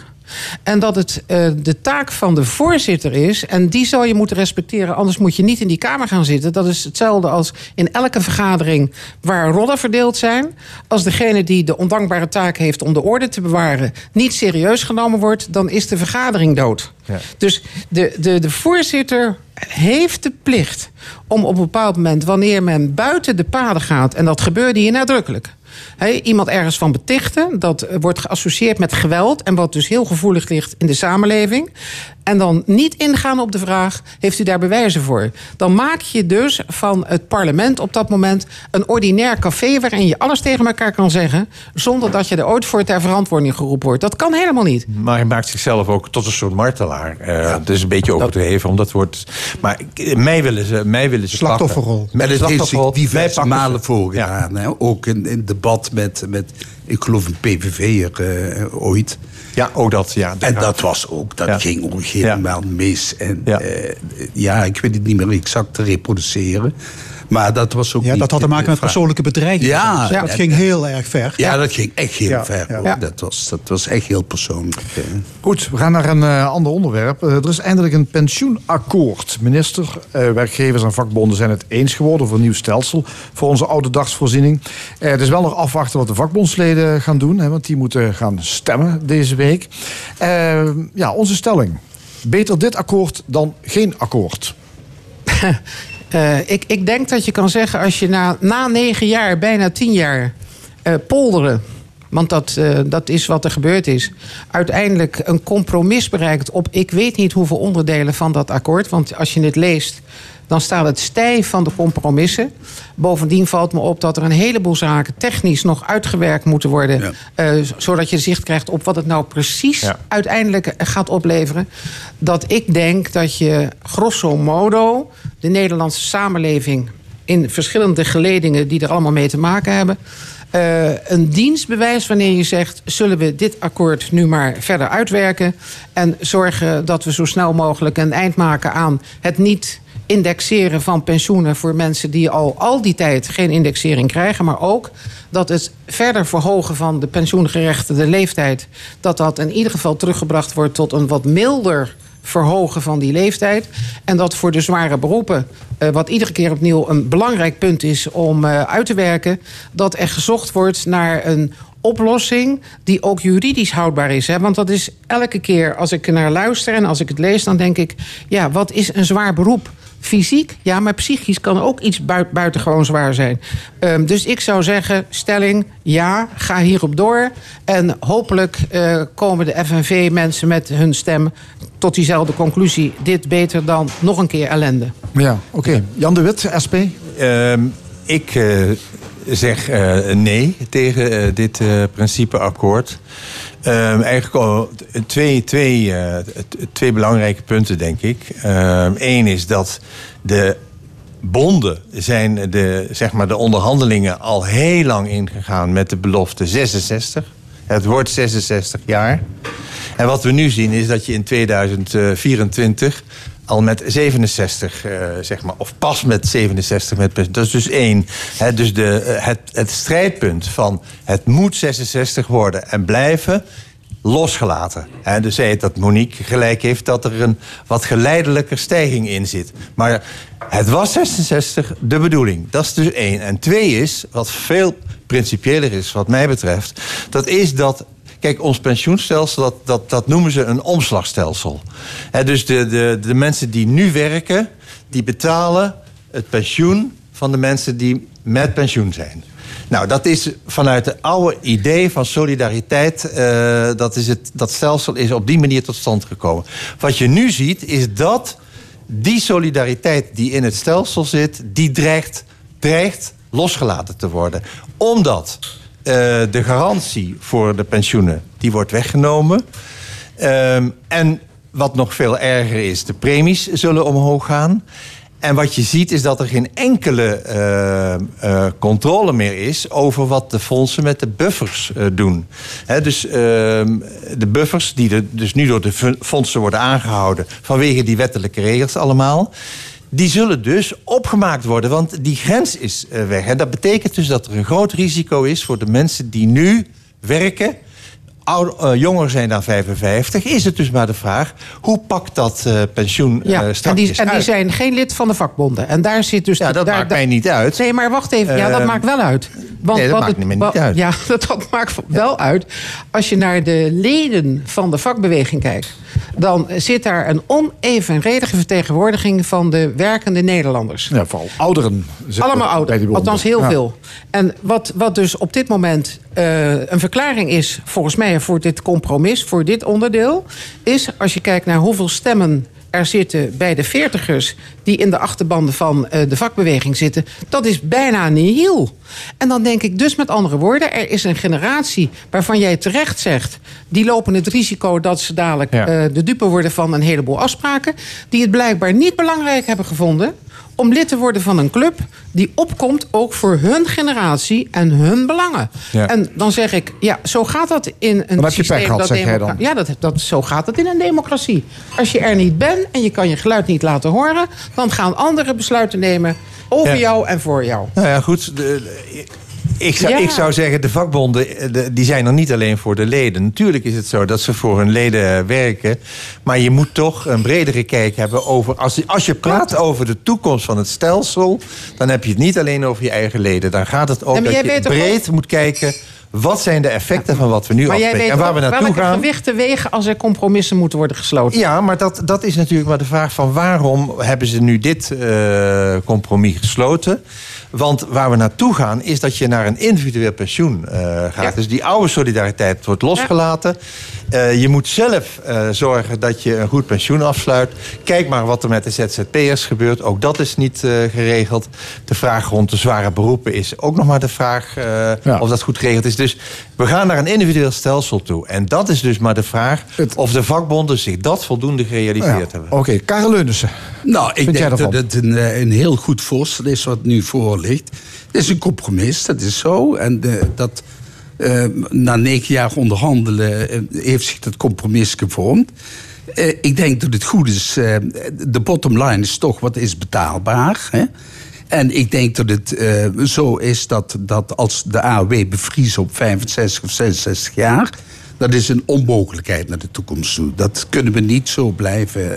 En dat het eh, de taak van de voorzitter is. En die zou je moeten respecteren. Anders moet je niet in die kamer gaan zitten. Dat is hetzelfde als in elke vergadering waar rollen verdeeld zijn. Als degene die de ondankbare taak heeft om de orde te bewaren. niet serieus genomen wordt. dan is de vergadering dood. Ja. Dus de, de, de voorzitter heeft de plicht om op een bepaald moment, wanneer men buiten de paden gaat, en dat gebeurde hier nadrukkelijk. Iemand ergens van betichten, dat eh, wordt geassocieerd met geweld en wat dus heel gevoelig ligt in de samenleving. En dan niet ingaan op de vraag: heeft u daar bewijzen voor? Dan maak je dus van het parlement op dat moment een ordinair café waarin je alles tegen elkaar kan zeggen, zonder dat je er ooit voor ter verantwoording geroepen wordt. Dat kan helemaal niet. Maar hij maakt zichzelf ook tot een soort martelaar. Eh Het is een beetje overdreven, omdat wordt. Maar mij willen ze, mij willen ze Slachtofferrol. het. Mij diverse pakken ze. malen voorgedaan. hè. Ook in, in debat met, met, ik geloof een PVV'er eh, ooit. Ja, ook dat. Ja, en dat was ook, dat Ja. ging ook helemaal mis. En ja. ja, ik weet het niet meer exact te reproduceren. Maar dat was ook Ja, niet dat had te maken met vraag. persoonlijke bedreiging. Ja, dat en- ging heel erg ver. Ja, dat ging echt heel Ja, ver. ja. hoor. Ja. Dat, was, dat was echt heel persoonlijk. Goed, we gaan naar een eh, ander onderwerp. Eh, er is eindelijk een pensioenakkoord. Minister, eh, werkgevers en vakbonden zijn het eens geworden over een nieuw stelsel voor onze oude dagsvoorziening. Eh, het is wel nog afwachten wat de vakbondsleden gaan doen, hè, want die moeten gaan stemmen deze week. Ja, onze stelling. Beter dit akkoord dan geen akkoord. Eh, ik, ik denk dat je kan zeggen, als je na, na negen jaar, bijna tien jaar eh, polderen. Want dat, eh, dat is wat er gebeurd is. Uiteindelijk een compromis bereikt op ik weet niet hoeveel onderdelen van dat akkoord. Want als je het leest, dan staat het stijf van de compromissen. Bovendien valt me op dat er een heleboel zaken technisch nog uitgewerkt moeten worden. eh, zodat je zicht krijgt op wat het nou precies Ja. uiteindelijk gaat opleveren. Dat ik denk dat je grosso modo de Nederlandse samenleving in verschillende geledingen die er allemaal mee te maken hebben. Eh, een dienstbewijs wanneer je zegt: zullen we dit akkoord nu maar verder uitwerken en zorgen dat we zo snel mogelijk een eind maken aan het niet indexeren van pensioenen voor mensen die al al die tijd geen indexering krijgen, maar ook dat het verder verhogen van de pensioengerechtigde leeftijd, dat dat in ieder geval teruggebracht wordt tot een wat milder verhogen van die leeftijd. En dat voor de zware beroepen, eh, wat iedere keer opnieuw een belangrijk punt is om eh, uit te werken, dat er gezocht wordt naar een oplossing die ook juridisch houdbaar is. Hè? Want dat is elke keer als ik naar luister en als ik het lees, dan denk ik: ja, wat is een zwaar beroep? Fysiek, ja, maar psychisch kan ook iets bui- buitengewoon zwaar zijn. Ehm, dus ik zou zeggen, stelling, ja, ga hierop door. En hopelijk eh, komen de FNV-mensen met hun stem tot diezelfde conclusie. Dit beter dan nog een keer ellende. Ja, oké. Jan de Wit, SP. Ehm, ik eh, zeg eh, nee tegen eh, dit eh, principeakkoord. Ehm, eigenlijk al twee, twee, twee belangrijke punten, denk ik. Eén is dat de bonden zijn de, zeg maar, de onderhandelingen al heel lang ingegaan met de belofte 66. Het wordt 66 jaar. En wat we nu zien is dat je in 2024 al met 67, eh, zeg maar, of pas met 67 met. Dat is dus één. Dus de, eh, het, het strijdpunt van het moet 66 worden en blijven losgelaten. Hè, dus zei dat Monique gelijk heeft dat er een wat geleidelijke stijging in zit. Maar het was 66 de bedoeling. Dat is dus één. En twee is, wat veel principiëler is wat mij betreft... dat is dat Kijk, ons pensioenstelsel, dat, dat, dat noemen ze een omslagstelsel. Dus de, de, de mensen die nu werken, die betalen het pensioen van de mensen die met pensioen zijn. Nou, dat is vanuit het oude idee van solidariteit. eh, dat, is het, dat stelsel is op die manier tot stand gekomen. Wat je nu ziet, is dat die solidariteit die in het stelsel zit, die dreigt, dreigt losgelaten te worden. Omdat de garantie voor de pensioenen, die wordt weggenomen. Ehm, en wat nog veel erger is, de premies zullen omhoog gaan. En wat je ziet is dat er geen enkele eh, eh, controle meer is over wat de fondsen met de buffers eh, doen. Dus ehm, de buffers, die dus nu door de fondsen worden aangehouden vanwege die wettelijke regels allemaal. Die zullen dus opgemaakt worden, want die grens is eh, weg. En dat betekent dus dat er een groot risico is voor de mensen die nu werken eh, jonger zijn dan 55, is het dus maar de vraag... hoe pakt dat eh, pensioen Ja, en straks die, en die zijn geen lid van de vakbonden. En daar zit dus. Ja, dat daar, maakt mij niet uit. Nee, maar wacht even. Ja, dat Eh, maakt wel uit. Want nee, dat maakt het- me niet uit. Ja, dat, dat maakt wel uit. Als je naar de leden van de vakbeweging kijkt, dan zit daar een onevenredige vertegenwoordiging van de werkende Nederlanders. Ja, vooral ouderen. Allemaal bij ouder, die bonden. althans heel Ja. veel. En wat, wat dus op dit moment eh, een verklaring is, volgens mij, voor dit compromis, voor dit onderdeel, is als je kijkt naar hoeveel stemmen er zitten bij de veertigers die in de achterbanden van eh, de vakbeweging zitten, dat is bijna nihil. En dan denk ik dus met andere woorden, er is een generatie waarvan jij terecht zegt, die lopen het risico dat ze dadelijk Ja. eh, de dupe worden van een heleboel afspraken, die het blijkbaar niet belangrijk hebben gevonden om lid te worden van een club die opkomt ook voor hun generatie en hun belangen. Ja. En dan zeg ik, ja, zo gaat dat in een je systeem pech gehad, dat zeg jij dan. Ja, dat, dat, zo gaat het in een democratie. Als je er niet bent en je kan je geluid niet laten horen, dan gaan anderen besluiten nemen over Ja. jou en voor jou. Nou ja, goed. de- ik, zou, Ja. ik zou zeggen, de vakbonden eh, de- die zijn er niet alleen voor de leden. Natuurlijk is het zo dat ze voor hun leden werken. Maar je moet toch een bredere kijk hebben over... Als, je- als je praat over de toekomst van het stelsel... dan heb je het niet alleen over je eigen leden. Dan gaat het ook dat je breed moet kijken... wat zijn de effecten van wat we nu afspreken. En waar we naartoe welke gaan... gewichten wegen als er compromissen moeten worden gesloten. Ja, maar dat, dat is natuurlijk maar de vraag van waarom hebben ze nu dit eh, compromis gesloten? Want waar we naartoe gaan is dat je naar een individueel pensioen eh, gaat. Ja. Dus die oude solidariteit wordt losgelaten. Eh, je moet zelf eh, zorgen dat je een goed pensioen afsluit. Kijk maar wat er met de ZZP'ers gebeurt. Ook dat is niet eh, geregeld. De vraag rond de zware beroepen is ook nog maar de vraag eh, Ja. of dat goed geregeld is. Dus we gaan naar een individueel stelsel toe. En dat is dus maar de vraag of de vakbonden zich dat voldoende gerealiseerd Ja. hebben. Oké, Karel Leunissen. Nou, ik Vind denk dat het een, eh, een heel goed voorstel is wat nu voor ligt. Het is een compromis, dat is zo. En eh, dat, eh, na negen jaar onderhandelen eh, heeft zich dat compromis gevormd. Ik denk dat het goed is. de bottom line is toch wat is betaalbaar. Hè? En ik denk dat het zo is dat, dat als de AOW bevries op 65 of 66 jaar... dat is een onmogelijkheid naar de toekomst toe. Dat kunnen we niet zo blijven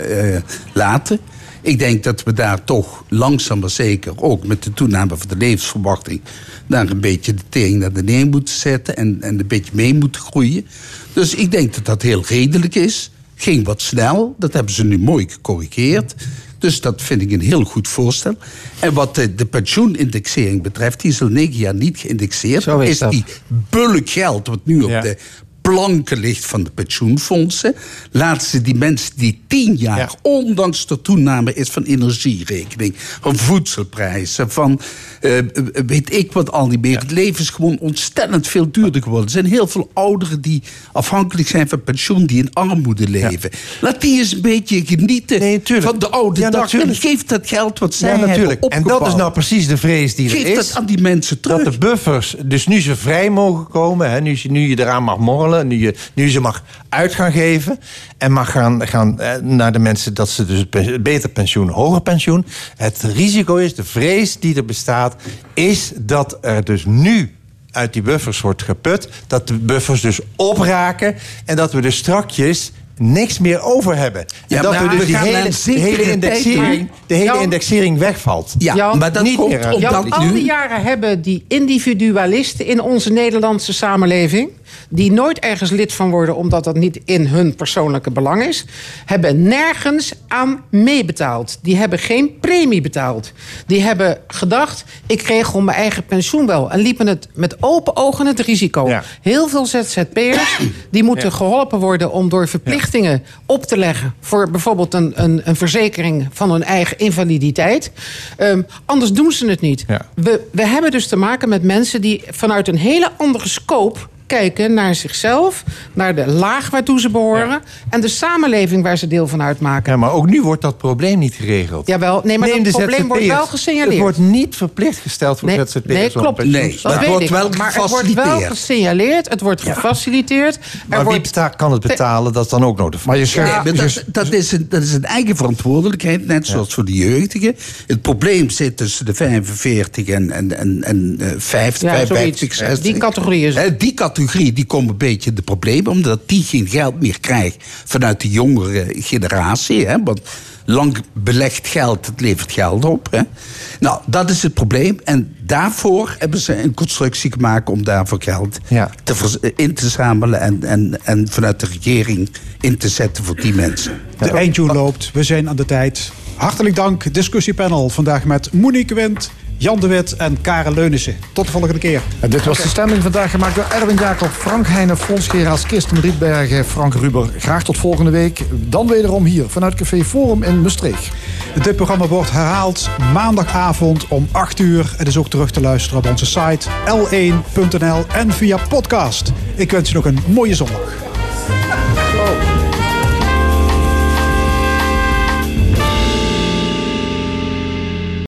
laten. Ik denk dat we daar toch langzaam maar zeker... ook met de toename van de levensverwachting... daar een beetje de tering naar de neer moeten zetten... En, en een beetje mee moeten groeien. Dus ik denk dat dat heel redelijk is. Ging wat snel, dat hebben ze nu mooi gecorrigeerd... Dus dat vind ik een heel goed voorstel. En wat de, de pensioenindexering betreft, die is al negen jaar niet geïndexeerd. Zo is die bulk geld wat nu op de planken ligt van de pensioenfondsen. Laten ze die mensen die tien jaar, Ja. ondanks de toename is van energierekening, van voedselprijzen, van eh, weet ik wat al die meer. Het leven is gewoon ontstellend veel duurder geworden. Er zijn heel veel ouderen die afhankelijk zijn van pensioen, die in armoede leven. Laat die eens een beetje genieten Nee, van de oude Ja, dag. En geef dat geld wat zij natuurlijk. hebben En dat is nou precies de vrees die Geef er is. dat aan die mensen terug. Dat de buffers dus nu ze vrij mogen komen. Hè, nu, nu je eraan mag morrelen. Nu je, nu ze mag uit gaan geven. En mag gaan, gaan eh, naar de mensen dat ze dus beter pensioen, hoger pensioen. Het risico is, de vrees die er bestaat, is dat er dus nu uit die buffers wordt geput. Dat de buffers dus opraken. En dat we dus strakjes niks meer over hebben. Ja, en dat maar we dus we die hele, de hele indexering, de hele Jan? indexering wegvalt. Ja, Jan, maar dat niet komt meer uit. omdat Jan, al die jaren hebben die individualisten in onze Nederlandse samenleving... die nooit ergens lid van worden omdat dat niet in hun persoonlijke belang is... hebben nergens aan meebetaald. Die hebben geen premie betaald. Die hebben gedacht, ik regel mijn eigen pensioen wel. En liepen het met open ogen het risico. Ja. Heel veel ZZP'ers die moeten geholpen worden... om door verplichtingen op te leggen... voor bijvoorbeeld een, een, een verzekering van hun eigen invaliditeit. Ehm, anders doen ze het niet. We, we hebben dus te maken met mensen die vanuit een hele andere scope kijken naar zichzelf, naar de laag waartoe ze behoren en de samenleving waar ze deel van uitmaken. Ja, maar ook nu wordt dat probleem niet geregeld. Jawel, nee, maar Neem dat probleem wordt wel gesignaleerd. Het wordt niet verplicht gesteld voor Nee, ZZP'ers. nee, klopt. Nee, Dat Het weet wordt ik. wel maar het wordt wel gesignaleerd, het wordt gefaciliteerd. Er Maar wie wordt, kan het betalen, dat is dan ook vraag. Maar je schrijft... Nee, maar dat, dat, is een, dat is een eigen verantwoordelijkheid, net zoals voor de jeugdigen. Het probleem zit tussen de 45 en, en, en, en eh, 50, Ja, 55, zoiets. 60. Die categorie is Die categorie categorie die komt een beetje in de problemen, omdat die geen geld meer krijgt vanuit de jongere generatie. Hè? Want lang belegd geld, het levert geld op. Hè? Nou, dat is het probleem. En daarvoor hebben ze een constructie gemaakt om daarvoor geld te in te zamelen en, en, en vanuit de regering in te zetten voor die mensen. De eindtune loopt. We zijn aan de tijd. Hartelijk dank. Discussiepanel vandaag met Monique Wind, Jan de Wit en Karen Leunissen. Tot de volgende keer. En dit was de stemming vandaag gemaakt door Erwin Jacob, Frank Heijnen, Fons Geraas, Kirsten Rietbergen, Frank Ruber. Graag tot volgende week. Dan wederom hier vanuit Café Forum in Maastricht. Dit programma wordt herhaald maandagavond om 8 uur. Het is ook terug te luisteren op onze site l1.nl en via podcast. Ik wens je nog een mooie zondag. Oh.